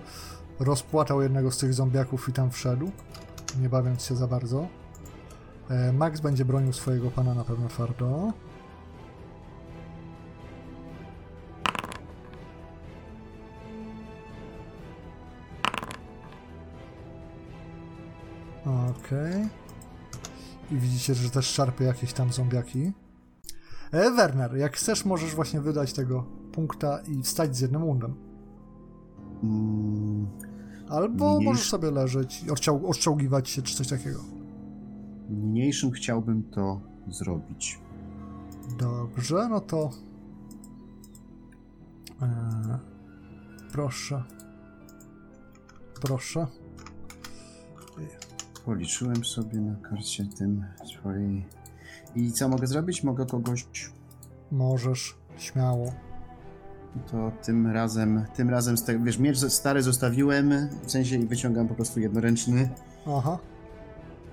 S1: rozpłatał jednego z tych zombiaków i tam wszedł, nie bawiąc się za bardzo. E, Max będzie bronił swojego pana na pewno twardo. Okej. I widzicie, że też szarpie jakieś tam zombiaki. E, Werner, jak chcesz, możesz właśnie wydać tego punkta i wstać z jednym undem.
S4: Mm,
S1: Albo
S4: Mniejszy-
S1: możesz sobie leżeć i odciąg- się, czy coś takiego.
S4: Niniejszym chciałbym to zrobić.
S1: Dobrze, no to. E, proszę. Proszę.
S4: Policzyłem sobie na karcie tym swojej. I co mogę zrobić? Mogę kogoś.
S1: Możesz, śmiało.
S4: To tym razem, tym razem, wiesz, miecz stary zostawiłem, w sensie i wyciągam po prostu jednoręczny.
S1: Aha.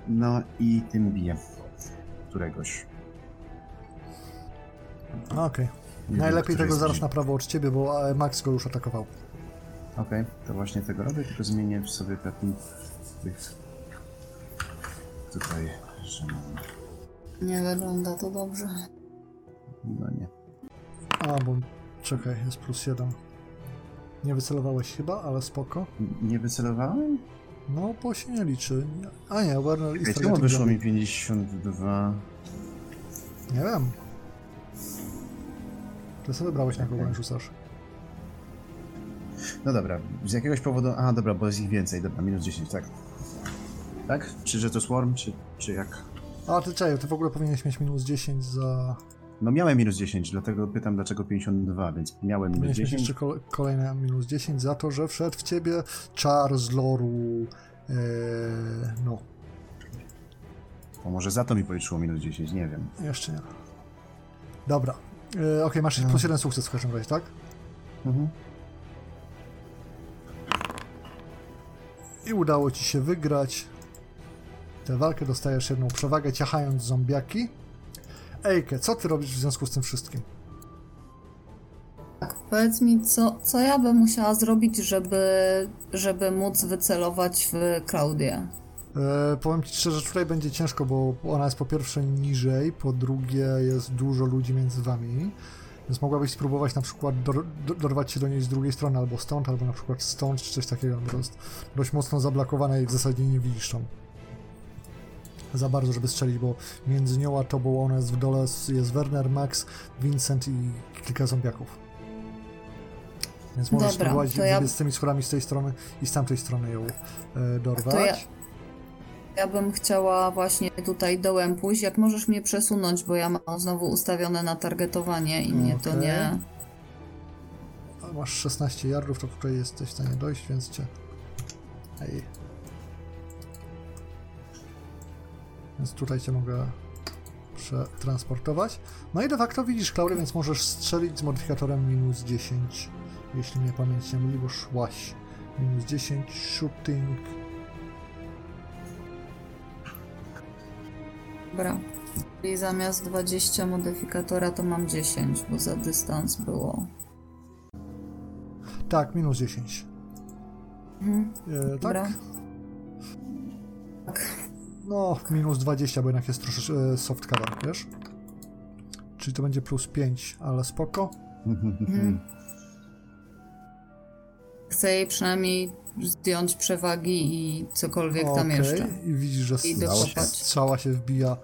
S4: No i tym biję. Któregoś.
S1: Okej.
S4: Nie
S1: Najlepiej tego zaraz na prawo od ciebie, bo e, Max go już atakował.
S4: Okej, to właśnie tego robię, tylko zmienię sobie taki tych tutaj, że mam,
S2: Nie wygląda to dobrze.
S4: no nie.
S1: A, bo czekaj, jest plus jeden. Nie wycelowałeś chyba, ale spoko.
S4: Nie wycelowałem?
S1: No, bo się nie liczy. A nie, Werner i
S4: Ej, czemu wyszło mi 52?
S1: Nie wiem. Ty sobie wybrałeś na kogo rzucasz.
S4: No dobra, z jakiegoś powodu. A dobra, bo jest ich więcej, dobra, minus 10, tak. Tak? Czy że to Swarm, czy, czy jak?
S1: A, ty czekaj, ty w ogóle powinieneś mieć minus 10 za...
S4: No miałem minus 10, dlatego pytam dlaczego 52, więc miałem minus
S1: mieć
S4: 10.
S1: jeszcze kole- kolejne minus 10 za to, że wszedł w ciebie czar z loru... E, no,
S4: To może za to mi policzyło minus 10, nie wiem.
S1: jeszcze nie. Dobra. E, Okej, masz plus jeden sukces w każdym razie, tak?
S4: Mhm.
S1: I udało ci się wygrać tę walkę, dostajesz jedną przewagę, ciachając zombiaki. Ejke, co ty robisz w związku z tym wszystkim?
S2: Tak, powiedz mi, co, co ja bym musiała zrobić, żeby, żeby móc wycelować w Klaudię?
S1: E, powiem ci szczerze, że tutaj będzie ciężko, bo ona jest po pierwsze niżej, po drugie jest dużo ludzi między wami, więc mogłabyś spróbować na przykład dor do- dorwać się do niej z drugiej strony, albo stąd, albo na przykład stąd, czy coś takiego, to jest dość mocno zablokowane i w zasadzie nie widzisz tą za bardzo, żeby strzelić, bo między nią a tobą ona jest w dole, jest Werner, Max, Vincent i kilka zombiaków. Więc możesz
S2: Dobra,
S1: spróbować
S2: to ja-
S1: z tymi schodami z tej strony i z tamtej strony ją e, dorwać.
S2: To ja, ja bym chciała właśnie tutaj dołem pójść. Jak możesz mnie przesunąć, bo ja mam znowu ustawione na targetowanie i mnie to
S1: Okej.
S2: nie...
S1: A Masz 16 yardów, to tutaj jesteś w stanie dojść, więc cię. Ej. Więc tutaj cię mogę przetransportować. No i de facto widzisz Klaury, więc możesz strzelić z modyfikatorem minus 10. Jeśli mnie pamięć nie myli, bo szłaś. Minus 10, shooting.
S2: Dobra. Czyli zamiast 20 modyfikatora to mam 10, bo za dystans było.
S1: Tak, minus 10.
S2: Mhm.
S1: E, tak?
S2: Dobra. Tak.
S1: No, minus 20, bo jednak jest troszeczkę e, soft cover, wiesz? Czyli to będzie plus 5, ale spoko.
S2: Mhm. Chcę jej przynajmniej zdjąć przewagi i cokolwiek tam
S1: Okej,
S2: jeszcze.
S1: I widzisz, że
S2: I
S1: strzała się wbija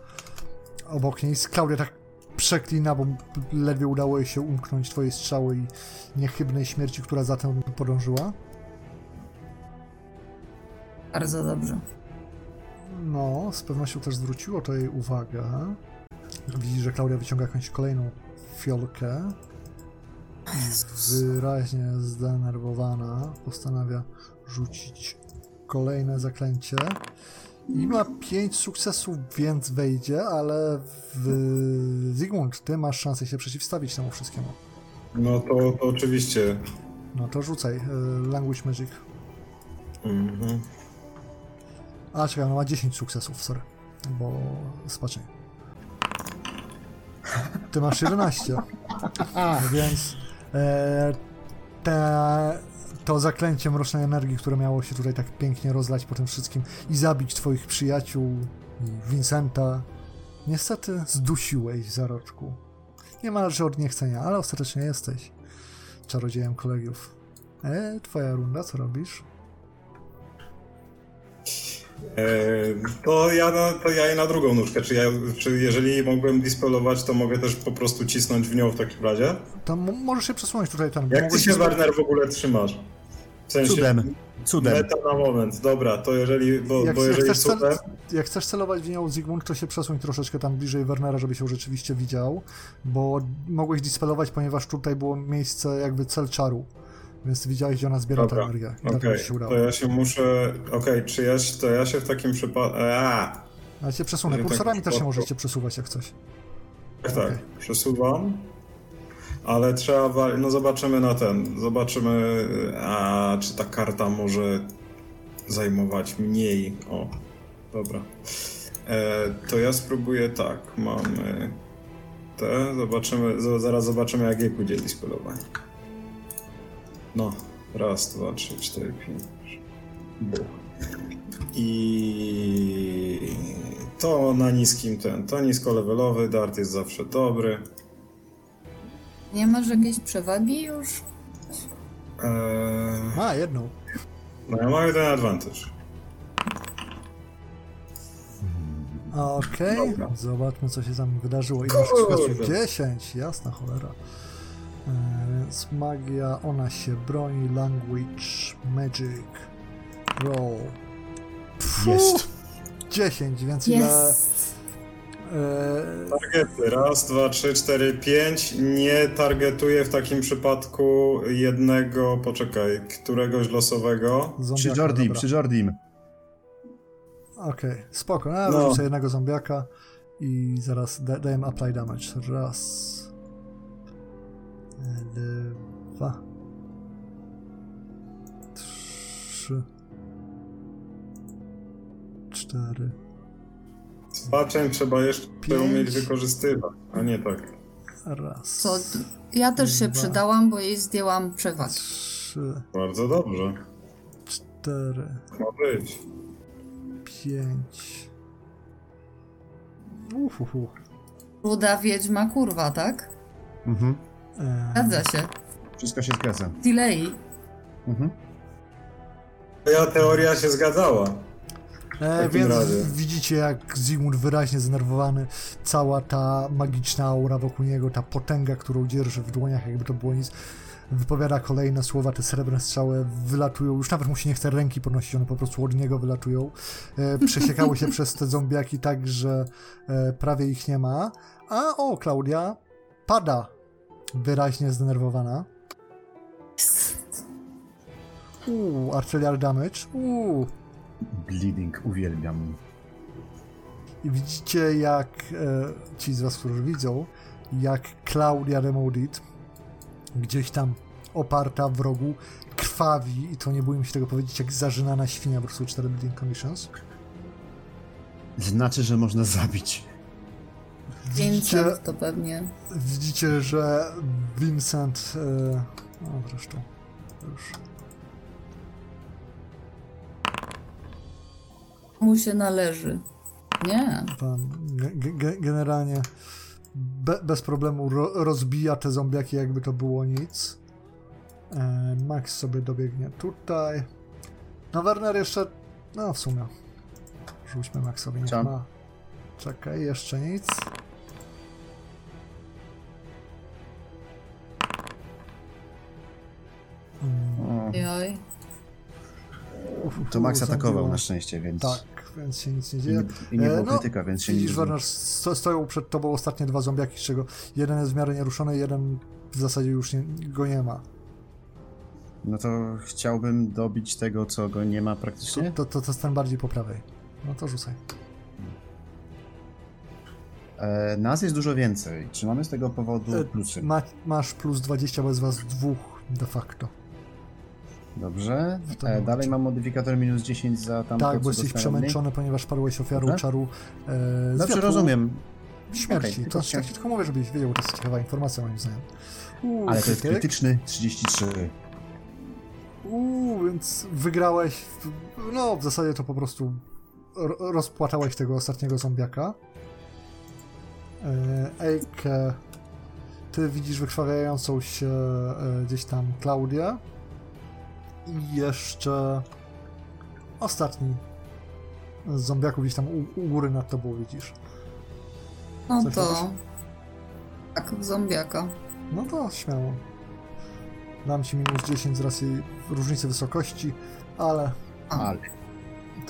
S1: obok niej. Klaudia tak przeklina, bo ledwie udało jej się umknąć twojej strzały i niechybnej śmierci, która za tym podążyła.
S2: Bardzo dobrze.
S1: No, z pewnością też zwróciło to jej uwagę. Widzi, że Klaudia wyciąga jakąś kolejną fiolkę. Wyraźnie zdenerwowana, postanawia rzucić kolejne zaklęcie. I ma 5 sukcesów, więc wejdzie, ale w... Zygmunt, ty masz szansę się przeciwstawić temu wszystkiemu.
S3: No to, to oczywiście.
S1: No to rzucaj. y, Language Magic.
S3: Mhm.
S1: A, czekaj, ona ma 10 sukcesów, sorry. Bo spaczenie. Ty masz 11. Więc e, te, to zaklęcie mrocznej energii, które miało się tutaj tak pięknie rozlać po tym wszystkim i zabić twoich przyjaciół i Vincenta, niestety zdusiłeś zaroczku. Niemalże od niechcenia, ale ostatecznie jesteś czarodziejem kolegiów. E, twoja runda, co robisz?
S3: To, ja na, to ja jej na drugą nóżkę. Czy, ja, czy jeżeli mogłem dispelować, to mogę też po prostu cisnąć w nią w takim razie?
S1: To m- możesz się przesunąć tutaj bo
S3: Jak ty się, Warner, w ogóle trzymasz? W sensie,
S4: Cudem. Cudem.
S3: Meta na moment, dobra, to jeżeli, bo,
S1: Jak,
S3: bo
S1: jak,
S3: jeżeli
S1: chcesz cel,
S3: cudem,
S1: jak chcesz celować w nią Zygmunt, to się przesuń troszeczkę tam bliżej Wernera, żeby się rzeczywiście widział, bo mogłeś dispelować, ponieważ tutaj było miejsce jakby cel czaru, więc widziałeś, gdzie ona zbiera tę
S3: Dobra,
S1: energię. I
S3: okej,
S1: ci się udało.
S3: to ja się muszę, okej, czy ja, się- to ja się w takim przypadku, a,
S1: Ale cię przesunę.
S3: Tak
S1: Kursorami też się możecie przesuwać jak coś.
S3: tak, tak,
S1: Okej.
S3: przesuwam, ale trzeba, no zobaczymy na ten, zobaczymy, a czy ta karta może zajmować mniej, o, dobra. E, to ja spróbuję tak, mamy te, zobaczymy, zaraz zobaczymy jak jej pójdzie dispelowanie. No, raz, dwa, trzy, cztery, pięć. Buch. I to na niskim ten, to niskolevelowy, dart jest zawsze dobry.
S2: Nie masz jakiejś przewagi już?
S3: Eee,
S1: A, jedną.
S3: no ja mam jeden advantage.
S1: Okej,
S3: Dobra.
S1: zobaczmy co się tam wydarzyło. I masz
S3: Kurde.
S1: sukcesów 10, jasna cholera. Więc magia, ona się broni, language, magic, roll.
S4: Jest.
S1: 10, więc ile...
S2: Jest!
S1: E,
S3: Targety. Raz, dwa, trzy, cztery, pięć. Nie targetuję w takim przypadku jednego, poczekaj, któregoś losowego.
S4: Przy
S1: zombiaka,
S4: Jordim,
S1: dobra.
S4: przy Jordim.
S1: Okej, spoko. No,
S3: No.
S1: jednego zombiaka i zaraz da dajemy apply damage. Raz. Dwa. Trzy. Cztery.
S3: Paczeń trzeba jeszcze
S1: Pięć.
S3: umieć wykorzystywać, a nie tak.
S1: Raz.
S2: Co? Ja też się
S1: Dwa.
S2: przydałam, bo jej zdjęłam przewagę.
S1: Trzy.
S3: Bardzo dobrze.
S1: Cztery.
S3: Ma być.
S1: Pięć. Uhuhu.
S2: Ruda wiedźma kurwa, tak?
S4: Mhm.
S2: Zgadza się.
S4: Wszystko się zgadza.
S2: Delay.
S4: Mhm.
S3: Moja teoria się zgadzała.
S1: E,
S3: takim
S1: więc
S3: razie.
S1: widzicie, jak Zygmunt wyraźnie zdenerwowany, cała ta magiczna aura wokół niego, ta potęga, którą dzierży w dłoniach, jakby to było nic, wypowiada kolejne słowa, te srebrne strzały wylatują, już nawet mu się nie chce ręki podnosić, one po prostu od niego wylatują. E, przesiekały się przez te zombiaki tak, że e, prawie ich nie ma. A o, Klaudia pada, wyraźnie zdenerwowana. Uuu, artillery damage. Uuu,
S4: Bleeding, uwielbiam.
S1: I widzicie, jak e, ci z was, którzy widzą, jak Claudia de Maudit gdzieś tam oparta w rogu krwawi, i to nie bójmy się tego powiedzieć, jak zażynana świnia, po prostu 4 building conditions.
S4: Znaczy, że można zabić.
S1: Widzicie,
S2: Vincent to pewnie.
S1: widzicie że Vincent, e, no zresztą, już
S2: Mu się należy. Nie.
S1: pan ge- ge- generalnie be, bez problemu ro, rozbija te zombiaki, jakby to było nic. E, Max sobie dobiegnie tutaj. No Werner jeszcze, no w sumie. Rzućmy Maxowi,
S4: Co?
S1: ma. Czekaj, jeszcze nic. Oj.
S4: To Max atakował na szczęście, więc...
S1: Tak, więc się nic nie dzieje.
S4: I nie było e,
S1: no,
S4: krytyka, więc się nie dzieje.
S1: Stoją przed tobą ostatnie dwa zombiaki, z czego jeden jest w miarę nieruszony, jeden w zasadzie już go nie ma.
S4: No to chciałbym dobić tego, co go nie ma praktycznie.
S1: To, to, jest ten bardziej po prawej. No to rzucaj.
S4: E, nas jest dużo więcej. Czy mamy z tego powodu
S1: e,
S4: plusy?
S1: Masz plus 20, bez was dwóch de facto.
S4: Dobrze. E, dalej mam modyfikator minus 10 za tam
S1: tak,
S4: to,
S1: bo jesteś przemęczony, ponieważ padłeś ofiarą
S4: Dobra.
S1: czaru e, z
S4: Znaczy rozumiem,
S1: śmierci.
S4: Okej,
S1: to
S4: tylko
S1: tak
S4: chciałem-
S1: ci tylko mówię, żebyś wiedział, to jest ciekawa informacja moim zdaniem. Uuu,
S4: ale to jest krytyczny 33.
S1: Uuu, więc wygrałeś. No, w zasadzie to po prostu ro- rozpłatałeś tego ostatniego zombiaka. E, Ejke, ty widzisz wykrwawiającą się e, gdzieś tam Klaudię. I jeszcze ostatni z zombiaków gdzieś tam u, u góry nad tobą widzisz.
S2: No
S1: Coś
S2: to...
S1: robisz?
S2: Tak, zombiaka.
S1: No to śmiało. Dam ci minus 10 z racji różnicy wysokości, ale
S4: Ale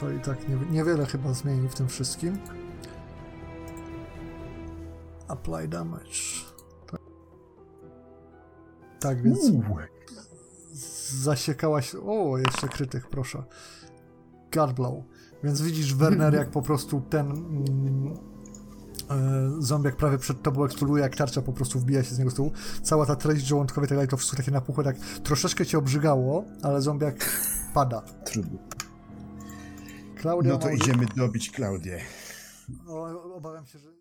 S1: To i tak nie, niewiele chyba zmieni w tym wszystkim. Apply damage. Tak, tak więc zasiekałaś. O, jeszcze krytyk, proszę. Godblow. Więc widzisz, Werner, jak po prostu ten mm, e, zombiak prawie przed tobą eksploduje, jak tarcza po prostu wbija się z niego z tyłu. Cała ta treść żołądkowa i tak dalej, to wszystko takie napuchłe, tak troszeczkę cię obrzygało, ale zombiak pada.
S4: trudno.
S1: Klaudia
S4: No to
S1: ma-
S4: idziemy dobić Klaudię.
S1: O, obawiam się, że